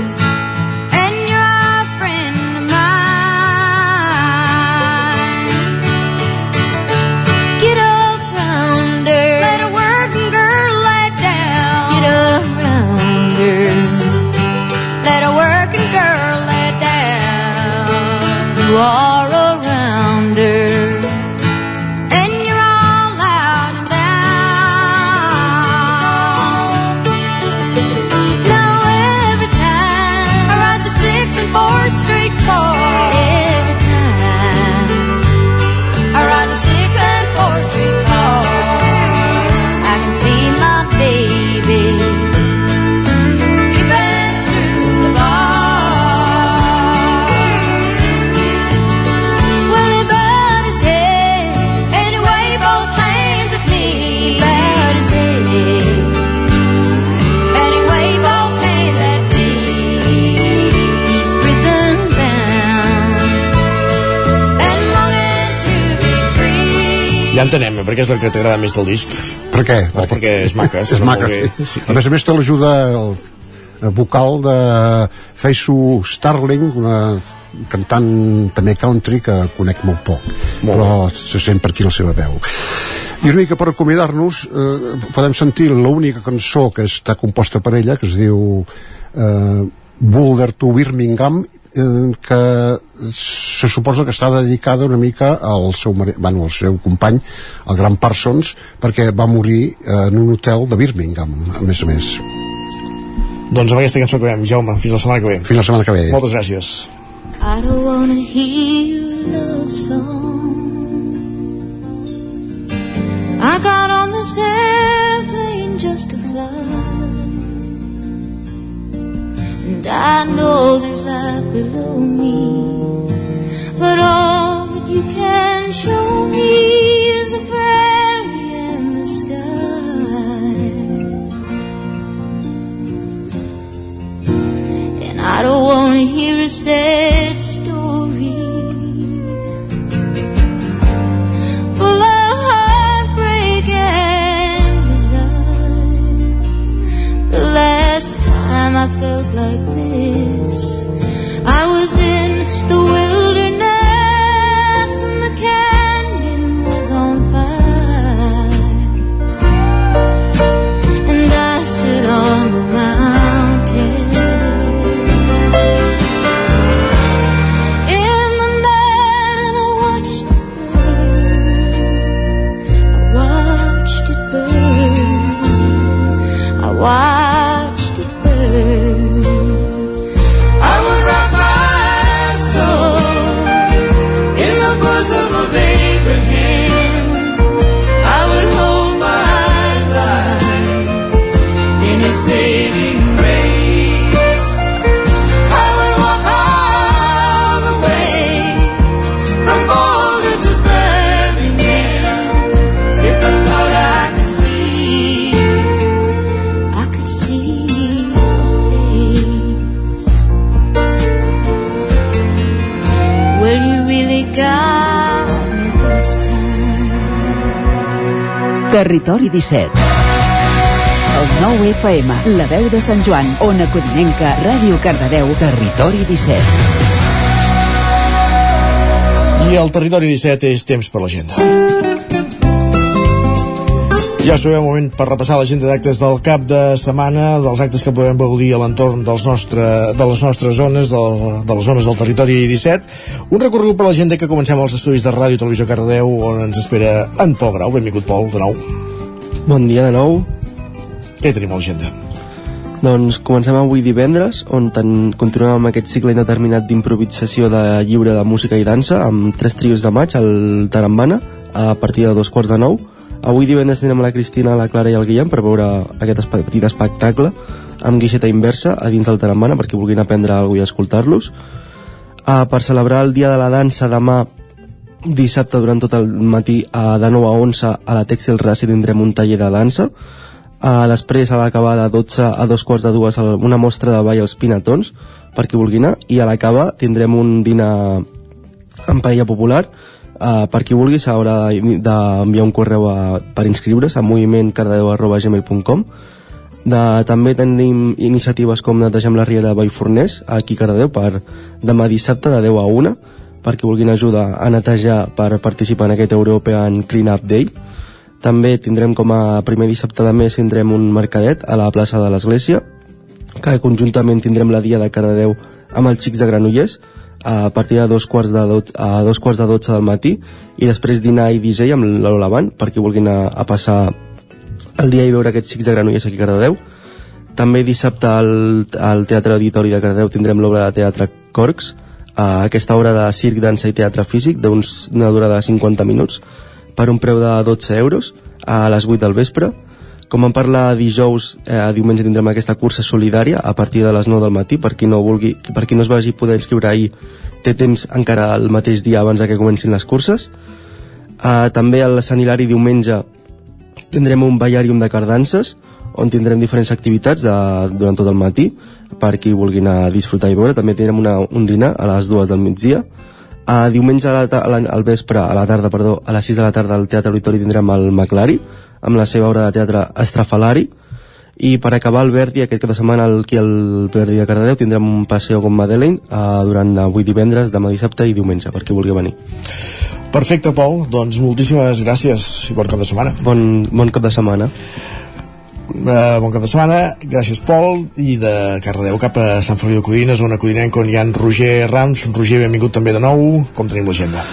Ja entenem, perquè és la que t'agrada més del disc. Per què? O perquè és maca. és maca. bé. Sí. A més a més té l'ajuda el, el vocal de Feisu Starling, una cantant també country que conec molt poc, molt però se sent per aquí la seva veu. I una mica per acomiadar-nos, eh, podem sentir l'única cançó que està composta per ella, que es diu eh, Boulder to Birmingham, que se suposa que està dedicada una mica al seu, mare- bueno, al seu company, el gran Parsons, perquè va morir eh, en un hotel de Birmingham, a més a més. Doncs amb aquesta cançó acabem, Jaume. Fins la setmana que ve. Fins la setmana que ve. Moltes gràcies. I don't wanna hear love song. I got on this airplane just to fly. And I know there's life below me. But all that you can show me is the prairie and the sky. And I don't want to hear a sad I felt like this, I was in the wilderness Territori 17. El 9 FM, la veu de Sant Joan, Ona Codinenca, Ràdio Cardedeu, Territori 17. I el territori 17 és temps per l'agenda. Ja us un moment per repassar l'agenda d'actes del cap de setmana, dels actes que podem gaudir a l'entorn dels nostre, de les nostres zones, de, de les zones del territori 17. Un recorregut per l'agenda que comencem als estudis de Ràdio i Televisió Cardeu, on ens espera en Pol Grau. Benvingut, Pol, de nou. Bon dia de nou. Què tenim a l'agenda? Doncs comencem avui divendres, on ten, continuem amb aquest cicle indeterminat d'improvisació de lliure de música i dansa, amb tres trios de maig al Tarambana, a partir de dos quarts de nou. Avui divendres tindrem la Cristina, la Clara i el Guillem per veure aquest petit espectacle amb guixeta inversa a dins del Tarambana per qui vulguin aprendre alguna i escoltar-los. Uh, per celebrar el Dia de la Dansa demà dissabte durant tot el matí uh, de 9 a 11 a la Tèxtil Raci tindrem un taller de dansa. Uh, després a l'acabar de 12 a dos quarts de dues una mostra de ball als Pinatons per qui vulgui anar. I a l'acabar tindrem un dinar en paella popular uh, per qui vulgui s'haurà d'enviar un correu a, per inscriure's a movimentcardedeu.gmail.com de, també tenim iniciatives com Netegem la Riera de Vallforners aquí a Cardedeu per demà dissabte de 10 a 1 per qui vulguin ajudar a netejar per participar en aquest European Clean Up Day. També tindrem com a primer dissabte de mes tindrem un mercadet a la plaça de l'Església que conjuntament tindrem la dia de Cardedeu amb els xics de Granollers a partir de dos quarts de, dot, a dos quarts de 12 del matí i després dinar i DJ amb l'Olavant per qui vulguin a, a passar el dia i veure aquests xics de Granollers aquí a Cardedeu. També dissabte al, al Teatre Auditori de Cardedeu tindrem l'obra de teatre Corcs a aquesta obra de circ, dansa i teatre físic d'una durada de 50 minuts per un preu de 12 euros a les 8 del vespre com en parla dijous, eh, diumenge tindrem aquesta cursa solidària a partir de les 9 del matí per qui no vulgui, per qui no es vagi poder inscriure ahir té temps encara el mateix dia abans que comencin les curses. Eh, també al Sant Hilari diumenge tindrem un ballàrium de cardances on tindrem diferents activitats de, durant tot el matí per qui vulgui anar a disfrutar i veure també tindrem una, un dinar a les dues del migdia. A diumenge a la, a la, al vespre, a la tarda, perdó, a les 6 de la tarda al Teatre Auditori tindrem el Maclari, amb la seva obra de teatre Estrafalari, i per acabar el Verdi, aquest cap de setmana aquí al Verdi de Cardedeu tindrem un passeo com Madeleine eh, durant avui divendres, demà dissabte i diumenge, per qui vulgui venir. Perfecte, Pol. Doncs moltíssimes gràcies i bon cap de setmana. Bon, bon cap de setmana. Uh, bon cap de setmana, gràcies Pol i de Cardedeu cap a Sant Feliu de Codines on a Codinenc on hi ha en Roger Rams Roger, benvingut també de nou, com tenim l'agenda?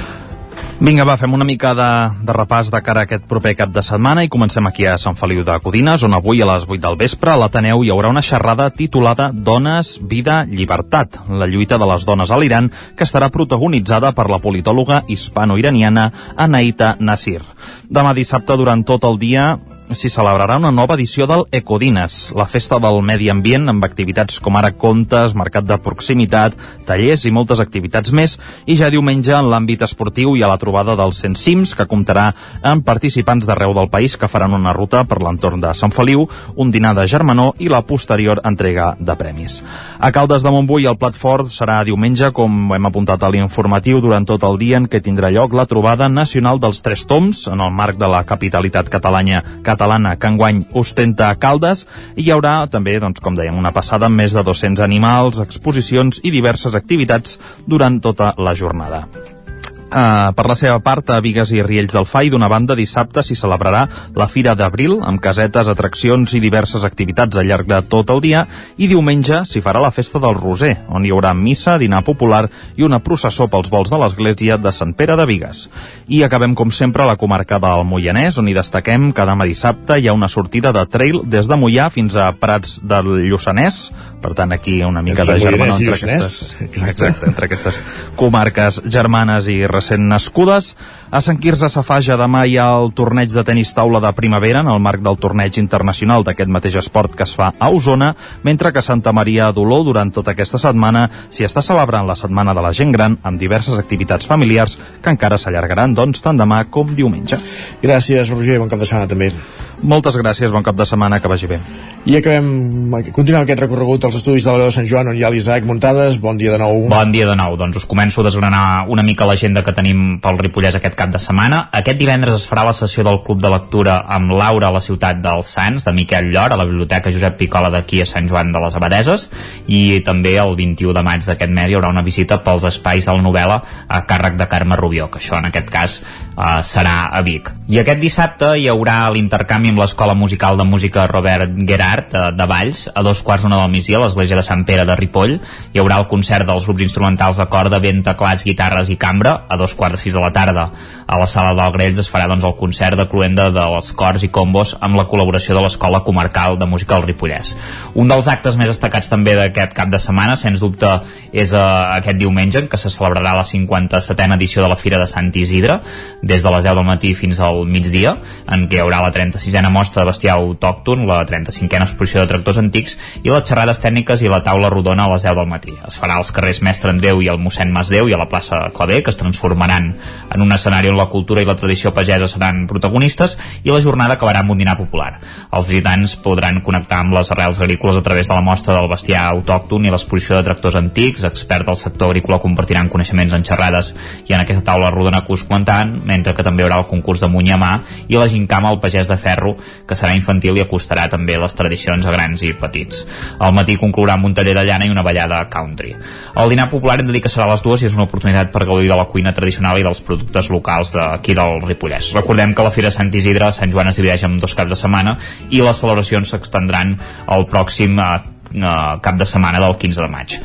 Vinga, va, fem una mica de, de repàs de cara a aquest proper cap de setmana i comencem aquí a Sant Feliu de Codines, on avui a les 8 del vespre a l'Ateneu hi haurà una xerrada titulada Dones, Vida, Llibertat, la lluita de les dones a l'Iran, que estarà protagonitzada per la politòloga hispano-iraniana Anaita Nasir. Demà dissabte, durant tot el dia, s'hi celebrarà una nova edició del Ecodines, la festa del medi ambient amb activitats com ara contes, mercat de proximitat, tallers i moltes activitats més, i ja diumenge en l'àmbit esportiu hi ha la trobada dels 100 cims, que comptarà amb participants d'arreu del país que faran una ruta per l'entorn de Sant Feliu, un dinar de germanor i la posterior entrega de premis. A Caldes de Montbui el plat fort serà diumenge, com hem apuntat a l'informatiu, durant tot el dia en què tindrà lloc la trobada nacional dels Tres Toms, en el marc de la capitalitat catalana, catalana que enguany ostenta Caldes, i hi haurà també, doncs, com dèiem, una passada amb més de 200 animals, exposicions i diverses activitats durant tota la jornada. Uh, per la seva part, a Vigues i Riells del Fai, d'una banda, dissabte s'hi celebrarà la Fira d'Abril, amb casetes, atraccions i diverses activitats al llarg de tot el dia, i diumenge s'hi farà la Festa del Roser, on hi haurà missa, dinar popular i una processó pels vols de l'església de Sant Pere de Vigues. I acabem, com sempre, a la comarca del Moianès, on hi destaquem que demà dissabte hi ha una sortida de trail des de Moià fins a Prats del Lluçanès, per tant, aquí una mica de germanor i entre aquestes, exacte, entre aquestes comarques germanes i recent nascudes. A Sant Quirze Safaja demà hi ha el torneig de tenis taula de primavera en el marc del torneig internacional d'aquest mateix esport que es fa a Osona, mentre que Santa Maria d'Oló durant tota aquesta setmana s'hi està celebrant la Setmana de la Gent Gran amb diverses activitats familiars que encara s'allargaran doncs tant demà com diumenge. Gràcies, Roger, bon cap de setmana també. Moltes gràcies, bon cap de setmana, que vagi bé. I acabem, continuem aquest recorregut als estudis de la veu de Sant Joan on hi ha l'Isaac Muntades, bon dia de nou. Bon dia de nou. Doncs us començo a desgranar una mica l'agenda que tenim pel Ripollès aquest cap de setmana. Aquest divendres es farà la sessió del Club de Lectura amb Laura a la ciutat dels Sants, de Miquel Llor, a la Biblioteca Josep Picola d'aquí a Sant Joan de les Abadeses, i també el 21 de maig d'aquest mes hi haurà una visita pels espais de la novel·la a càrrec de Carme Rubió, que això en aquest cas eh, serà a Vic. I aquest dissabte hi haurà l'intercanvi amb l'Escola Musical de Música Robert Gerard de, de Valls, a dos quarts d'una del migdia a l'Església de Sant Pere de Ripoll. Hi haurà el concert dels grups instrumentals de corda, vent, teclats, guitarres i cambra, a dos quarts de sis de la tarda. A la sala del Grells es farà doncs, el concert de cluenda dels cors i combos amb la col·laboració de l'Escola Comarcal de Música del Ripollès. Un dels actes més destacats també d'aquest cap de setmana, sens dubte, és uh, aquest diumenge, en què se celebrarà la 57a edició de la Fira de Sant Isidre, des de les 10 del matí fins al migdia, en què hi haurà la 36a mostra de bestiar autòcton, la 35a exposició de tractors antics i les xerrades tècniques i la taula rodona a les 10 del matí. Es farà als carrers Mestre Andreu i el mossèn Masdeu i a la plaça Clavé, que es transformaran en un escenari on la cultura i la tradició pagesa seran protagonistes i la jornada acabarà amb un dinar popular. Els visitants podran connectar amb les arrels agrícoles a través de la mostra del bestiar autòcton i l'exposició de tractors antics, experts del sector agrícola compartiran coneixements en xerrades i en aquesta taula rodona que us comentant, mentre que també hi haurà el concurs de muny a mà i la gincama al pagès de ferro, que serà infantil i acostarà també les tradicions a grans i petits. Al matí conclourà amb un taller de llana i una ballada country. El dinar popular hem de dir que serà a les dues i és una oportunitat per gaudir de la cuina tradicional i dels productes locals d'aquí del Ripollès. Recordem que la Fira Sant Isidre a Sant Joan es divideix en dos caps de setmana i les celebracions s'extendran el pròxim eh, eh, cap de setmana del 15 de maig.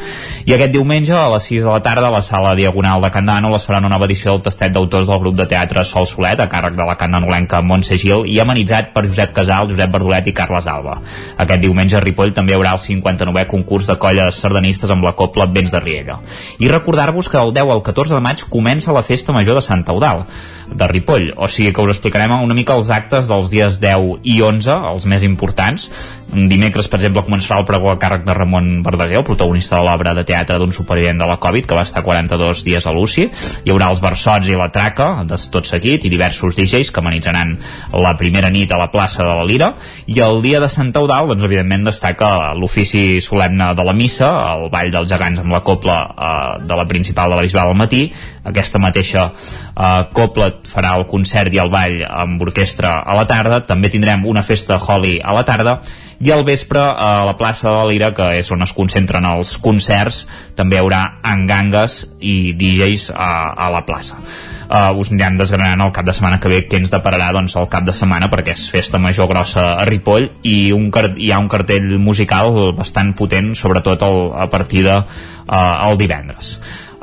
I aquest diumenge a les 6 de la tarda a la sala Diagonal de Candano les faran una nova edició del tastet d'autors del grup de teatre Sol Solet a càrrec de la candanolenca Montse Gil i amenitzat per Josep Casal, Josep Verdolet i Carles Alba. Aquest diumenge a Ripoll també hi haurà el 59è concurs de colles sardanistes amb la Copla Vents de Riella. I recordar-vos que del 10 al 14 de maig comença la Festa Major de Sant Eudal de Ripoll, o sigui que us explicarem una mica els actes dels dies 10 i 11, els més importants. Dimecres, per exemple, començarà el pregó a càrrec de Ramon Verdaguer, el protagonista de l'obra de teatre d'un supervivent de la Covid, que va estar 42 dies a l'UCI. Hi haurà els versots i la traca, de tot seguit, i diversos DJs que amenitzaran la primera nit a la plaça de la Lira. I el dia de Sant Eudal, doncs, evidentment, destaca l'ofici solemne de la missa, el ball dels gegants amb la copla eh, de la principal de la Bisbal al matí, aquesta mateixa eh, copla farà el concert i el ball amb orquestra a la tarda, també tindrem una festa Holly a la tarda i al vespre a la plaça de Lira que és on es concentren els concerts també hi haurà engangues i DJs a, a la plaça. Uh, us anirem desgranant el cap de setmana que ve què ens depararà doncs, el cap de setmana perquè és festa major grossa a Ripoll i un, hi ha un cartell musical bastant potent sobretot el, a partir de uh, divendres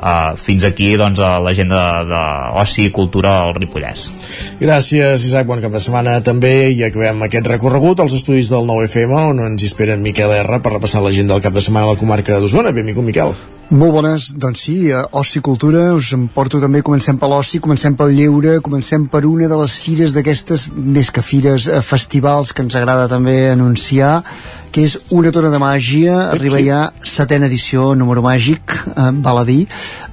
Uh, fins aquí doncs a l'agenda d'oci i cultura al Ripollès. Gràcies, Isaac, bon cap de setmana també. I acabem aquest recorregut als estudis del 9FM on ens hi esperen Miquel R. per repassar l'agenda del cap de setmana a la comarca d'Osona. Benvingut, Miquel. Molt bones, doncs sí, oci i cultura, us en porto també, comencem per l'oci, comencem pel lleure, comencem per una de les fires d'aquestes, més que fires, eh, festivals que ens agrada també anunciar, que és una tona de màgia, arriba ja setena edició, número màgic, eh, val a dir.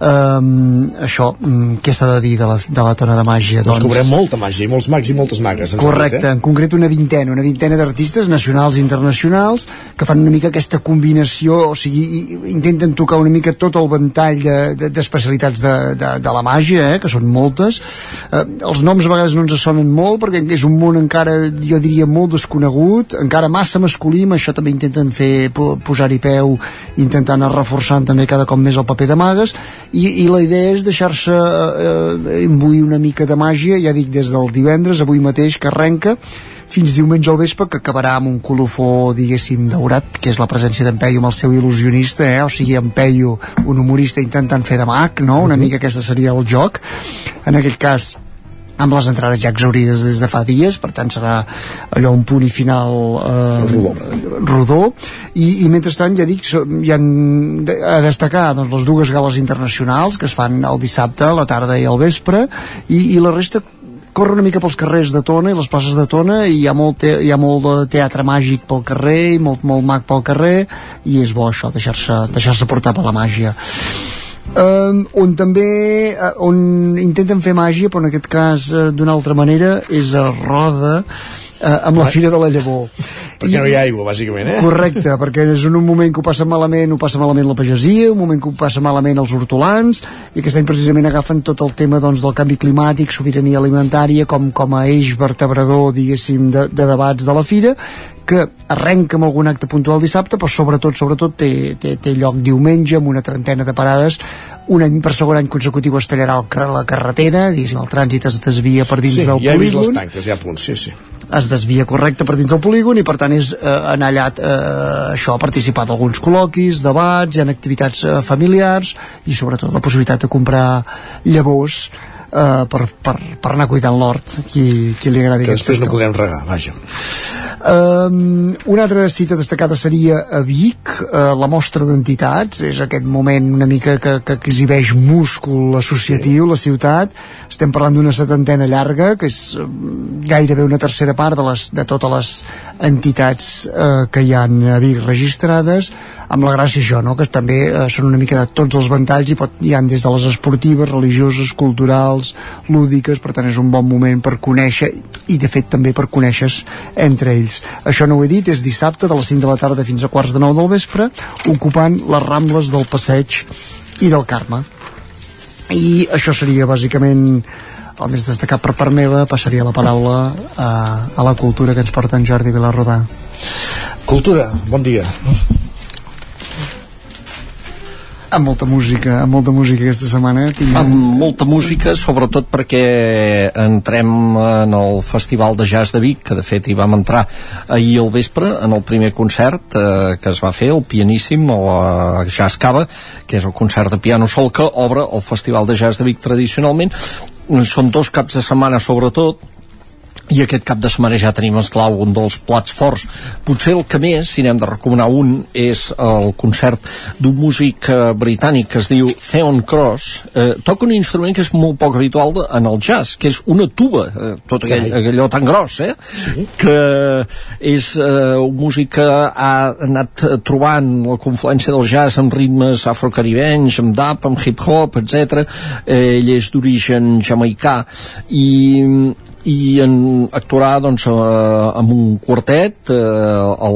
Um, això, um, què s'ha de dir de la, de la tona de màgia? Doncs cobrem molta màgia i molts mags i moltes magues. Correcte, dit, eh? en concret una vintena, una vintena d'artistes nacionals i internacionals que fan una mica aquesta combinació, o sigui, intenten tocar una mica tot el ventall de- de- d'especialitats de, de, de la màgia, eh, que són moltes. Eh, els noms a vegades no ens sonen molt perquè és un món encara, jo diria, molt desconegut, encara massa masculí, amb això també intenten fer po- posar-hi peu, intentant anar reforçant també cada cop més el paper de magues, i, i la idea és deixar-se eh, imbuir una mica de màgia, ja dic, des del divendres, avui mateix, que arrenca, fins diumenge al vespre, que acabarà amb un colofó, diguéssim, daurat, que és la presència d'en Peyu amb el seu il·lusionista, eh? o sigui, en Peyu, un humorista intentant fer de mag, no? Una mica aquesta seria el joc. En aquest cas, amb les entrades ja exaurides des de fa dies, per tant serà allò un punt i final eh, rodó. rodó. I, i mentrestant ja dic hi ha a destacar doncs, les dues gales internacionals que es fan el dissabte, a la tarda i al vespre i, i la resta corre una mica pels carrers de Tona i les places de Tona i hi ha molt, te hi ha molt de teatre màgic pel carrer i molt, molt mag pel carrer i és bo això, deixar-se deixar portar per la màgia Um, on també uh, on intenten fer màgia però en aquest cas uh, d'una altra manera és a Roda uh, amb la Fira de la Llavor Perquè no hi ha aigua, bàsicament, eh? Correcte, perquè és un moment que ho passa malament, ho passa malament la pagesia, un moment que ho passa malament els hortolans, i aquest any precisament agafen tot el tema doncs, del canvi climàtic, sobirania alimentària, com, com a eix vertebrador, diguéssim, de, de debats de la fira, que arrenca amb algun acte puntual dissabte, però sobretot, sobretot té, té, té lloc diumenge amb una trentena de parades un any per segon any consecutiu es tallarà el, la carretera, diguéssim, el trànsit es desvia per dins sí, del ja he vist les polígon tanques, ja a punt, sí, sí. Es desvia correcte per dins del polígon i per tant és eh, anar allà eh, això, participar d'alguns col·loquis, debats, hi ha activitats eh, familiars i sobretot la possibilitat de comprar llavors eh, per, per, per anar cuidant l'hort qui, qui li agradi Que després no podrem regar, vaja. Um, una altra cita destacada seria a Vic, uh, la mostra d'entitats, és aquest moment una mica que, que, exhibeix múscul associatiu, la ciutat. Estem parlant d'una setantena llarga, que és um, gairebé una tercera part de, les, de totes les entitats uh, que hi han a Vic registrades, amb la gràcia això, no? que també uh, són una mica de tots els ventalls i pot, hi han des de les esportives, religioses, culturals, lúdiques, per tant és un bon moment per conèixer i de fet també per conèixer entre ells. Això no ho he dit, és dissabte de les 5 de la tarda fins a quarts de 9 del vespre, ocupant les rambles del passeig i del Carme. I això seria bàsicament el més destacat per part meva, passaria la paraula a, a la cultura que ens porta en Jordi Vilarrodà. Cultura, bon dia. Amb molta música, amb molta música aquesta setmana. Tinc... Amb molta música, sobretot perquè entrem en el Festival de Jazz de Vic, que de fet hi vam entrar ahir al vespre, en el primer concert eh, que es va fer, el pianíssim, o la Jazz Cava, que és el concert de piano sol que obre el Festival de Jazz de Vic tradicionalment. Són dos caps de setmana, sobretot, i aquest cap de setmana ja tenim esclar un dels plats forts potser el que més, si n'hem de recomanar un és el concert d'un músic eh, britànic que es diu Theon Cross eh, toca un instrument que és molt poc habitual de, en el jazz, que és una tuba eh, tot aquell, allò tan gros eh? sí. que és eh, un músic que ha anat eh, trobant la confluència del jazz amb ritmes afrocaribenys, amb dub, amb hip-hop, etc. Eh, ell és d'origen jamaicà i i en actuarà doncs, eh, amb un quartet eh, a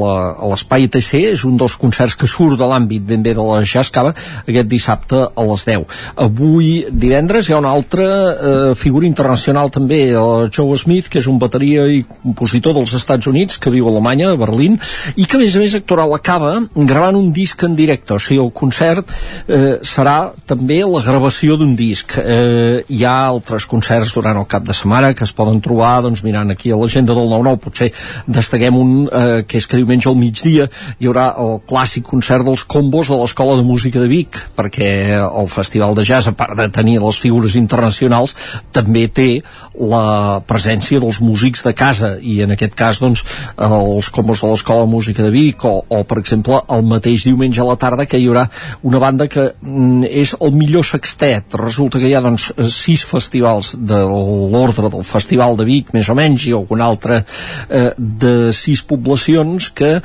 l'Espai TC és un dels concerts que surt de l'àmbit ben bé de la Jazz Cava aquest dissabte a les 10 avui divendres hi ha una altra eh, figura internacional també el Joe Smith que és un bateria i compositor dels Estats Units que viu a Alemanya, a Berlín i que a més a més actuarà a la Cava gravant un disc en directe, o sigui el concert eh, serà també la gravació d'un disc. Eh, hi ha altres concerts durant el cap de setmana que es poden trobar doncs, mirant aquí a l'agenda del 9-9 potser destaquem un eh, que és que diumenge al migdia hi haurà el clàssic concert dels combos de l'Escola de Música de Vic perquè el Festival de Jazz a part de tenir les figures internacionals també té la presència dels músics de casa i en aquest cas doncs els combos de l'Escola de Música de Vic o, o per exemple el mateix diumenge a la tarda que hi haurà una banda que mm, és el millor sextet. Resulta que hi ha doncs sis festivals de l'ordre del Festival de Vic més o menys i algun altre eh, de sis poblacions que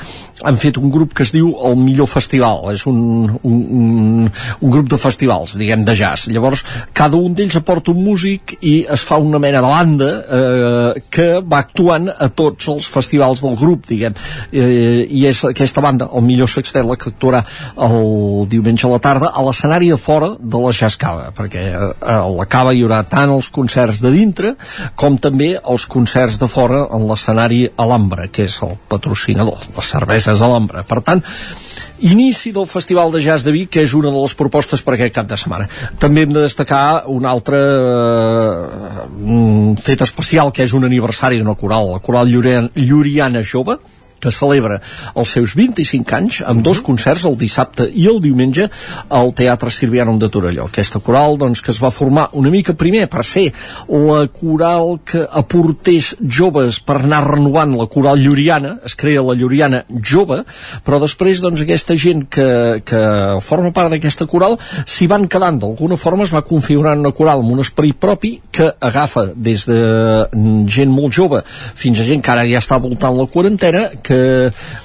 han fet un grup que es diu el millor festival. És un, un, un, un grup de festivals diguem de jazz. Llavors cada un d'ells aporta un músic i es fa una mena de banda eh, que va actuant a tots els festivals del grup diguem. Eh, i és aquesta banda el millor sextet la que actuarà el diumenge a la tarda a l'escenari de fora de la Jazz Cava perquè eh, a la Cava hi haurà tant els concerts de dintre com també els concerts de fora en l'escenari Alhambra que és el patrocinador les cerveses Alhambra per tant Inici del Festival de Jazz de Vic, que és una de les propostes per aquest cap de setmana. També hem de destacar un altre eh, fet especial, que és un aniversari d'una coral, la coral Lluriana Jove, que celebra els seus 25 anys amb dos concerts el dissabte i el diumenge al Teatre Sirvianum de Torelló. Aquesta coral doncs, que es va formar una mica primer per ser la coral que aportés joves per anar renovant la coral lluriana, es crea la lluriana jove, però després doncs, aquesta gent que, que forma part d'aquesta coral s'hi van quedant d'alguna forma, es va configurant una coral amb un esperit propi que agafa des de gent molt jove fins a gent que ara ja està voltant la quarantena que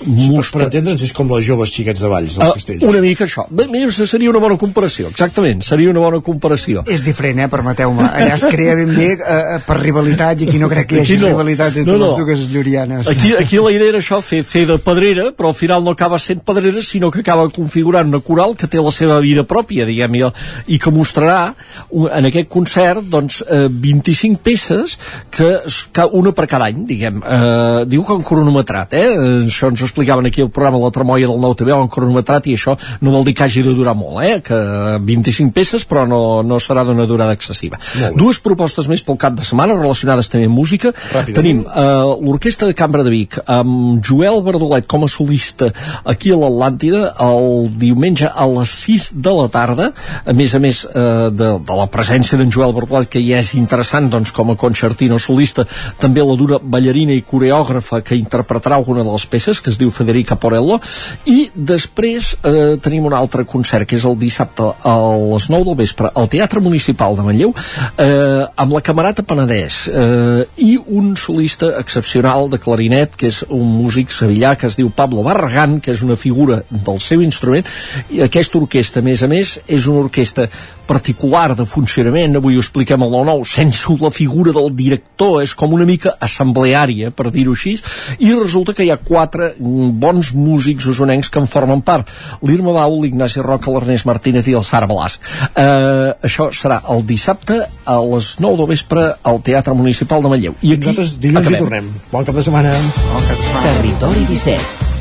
mostra... Per entendre'ns, és com les joves xiquets de Valls, dels Uh, castells. una mica això. Bé, mira, seria una bona comparació, exactament, seria una bona comparació. És diferent, eh, permeteu-me. Allà es crea ben bé eh, per rivalitat i aquí no crec que hi hagi no. rivalitat entre No, no. les dues llurianes. Aquí, aquí la idea era això, fer, fer de pedrera, però al final no acaba sent pedrera, sinó que acaba configurant una coral que té la seva vida pròpia, diguem, i, i que mostrarà en aquest concert doncs, eh, 25 peces, que, ca- una per cada any, diguem. Eh, diu que han cronometrat, eh? Eh, Això ens ho explicaven aquí al programa La Tremolla del Nou TV, han cronometrat, i això no vol dir que hagi de durar molt, eh? Que 25 peces, però no, no serà d'una durada excessiva. Dues propostes més pel cap de setmana, relacionades també amb música. Ràpidament. Tenim eh, l'Orquestra de Cambra de Vic amb Joel Verdolet com a solista aquí a l'Atlàntida el diumenge a les 6 de la tarda a més a més eh, de, de la presència d'en Joel Verdolet que ja és interessant doncs, com a concertino solista també la d'una ballarina i coreògrafa que interpretarà alguna de les peces que es diu Federica Porello i després eh, tenim un altre concert que és el dissabte a les 9 del vespre al Teatre Municipal de Manlleu eh, amb la Camerata Penedès eh, i un solista excepcional de clarinet que és un músic sevillà que es diu Pablo Barragán que és una figura del seu instrument i aquesta orquestra a més a més és una orquestra particular de funcionament avui ho expliquem al 9-9 sense la figura del director és com una mica assembleària per dir-ho així i resulta que hi ha quatre bons músics usonencs que en formen part l'Irma Bau, l'Ignasi Roca, l'Ernest Martínez i el Sara Blasc eh, això serà el dissabte a les 9 del vespre al Teatre Municipal de Manlleu i aquí Nosaltres dilluns hi acabem. tornem. Bon cap de setmana. Bon cap de setmana. Territori 17